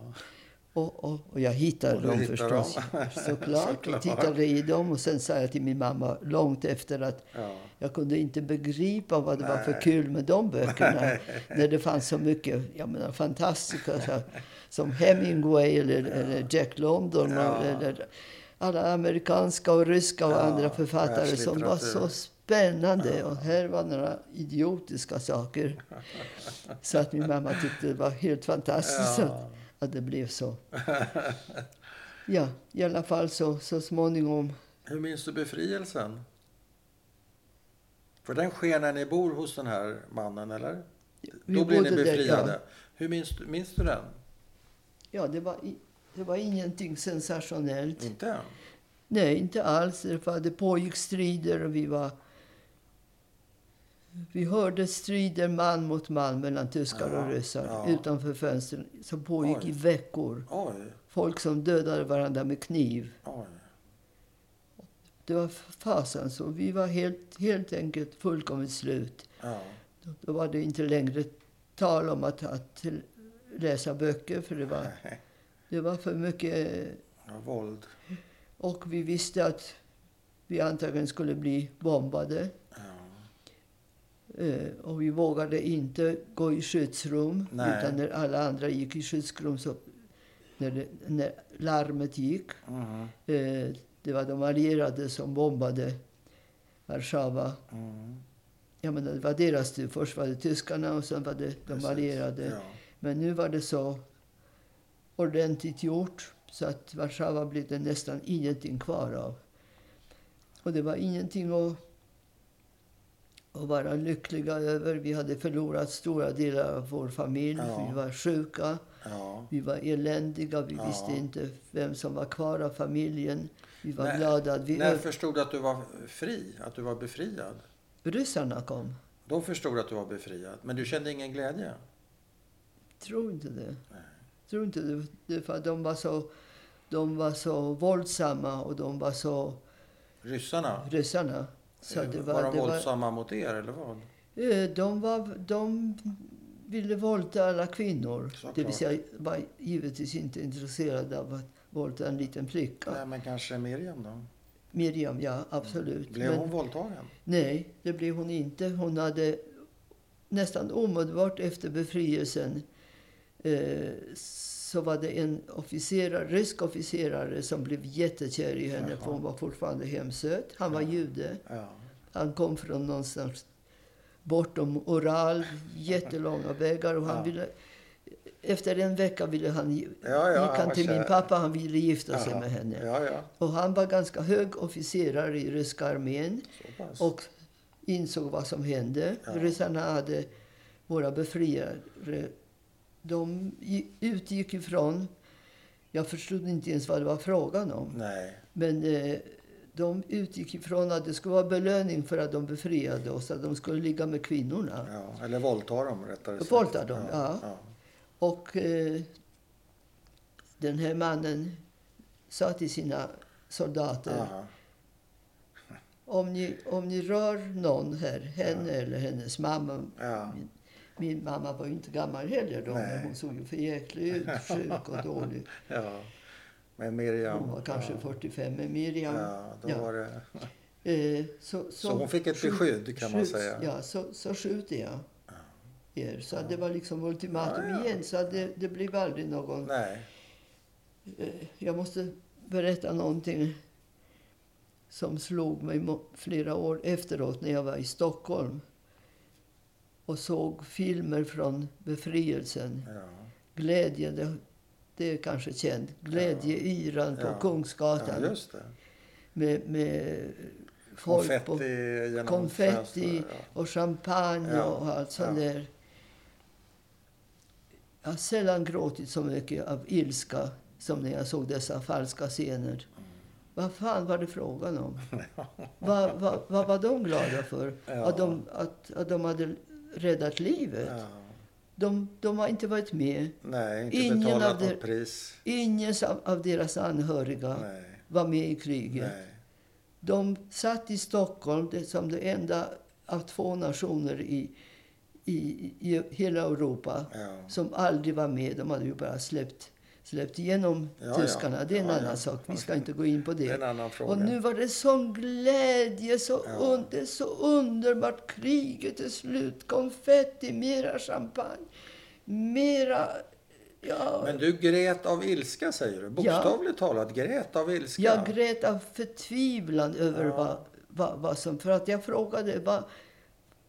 Och, och, och jag hittade Och dem hittade förstås. dem. Såklart. Såklart. Tittade i dem. Och sen sa jag till min mamma långt efter att Ja. jag kunde inte begripa vad det var för Nej. kul med de böckerna. när det fanns så mycket jag menar, fantastiska som Hemingway eller, eller Jack London. Ja. Eller alla amerikanska och ryska och Ja, andra författare som var så spännande. Och här var några idiotiska saker. Så att min mamma tyckte det var helt fantastiskt att, det blev så. Ja, i alla fall så, så småningom. Hur minns du befrielsen? För den sker när ni bor hos den här mannen, eller? Vi Då blir ni bodde där, befriade. ja. Hur minns, minns du den? Ja, det var, det var ingenting sensationellt. Inte? Nej, inte alls. Det pågick strider och vi var... Vi hörde strider man mot man mellan tyskar Ja, och ryssar ja. utanför fönstren som pågick Oj. i veckor. Oj, Folk som dödade varandra med kniv. oj. Det var fasen så. Vi var helt, helt enkelt fullkomligt slut. Ja, Då, då var det inte längre tal om att, att läsa böcker för det var, det var för mycket. Ja, våld. Och vi visste att vi antagligen skulle bli bombade. Eh, och vi vågade inte gå i skyddsrum. Nej. Utan när alla andra gick i skyddsrum, så när, det, när larmet gick, Mhm. eh, det var de allierade som bombade Warszawa. Mm. Jag menar, det var deras tur. Först var det tyskarna och sen var det de Precis. allierade. Ja. Men nu var det så ordentligt gjort så att Warszawa blev det nästan ingenting kvar av. Och det var ingenting att, att vara lyckliga över. Vi hade förlorat stora delar av vår familj. Ja. Vi var sjuka, Ja. vi var eländiga. Vi Ja. visste inte vem som var kvar av familjen. Vi var När- glada att vi När ö- förstod du att du var fri? Att du var befriad? ryssarna kom. Då förstod att du var befriad. Men du kände ingen glädje? Tror inte det. Nej. Tror inte det. det för de var så de var så våldsamma och de var så Ryssarna? ryssarna. Så det var, var, de det var, våldsamma mot er eller vad? Eh, de, var, de ville våldta alla kvinnor. Såklart. Det vill säga var givetvis inte intresserade av att våldta en liten flicka. Nej, men kanske Miriam då? Miriam, ja absolut. Blev Men- hon våldtagen? Nej, det blev hon inte. Hon hade nästan omedelbart efter befrielsen eh, så var det en officerare, rysk officerare som blev jättekär i henne Jaha. för hon var fortfarande hemsöt. Han var Ja. jude. Ja. Han kom från någonstans bortom Oral, jättelånga vägar. Och han Ja. ville, efter en vecka ville han, Ja, ja, gick han till min pappa. Han ville gifta sig med henne. Ja. Och han var ganska hög officerare i ryska armén och insåg vad som hände. Ja. Ryssarna hade, våra befriare, de gi- utgick ifrån, jag förstod inte ens vad det var frågan om, Nej. men eh, de utgick ifrån att det skulle vara belöning för att de befriade oss, att de skulle ligga med kvinnorna. Ja. Eller våldta dem rättare sagt. Våldta dem, ja. ja. Och eh, den här mannen sa till sina soldater, Aha. om ni, om ni rör någon här, henne eller hennes mamma. Min, mamma var inte gammal heller då, Nej. men hon såg ju för jäklig ut, sjuk och dålig. ja. Men Miriam... Hon var kanske ja. 45 med Miriam. Ja, då Ja. var det... Eh, så, så, Så hon fick ett skjut- beskydd, kan man skjut- säga. Ja, så, så skjuter jag er. Så det var liksom ultimatum Ja, igen. Så det, det blev aldrig någon... Nej. Eh, jag måste berätta någonting som slog mig flera år efteråt när jag var i Stockholm och såg filmer från befrielsen. Ja. Glädje, det, det är kanske känt. Glädjeyran på Ja. Kungsgatan. ja, just det. med, med folk Konfetti på konfetti ja. och champagne och allt sånt där. Jag har sällan gråtit så mycket av ilska som när jag såg dessa falska scener. Vad fan var det frågan om? vad, vad, vad var de glada för? Att, de, att, att de hade räddat livet? Ja. De, de har inte varit med. Nej, inte Ingen betalat av något pris. Ingen av- deras anhöriga Nej. var med i kriget. Nej. De satt i Stockholm det, som det enda av två nationer i, i, i hela Europa Ja. som aldrig var med. De hade ju bara släppt, släppt igenom Ja, tyskarna. ja. Det är en Ja, annan ja. sak. Vi ska inte gå in på Det det. en annan fråga. Och nu var det sån glädje. Så Ja. un, det så underbart. Kriget är slut. Konfetti, mera champagne. Mera... Ja, Men du grät av ilska säger du? Bokstavligt talat grät av ilska? Jag grät av förtvivlan över Ja. vad, vad, vad som... För att jag frågade vad,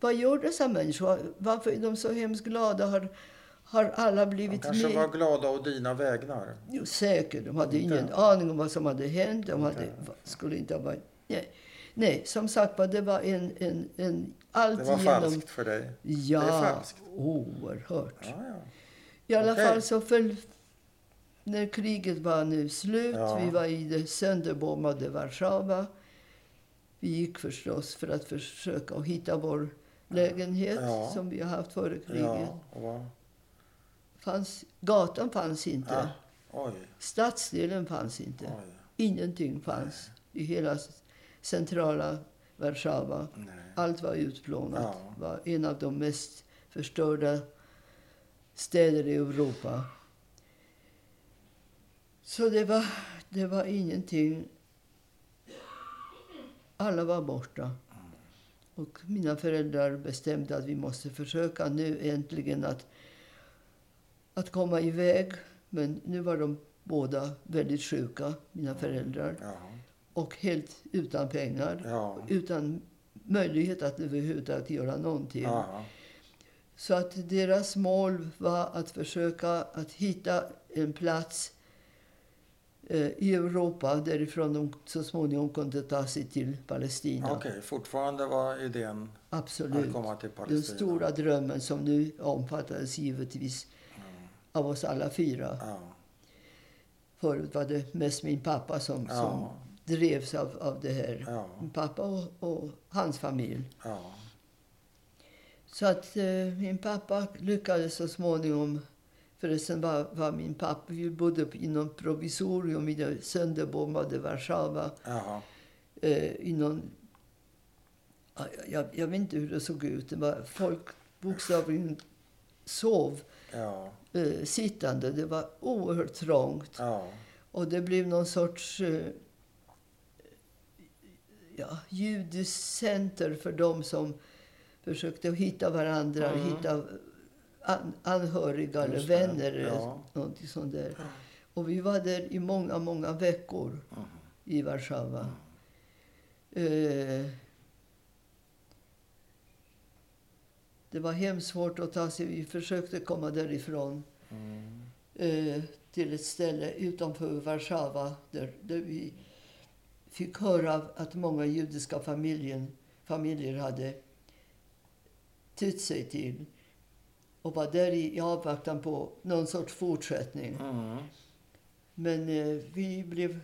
vad gör dessa människor? Varför är de så hemskt glada? Har, har alla De blivit kanske med? var glada å dina vägnar. Jo, säkert. De hade Inte? ingen aning om vad som hade hänt. De hade, Inte? skulle inte ha varit... Nej. Nej, som sagt var, det var en, en, en allt Det var igenom... falskt för dig? Ja, Det är falskt. oerhört. Ja, ja. I alla Okej. fall så föll... När kriget var nu slut, Ja. vi var i det sönderbombade Warszawa. Vi gick förstås för att försöka hitta vår lägenhet som vi har haft före kriget. Ja? Fanns, gatan fanns inte. Ah, oj, Stadsdelen fanns inte. oj. Ingenting fanns i hela centrala Warszawa. Nej. Allt var utplånat. Ja. var en av de mest förstörda städer i Europa. Så det var, det var ingenting. Alla var borta. Och mina föräldrar bestämde att vi måste försöka nu äntligen att, att komma iväg. Men nu var de båda väldigt sjuka, mina föräldrar. Ja, Och helt utan pengar. ja, Utan möjlighet att överhuvudtaget göra någonting. ja, Så att deras mål var att försöka att hitta en plats eh, i Europa därifrån de så småningom kunde ta sig till Palestina. Okej, fortfarande var idén att Absolut. komma till Den Palestina. stora drömmen som nu omfattades givetvis av oss alla fyra. Ja, Förut var det mest min pappa som, som ja, drevs av, av det här. ja, pappa och, och hans familj. ja, Så att eh, min pappa lyckades så småningom. Förresten var, var min pappa, vi bodde i någon provisorium i det sönderbombade Warszawa. jaha, Eh, i någon, ja, jag, jag vet inte hur det såg ut. Det var folk bokstavligen sov ja, eh, sittande. Det var oerhört trångt. ja, Och det blev någon sorts eh, ja, judiskt center för dem som försökte hitta varandra, Mm. hitta an, anhöriga eller vänner eller ja. någonting sånt där. Och vi var där i många, många veckor Mm. i Warszawa. Eh, det var hemskt svårt att ta sig. Vi försökte komma därifrån mm, eh, till ett ställe utanför Warszawa där, där vi fick höra att många judiska familjen, familjer hade tytt sig till och var där i, i avvaktan på någon sorts fortsättning. mm, Men eh, vi blev,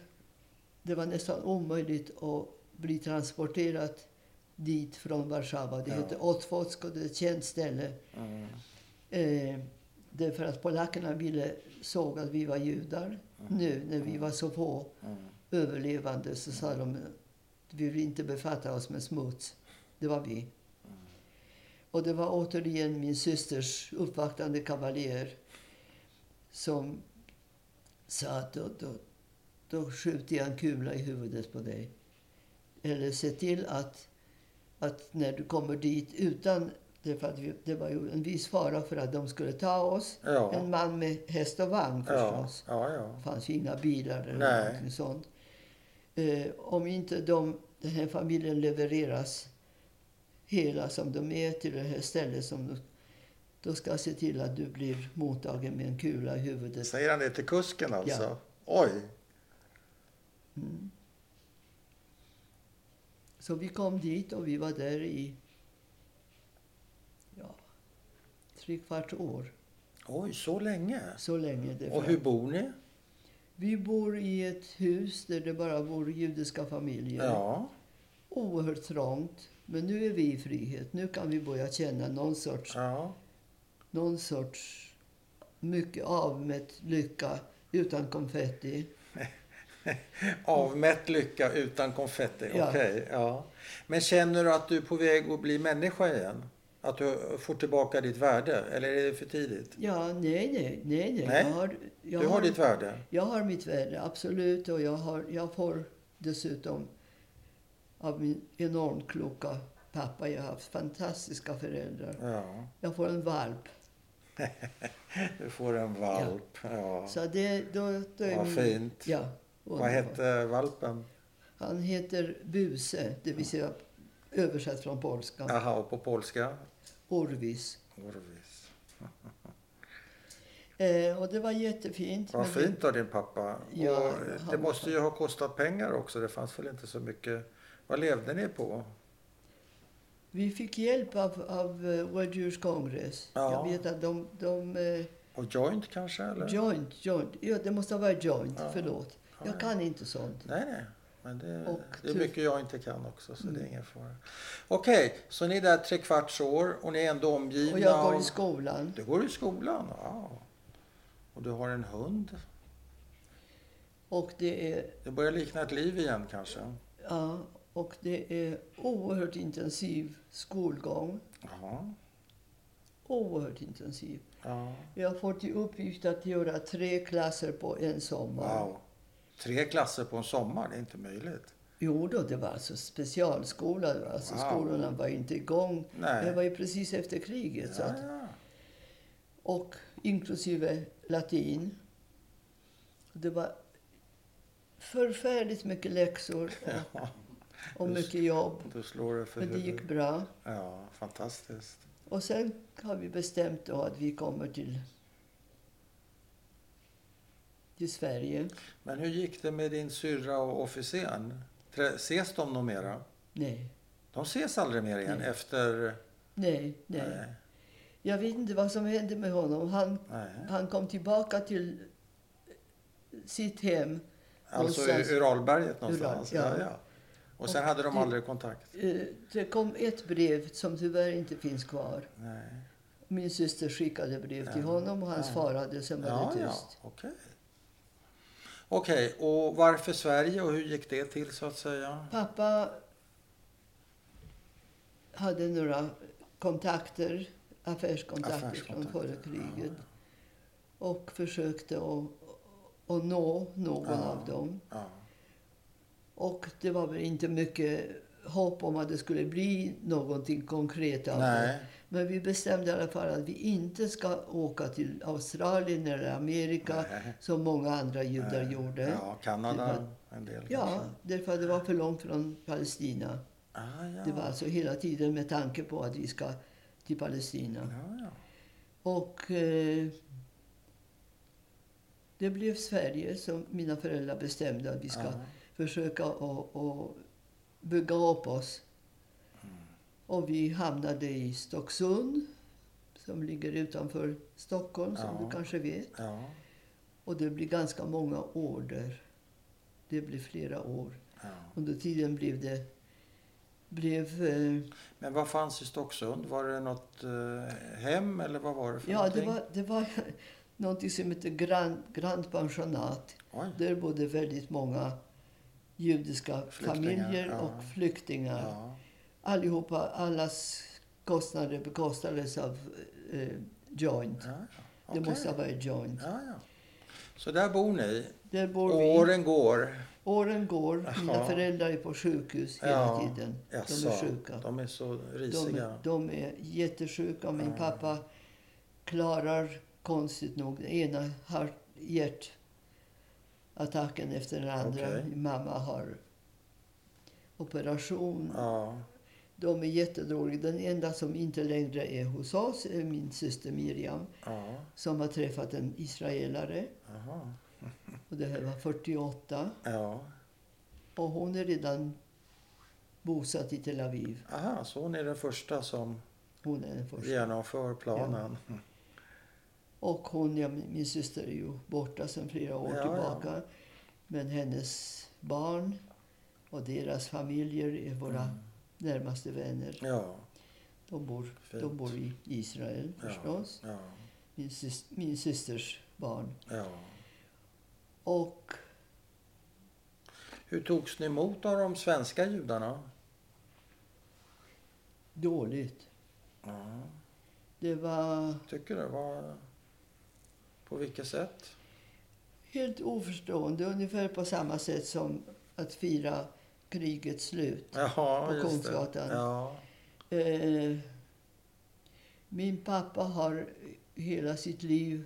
det var nästan omöjligt att bli transporterad dit från Warszawa. Det Ja. hette Otwock och det är ett känt ställe. mm, Eh, därför att polackerna ville, såg att vi var judar. Nu när vi var så få mm, överlevande så sa de vi vill inte befatta oss med smuts. Det var vi. Och det var återigen min systers uppvaktande kavaljer som sa att då, då, då skjuter jag en kula i huvudet på dig. Eller se till att, att när du kommer dit utan... Därför att vi, det var ju en viss fara för att de skulle ta oss. ja, En man med häst och vagn ja, förstås. ja, ja, Det fanns ju inga bilar eller Nej. någonting sånt. Eh, om inte de, den här familjen levereras hela som de är till det här stället som du, då ska jag se till att du blir mottagen med en kula i huvudet. Säger han det till kusken alltså? Ja. Oj! Mm. Så vi kom dit och vi var där i ja, tre kvart år. Oj, så länge? Så länge det Och hur bor ni? Vi bor i ett hus där det bara bor judiska familjer. Ja, Oerhört trångt. Men nu är vi i frihet. Nu kan vi börja känna någon sorts, ja, någon sorts mycket avmätt lycka utan konfetti. avmätt lycka utan konfetti. Ja. Okej, ja. Men känner du att du är på väg att bli människa igen? Att du får tillbaka ditt värde? Eller är det för tidigt? Ja, nej, nej, nej. nej. Nej, Jag har, jag Du har ditt värde? Jag har mitt värde, absolut. Och jag, har, jag får dessutom av min enormt kloka pappa. Jag har haft fantastiska föräldrar. Ja. Jag får en valp. Du får en valp. Ja. Så det, då, då är Vad min- fint. Ja, Vad hette valpen? Han heter Buse, det vill säga översatt från polska. Aha, och på polska? Orvis. Orvis. Eh, och det var jättefint. Vad fint av din pappa. Ja, och det måste ju ha kostat pengar också. Det fanns väl inte så mycket. Vad levde ni på? Vi fick hjälp av, av uh, World Jewish Congress. Ja. Jag vet att de... de eh, Och joint kanske? Eller? joint, joint. Ja, det måste ha varit joint. Ja. Förlåt. Ja, Jag ja. kan inte sånt. Nej, nej. men det, Och det är mycket jag inte kan också så det är Mm. ingen fara. Okej, så ni är där tre kvarts år och ni är ändå omgivna Och jag går i skolan. Du går i skolan? Ja. Och du har en hund? Och det är, Det börjar likna ett liv igen kanske? ja, och det är oerhört intensiv skolgång. Jaha. Oerhört intensiv. Ja. Jag har fått i uppgift att göra tre klasser på en sommar. Wow. Tre klasser på en sommar, det är inte möjligt. Jo då, det var alltså specialskola. Alltså Wow. Skolorna var inte igång. Nej. Det var ju precis efter kriget. Så Ja, att, ja. och inklusive latin. Det var förfärligt mycket läxor och, ja. och mycket jobb. Det Men det gick bra. Ja, fantastiskt. Och sen har vi bestämt då att vi kommer till, till Sverige. Men hur gick det med din syrra och officeren? Ses de nog mera? Nej, De ses aldrig mer igen Nej. efter... nej, nej. Jag vet inte vad som hände med honom. Han, Nej. han kom tillbaka till sitt hem. Alltså Någonstans- i Uralberget någonstans? Ural, ja. ja. Ja, Och sen Och hade de det- aldrig kontakt? Eh, Det kom ett brev som tyvärr inte finns kvar. Nej. Min syster skickade brev till honom och hans ja. far hade sen var det ja. tyst. Okej. Okej, och varför Sverige och hur gick det till så att säga? Pappa hade några kontakter, affärskontakter, Affärskontakter, från förra kriget. ja. Och försökte att, att nå någon Ja. av dem. Ja. Och det var väl inte mycket hopp om att det skulle bli någonting konkret av det. Men vi bestämde i alla fall att vi inte ska åka till Australien eller Amerika Nej. som många andra judar Nej. gjorde. Ja, Kanada var- en del Ja, kanske. därför att det var för långt från Palestina. Ah, ja. Det var alltså hela tiden med tanke på att vi ska till Palestina. Ja, ja. Och eh, det blev Sverige som mina föräldrar bestämde att vi ska Ja. försöka att bygga upp oss. Och vi hamnade i Stocksund som ligger utanför Stockholm, som Ja. du kanske vet. Ja. Och det blir ganska många år där. Det blir flera år. ja. Under tiden blev det... Blev, eh, Men vad fanns i Stocksund? Var det något eh, hem eller vad var det för ja, det någonting? var, det var någonting som heter Grand, Grand Pensionat. Oj. Där bodde väldigt många judiska Flyktingar, familjer och flyktingar. Allihopa, allas kostnader bekostades av eh, Joint. Ja, ja. Det måste ha varit Joint. Ja, ja. Så där bor ni. Där bor vi. Åren går. Åren går. Mina Jaha. föräldrar är på sjukhus hela tiden. De är sjuka. De är så De, risiga. är- de är jättesjuka. Min Ja. pappa klarar konstigt nog den ena har hjärtattacken efter den andra. Min mamma har operation. Ja. De är jättedåliga. Den enda som inte längre är hos oss är min syster Miriam Ja. som har träffat en israelare. Jaha. Och det här var 48. Ja. Och hon är redan bosatt i Tel Aviv. Aha, så hon är den första som Hon är den första. genomför planen. Och hon, ja, min syster är ju borta sedan flera år Ja, ja. tillbaka. Men hennes barn och deras familjer är våra Mm. Närmaste vänner. Ja. De bor, Fint. de bor i Israel Ja. förstås. Ja. Min, sys, min systers barn. ja. Och Hur togs ni emot av de svenska judarna? dåligt. Ja. Det var Tycker du? Var... På vilket sätt? helt oförstående. Ungefär på samma sätt som att fira krigets slut. Jaha, På Kungsgatan. Ja. Eh, min pappa har hela sitt liv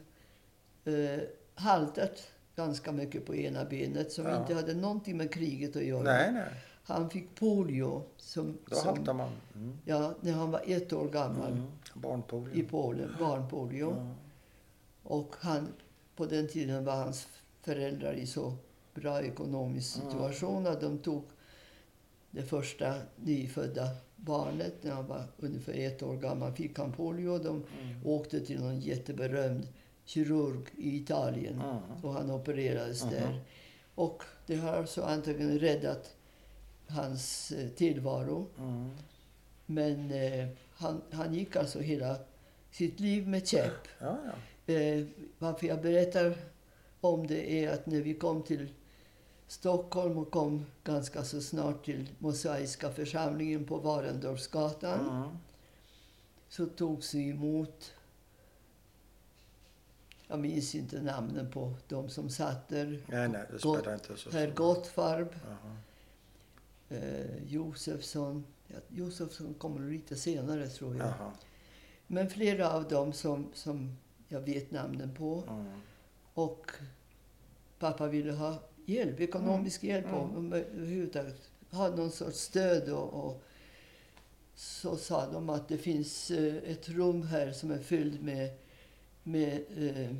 eh, haltat ganska mycket på ena benet som Ja. inte hade någonting med kriget att göra. Nej, nej. Han fick polio som, Då som, haltar man. Mm. ja, när han var ett år gammal Mm. i Barnpolio. Polen, barnpolio. Ja. Och han, på den tiden var hans föräldrar i så bra ekonomisk Mm. situation att de tog det första nyfödda barnet när han var ungefär ett år gammal. Fick han polio. De Mm. åkte till någon jätteberömd kirurg i Italien Mm. och han opererades Mhm. där. Och Det har alltså antagligen räddat hans eh, tillvaro. Mm. Men eh, han, han gick alltså hela sitt liv med käpp. Ja, ja. Eh, varför jag berättar om det är att när vi kom till Stockholm och kom ganska så snart till Mosaiska församlingen på Varendorfsgatan Mm. så togs vi emot jag minns inte namnen på de som satt där. Nej, nej, det Gott- spelar inte så Herr Gottfarb, Jaha. eh, Josefsson. Ja, Josefsson kommer lite senare tror jag. Jaha. Men flera av dem som, som jag vet namnen på. Mm. Och pappa ville ha hjälp, ekonomisk hjälp och Mm. överhuvudtaget ha någon sorts stöd. Och, och så sa de att det finns eh, ett rum här som är fyllt med, med eh,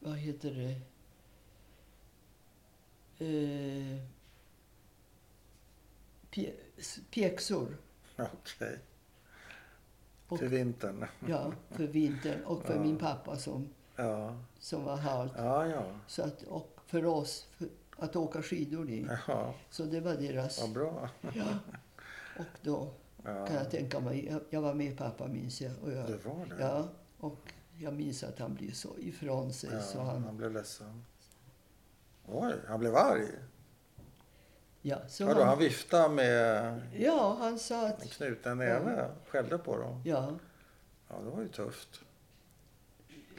vad heter det? Eh, pjäxor. Okej. Och- Till vintern. Ja, för vintern och för Ja. min pappa som, Ja, som var halt. ja, ja. Så att, och för oss för att åka skidor i. ja. Så det var deras. Vad bra. Ja. Och då Ja. kan jag tänka mig, jag, var med pappa minns jag. Och jag Det var det? ja, och jag minns att han blev så ifrån sig. Ja, så han... han, blev ledsen. Oj, han blev arg? ja, så Vadå, han, han viftade med ja, han sa att... knuten näve? Skällde på dem? Ja, Ja, det var ju tufft.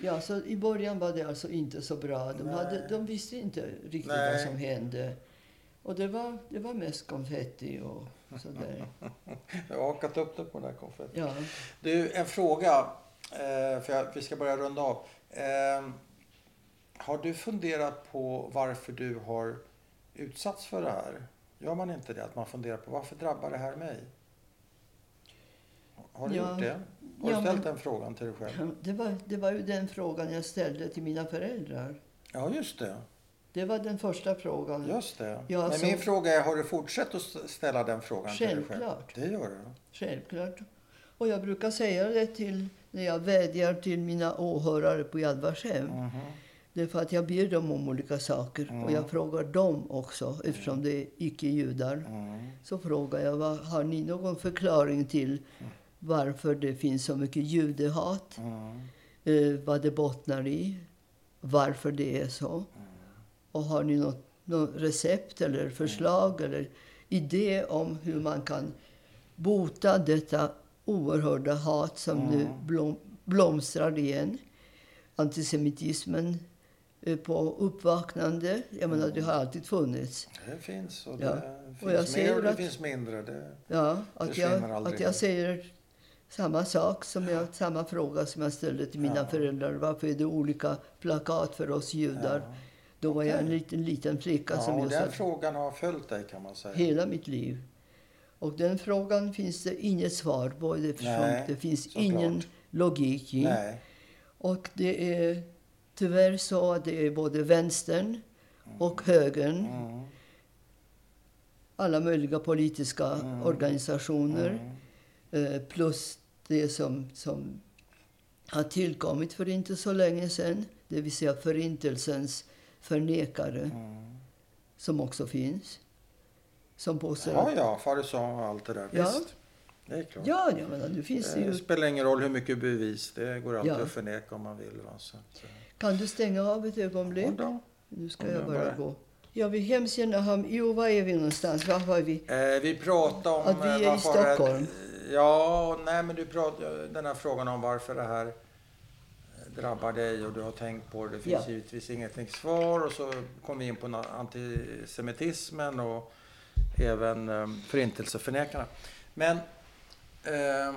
Ja, så i början var det alltså inte så bra. De, hade, de visste inte riktigt Nej. vad som hände. Och det var, det var mest konfetti och sådär. Jag har hakat upp det på den där konfetten. Ja. Du, en fråga. Eh, för jag, vi ska börja runda av. Eh, har du funderat på varför du har utsatts för det här? Gör man inte det? Att man funderar på varför drabbar det här mig? Har du Ja. gjort det? Har Ja, du ställt men- den frågan till dig själv? Det var, det var ju den frågan jag ställde till mina föräldrar. Ja, just det. Det var den första frågan. Just det. Ja, Men så- min fråga är, har du fortsatt att st- ställa den frågan till dig själv? Självklart. Det gör du? Självklart. Och jag brukar säga det till när jag vädjar till mina åhörare på Yad Vashem. Mhm. Det är för att jag ber dem om olika saker. Mm. Och jag frågar dem också, eftersom det är icke-judar. Mm. Så frågar jag, vad, har ni någon förklaring till varför det finns så mycket judehat? Mm. eh, vad det bottnar i, varför det är så. Och har ni något, något recept eller förslag eller idé om hur man kan bota detta oerhörda hat som nu blom, blomstrar igen? Antisemitismen på uppvaknande. Jag menar, det har alltid funnits. Det finns och Ja. det Och jag finns mer och det att- finns mindre. Det... Ja, att jag, att jag säger samma sak, som jag, samma fråga som jag ställde till mina Ja. föräldrar. Varför är det olika plakat för oss judar? Ja. Då var jag en liten, liten flicka Ja, som och just den hade frågan har följt dig kan man säga. hela mitt liv. Och den frågan finns det inget svar på Nej, det finns ingen logik i. Nej. Och det är tyvärr så att det är både vänstern och högern, Mm. alla möjliga politiska Mm. organisationer Mm. eh, plus det som, som har tillkommit för inte så länge sedan, det vill säga förintelsens förnekare, Mm. som också finns. Som påstår Ja, ja, farisam och allt det där. Ja. Visst. Det är klart. Ja, jag menar, nu finns det Det ju... spelar ingen roll hur mycket bevis. Det går alltid Ja. att förneka om man vill. Va? Så att, eh, Kan du stänga av ett ögonblick? ja då. Nu ska Om jag bara bara- gå. Jag vill hemskt gärna ha... Jo, var är vi någonstans? Var var vi? Eh, vi pratar om... Att vi är eh, i det- Stockholm. Ja, nej men du pratar den här frågan om varför det här drabbar dig och du har tänkt på det. Det finns Ja. givetvis ingenting svar och så kom vi in på antisemitismen och även eh, förintelseförnekarna. Men eh,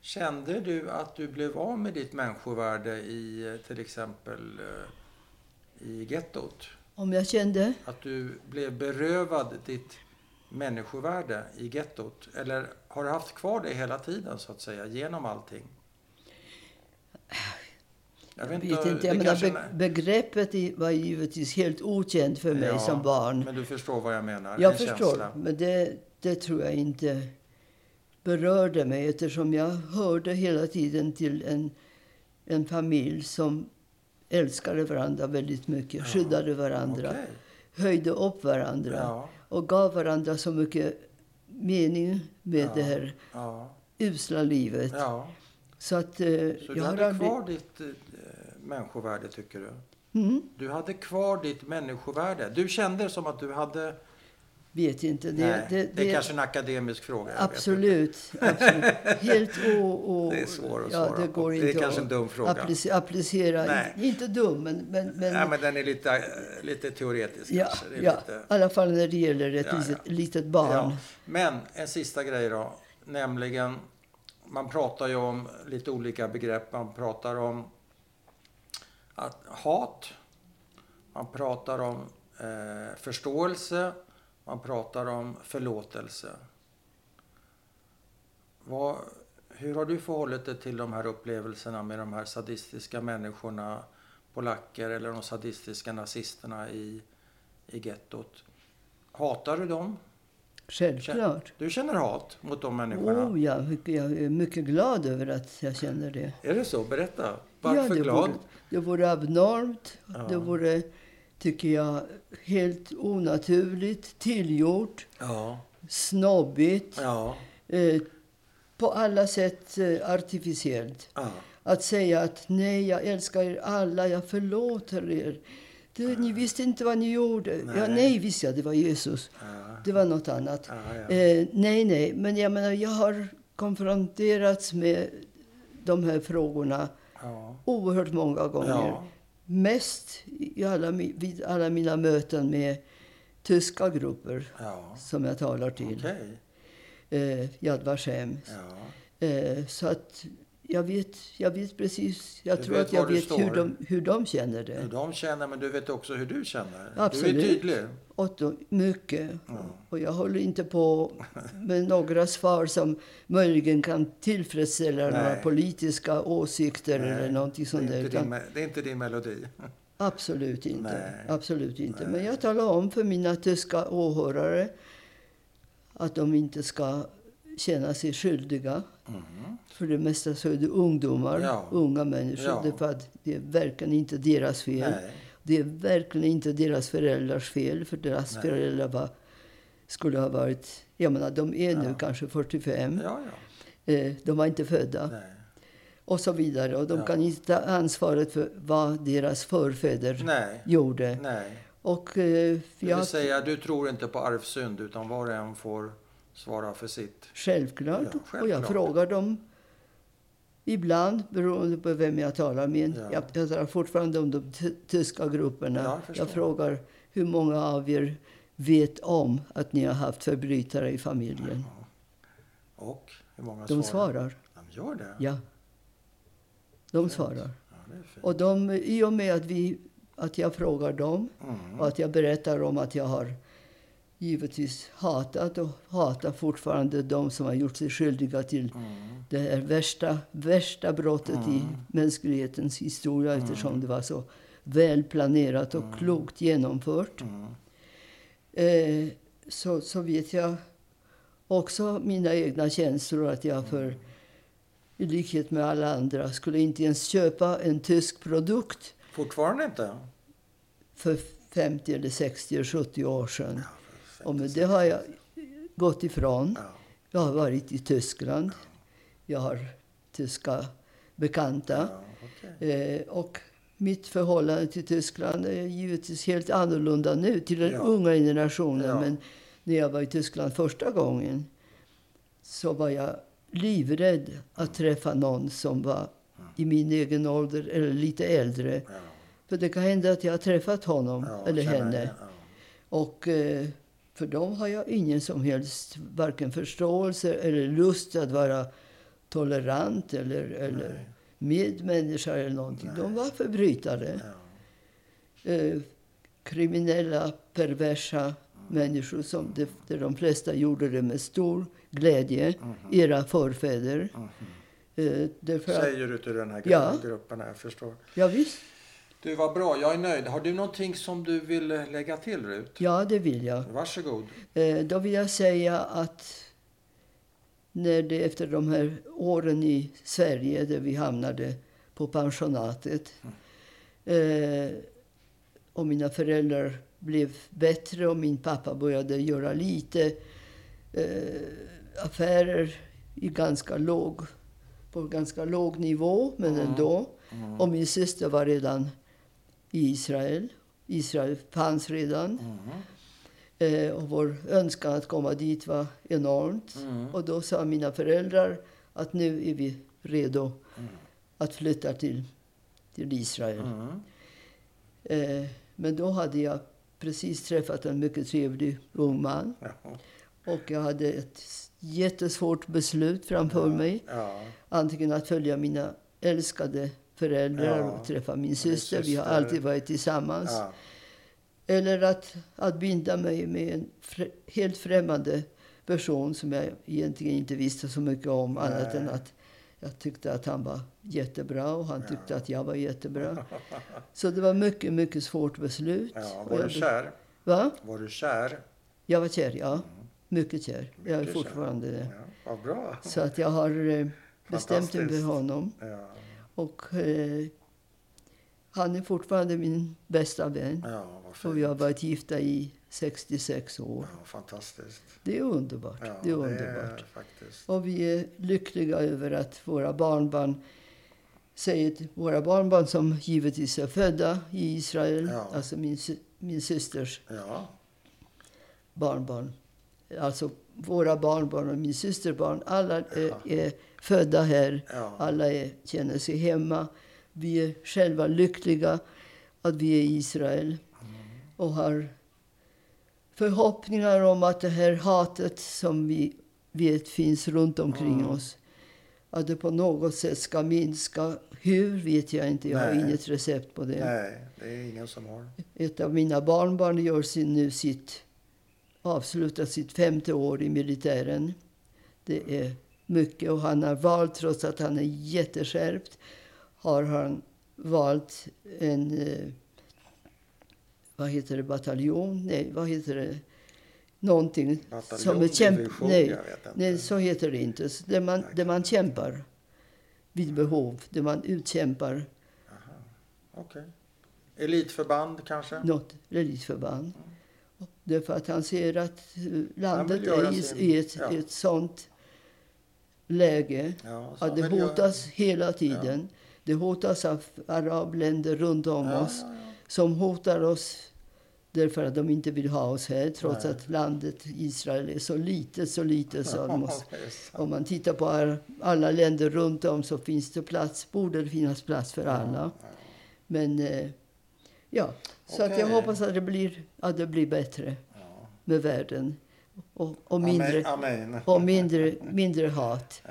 Kände du att du blev av med ditt människovärde i eh, till exempel eh, i gettot? Om jag kände? Att du blev berövad ditt människovärde i gettot? Eller har du haft kvar det hela tiden så att säga, genom allting? Jag vet inte. det Jag menar, be, begreppet var givetvis helt okänt för mig Ja, som barn. Men du förstår vad jag menar? Jag förstår, Känsla. men det, det tror jag inte berörde mig eftersom jag hörde hela tiden till en, en familj som älskade varandra väldigt mycket, skyddade varandra, Okej. höjde upp varandra Ja, och gav varandra så mycket mening med Ja. det här ja, usla livet. Så att eh, Så du hade aldrig... kvar ditt eh, människovärde, tycker du? Mm, Du hade kvar ditt människovärde. Du kände som att du hade... vet inte. Det, Nej, det, det är kanske en akademisk fråga. inte. Absolut. absolut. Helt o, o, Det är svårt att ja, svara det på. går Det är inte kanske en dum fråga. applice- applicera. Nej. Inte dum, men... men, men Ja, men den är lite, lite teoretisk ja, kanske. Det är ja, lite... i alla fall när det gäller ett Ja, litet, litet barn. Men en sista grej då. Nämligen, man pratar ju om lite olika begrepp. Man pratar om att, hat. Man pratar om eh, förståelse. Man pratar om förlåtelse. Vad, hur har du förhållit dig till de här upplevelserna med de här sadistiska människorna, polacker eller de sadistiska nazisterna i, i gettot? Hatar du dem? Självklart. Du känner hat mot de människorna? Oh, ja, jag är mycket glad över att jag känner det. Är det så? Berätta. Varför ja, det glad? Vore, det vore abnormt. Ja. Det vore, tycker jag, helt onaturligt, tillgjort, Ja. snobbigt. Ja. Eh, på alla sätt eh, artificiellt. ja. Att säga att nej, jag älskar er alla, jag förlåter er. Det, ni visste inte vad ni gjorde. Nej. Ja, nej, visste jag, det var Jesus. ja. Det var något annat. ja, ja. Eh, nej, nej, men jag menar, jag har konfronterats med de här frågorna ja. oerhört många gånger. Mest i alla, vid alla mina möten med tyska grupper ja. som jag talar till. Okej. Eh, Yad Vashem. Ja. Eh, så att jag vet, jag vet precis. Jag Du tror att jag vet hur de, hur de känner Hur det. de känner, men du vet också hur du känner. Absolut. Du är tydlig. Och mycket. Ja. Och jag håller inte på med några svar som möjligen kan tillfredsställa några Nej. politiska åsikter Nej, eller någonting det, sånt är där. din, det är inte din melodi. absolut inte. Nej. Absolut inte. Men jag talar om för mina tyska åhörare att de inte ska känna sig skyldiga. Mm. För det mesta så är det ungdomar, Ja. unga människor. Ja. Det, är för att det är verkligen inte deras fel. Nej. Det är verkligen inte deras föräldrars fel. För deras Nej. föräldrar var, skulle ha varit... Jag menar, de är nu Ja. kanske 45. Ja. Eh, de var inte födda. Nej. Och så vidare. Och de kan inte ta ansvaret för vad deras förfäder Nej. gjorde. Nej. Och eh, Det vill jag, säga, du tror inte på arvsynd, utan var och en får svara för sitt. självklart. Ja, Och jag självklart. frågar dem ibland, beroende på vem jag talar med. Ja. Jag, jag talar fortfarande om de ty- tyska grupperna. Ja, jag frågar hur många av er vet om att ni har haft förbrytare i familjen. Och hur många De svarar? svarar. De gör det? Ja. De Fint. svarar. Ja. Och de, i och med att, vi, att jag frågar dem Mm. och att jag berättar om att jag har givetvis hatat och hatar fortfarande de som har gjort sig skyldiga till Mm. det här värsta, värsta brottet i Mm. mänsklighetens historia eftersom det var så väl planerat och klokt genomfört. Mm. Eh, så, så vet jag också mina egna känslor att jag för i likhet med alla andra skulle inte ens köpa en tysk produkt Fortfarande inte? för 50 eller 60 eller 70 år sedan. Ja, Och med det har jag gått ifrån. Ja. Jag har varit i Tyskland. Jag har tyska bekanta. Ja, okej. Eh, och mitt förhållande till Tyskland är givetvis helt annorlunda nu till den Ja. unga generationen. Ja. Men när jag var i Tyskland första gången så var jag livrädd att träffa någon som var i min egen ålder eller lite äldre. Ja. För det kan hända att jag har träffat honom Ja, eller henne. Ja. Och eh, för dem har jag ingen som helst varken förståelse eller lust att vara tolerant eller, eller medmänniska eller någonting. De var förbrytare. Ja. Eh, kriminella, perversa människor som de, där de flesta gjorde det med stor glädje. Era förfäder. Eh, därför att, Säger du till den här Ja. gruppen? Jag förstår. ja, visst. Du, var bra. Jag är nöjd. Har du någonting som du vill lägga till, Rut? Ja, det vill jag. Varsågod. Eh, då vill jag säga att när det efter de här åren i Sverige där vi hamnade på pensionatet. Eh, och mina föräldrar blev bättre och min pappa började göra lite eh, affärer i ganska låg, på ganska låg nivå, men Mm. ändå. Och min syster var redan i Israel. Israel fanns redan. Mm. Eh, och vår önskan att komma dit var enormt. Mm. Och då sa mina föräldrar att nu är vi redo Mm. att flytta till, till Israel. Mm. Eh, men då hade jag precis träffat en mycket trevlig ung man. Och jag hade ett jättesvårt beslut framför mig. Antingen att följa mina älskade föräldrar Ja. och träffa min din syster. Vi har syster. alltid varit tillsammans. Ja. Eller att, att binda mig med en fr- helt främmande person som jag egentligen inte visste så mycket om. Annat Nej. än att jag tyckte att han var jättebra och han tyckte att jag var jättebra. Så det var mycket, mycket svårt beslut. Ja. Var du kär? Va? Var du kär? Jag var kär, ja. Mycket kär. jag är Mycket fortfarande det. Ja. Vad bra. Så att jag har eh, bestämt mig för honom. Ja. Och eh, han är fortfarande min bästa vän. Ja, Och vi har varit gifta i 66 år. Ja, fantastiskt. Det är underbart. Ja, det är underbart. är faktiskt. Och vi är lyckliga över att våra barnbarn säger till våra barnbarn som givetvis är födda i Israel, Ja. alltså min, min systers Ja. barnbarn. Alltså våra barnbarn och min systers barn, alla är, Ja. är födda här. Ja. Alla är, känner sig hemma. Vi är själva lyckliga att vi är i Israel Mm. och har förhoppningar om att det här hatet som vi vet finns runt omkring Mm. oss, att det på något sätt ska minska. Hur vet jag inte. Jag har Nej. inget recept på det. Nej, det är ingen som har. Ett av mina barnbarn gör sin, nu sitt, avslutar sitt femte år i militären. Det är mycket och han har valt, trots att han är jätteskärpt, har han valt en, eh, vad heter det, bataljon? Nej, vad heter det? Någonting Bataljon, som är kämp... division, Nej, nej, så heter det inte. Så Det man, det man kämpar vid behov, det man utkämpar Okej. Elitförband kanske? något elitförband. Därför att han ser att landet är i, sin- i, ett, ja. ett sånt läge Ja, så att det hotas hela tiden. Det hotas av arabländer runt om Ja, oss ja, ja. som hotar oss därför att de inte vill ha oss här trots Nej. att landet Israel är så litet, så litet så måste, om man tittar på alla länder runt om så finns det plats, borde det finnas plats för alla. Men eh, ja, så att jag hoppas att det blir, att det blir bättre Ja. med världen. Och, och, mindre, Amen. Amen. och mindre, mindre hat. Ja,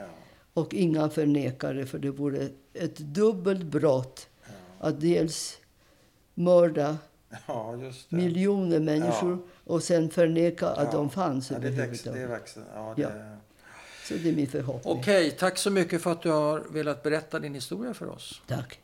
Och inga förnekare, för det vore ett dubbelt brott ja. att dels mörda ja, just det. miljoner människor och sen förneka att Ja. de fanns ja, det, växer, det växer. Ja, det... Ja. Så det är min förhoppning. Okej, tack så mycket för att du har velat berätta din historia för oss. Tack.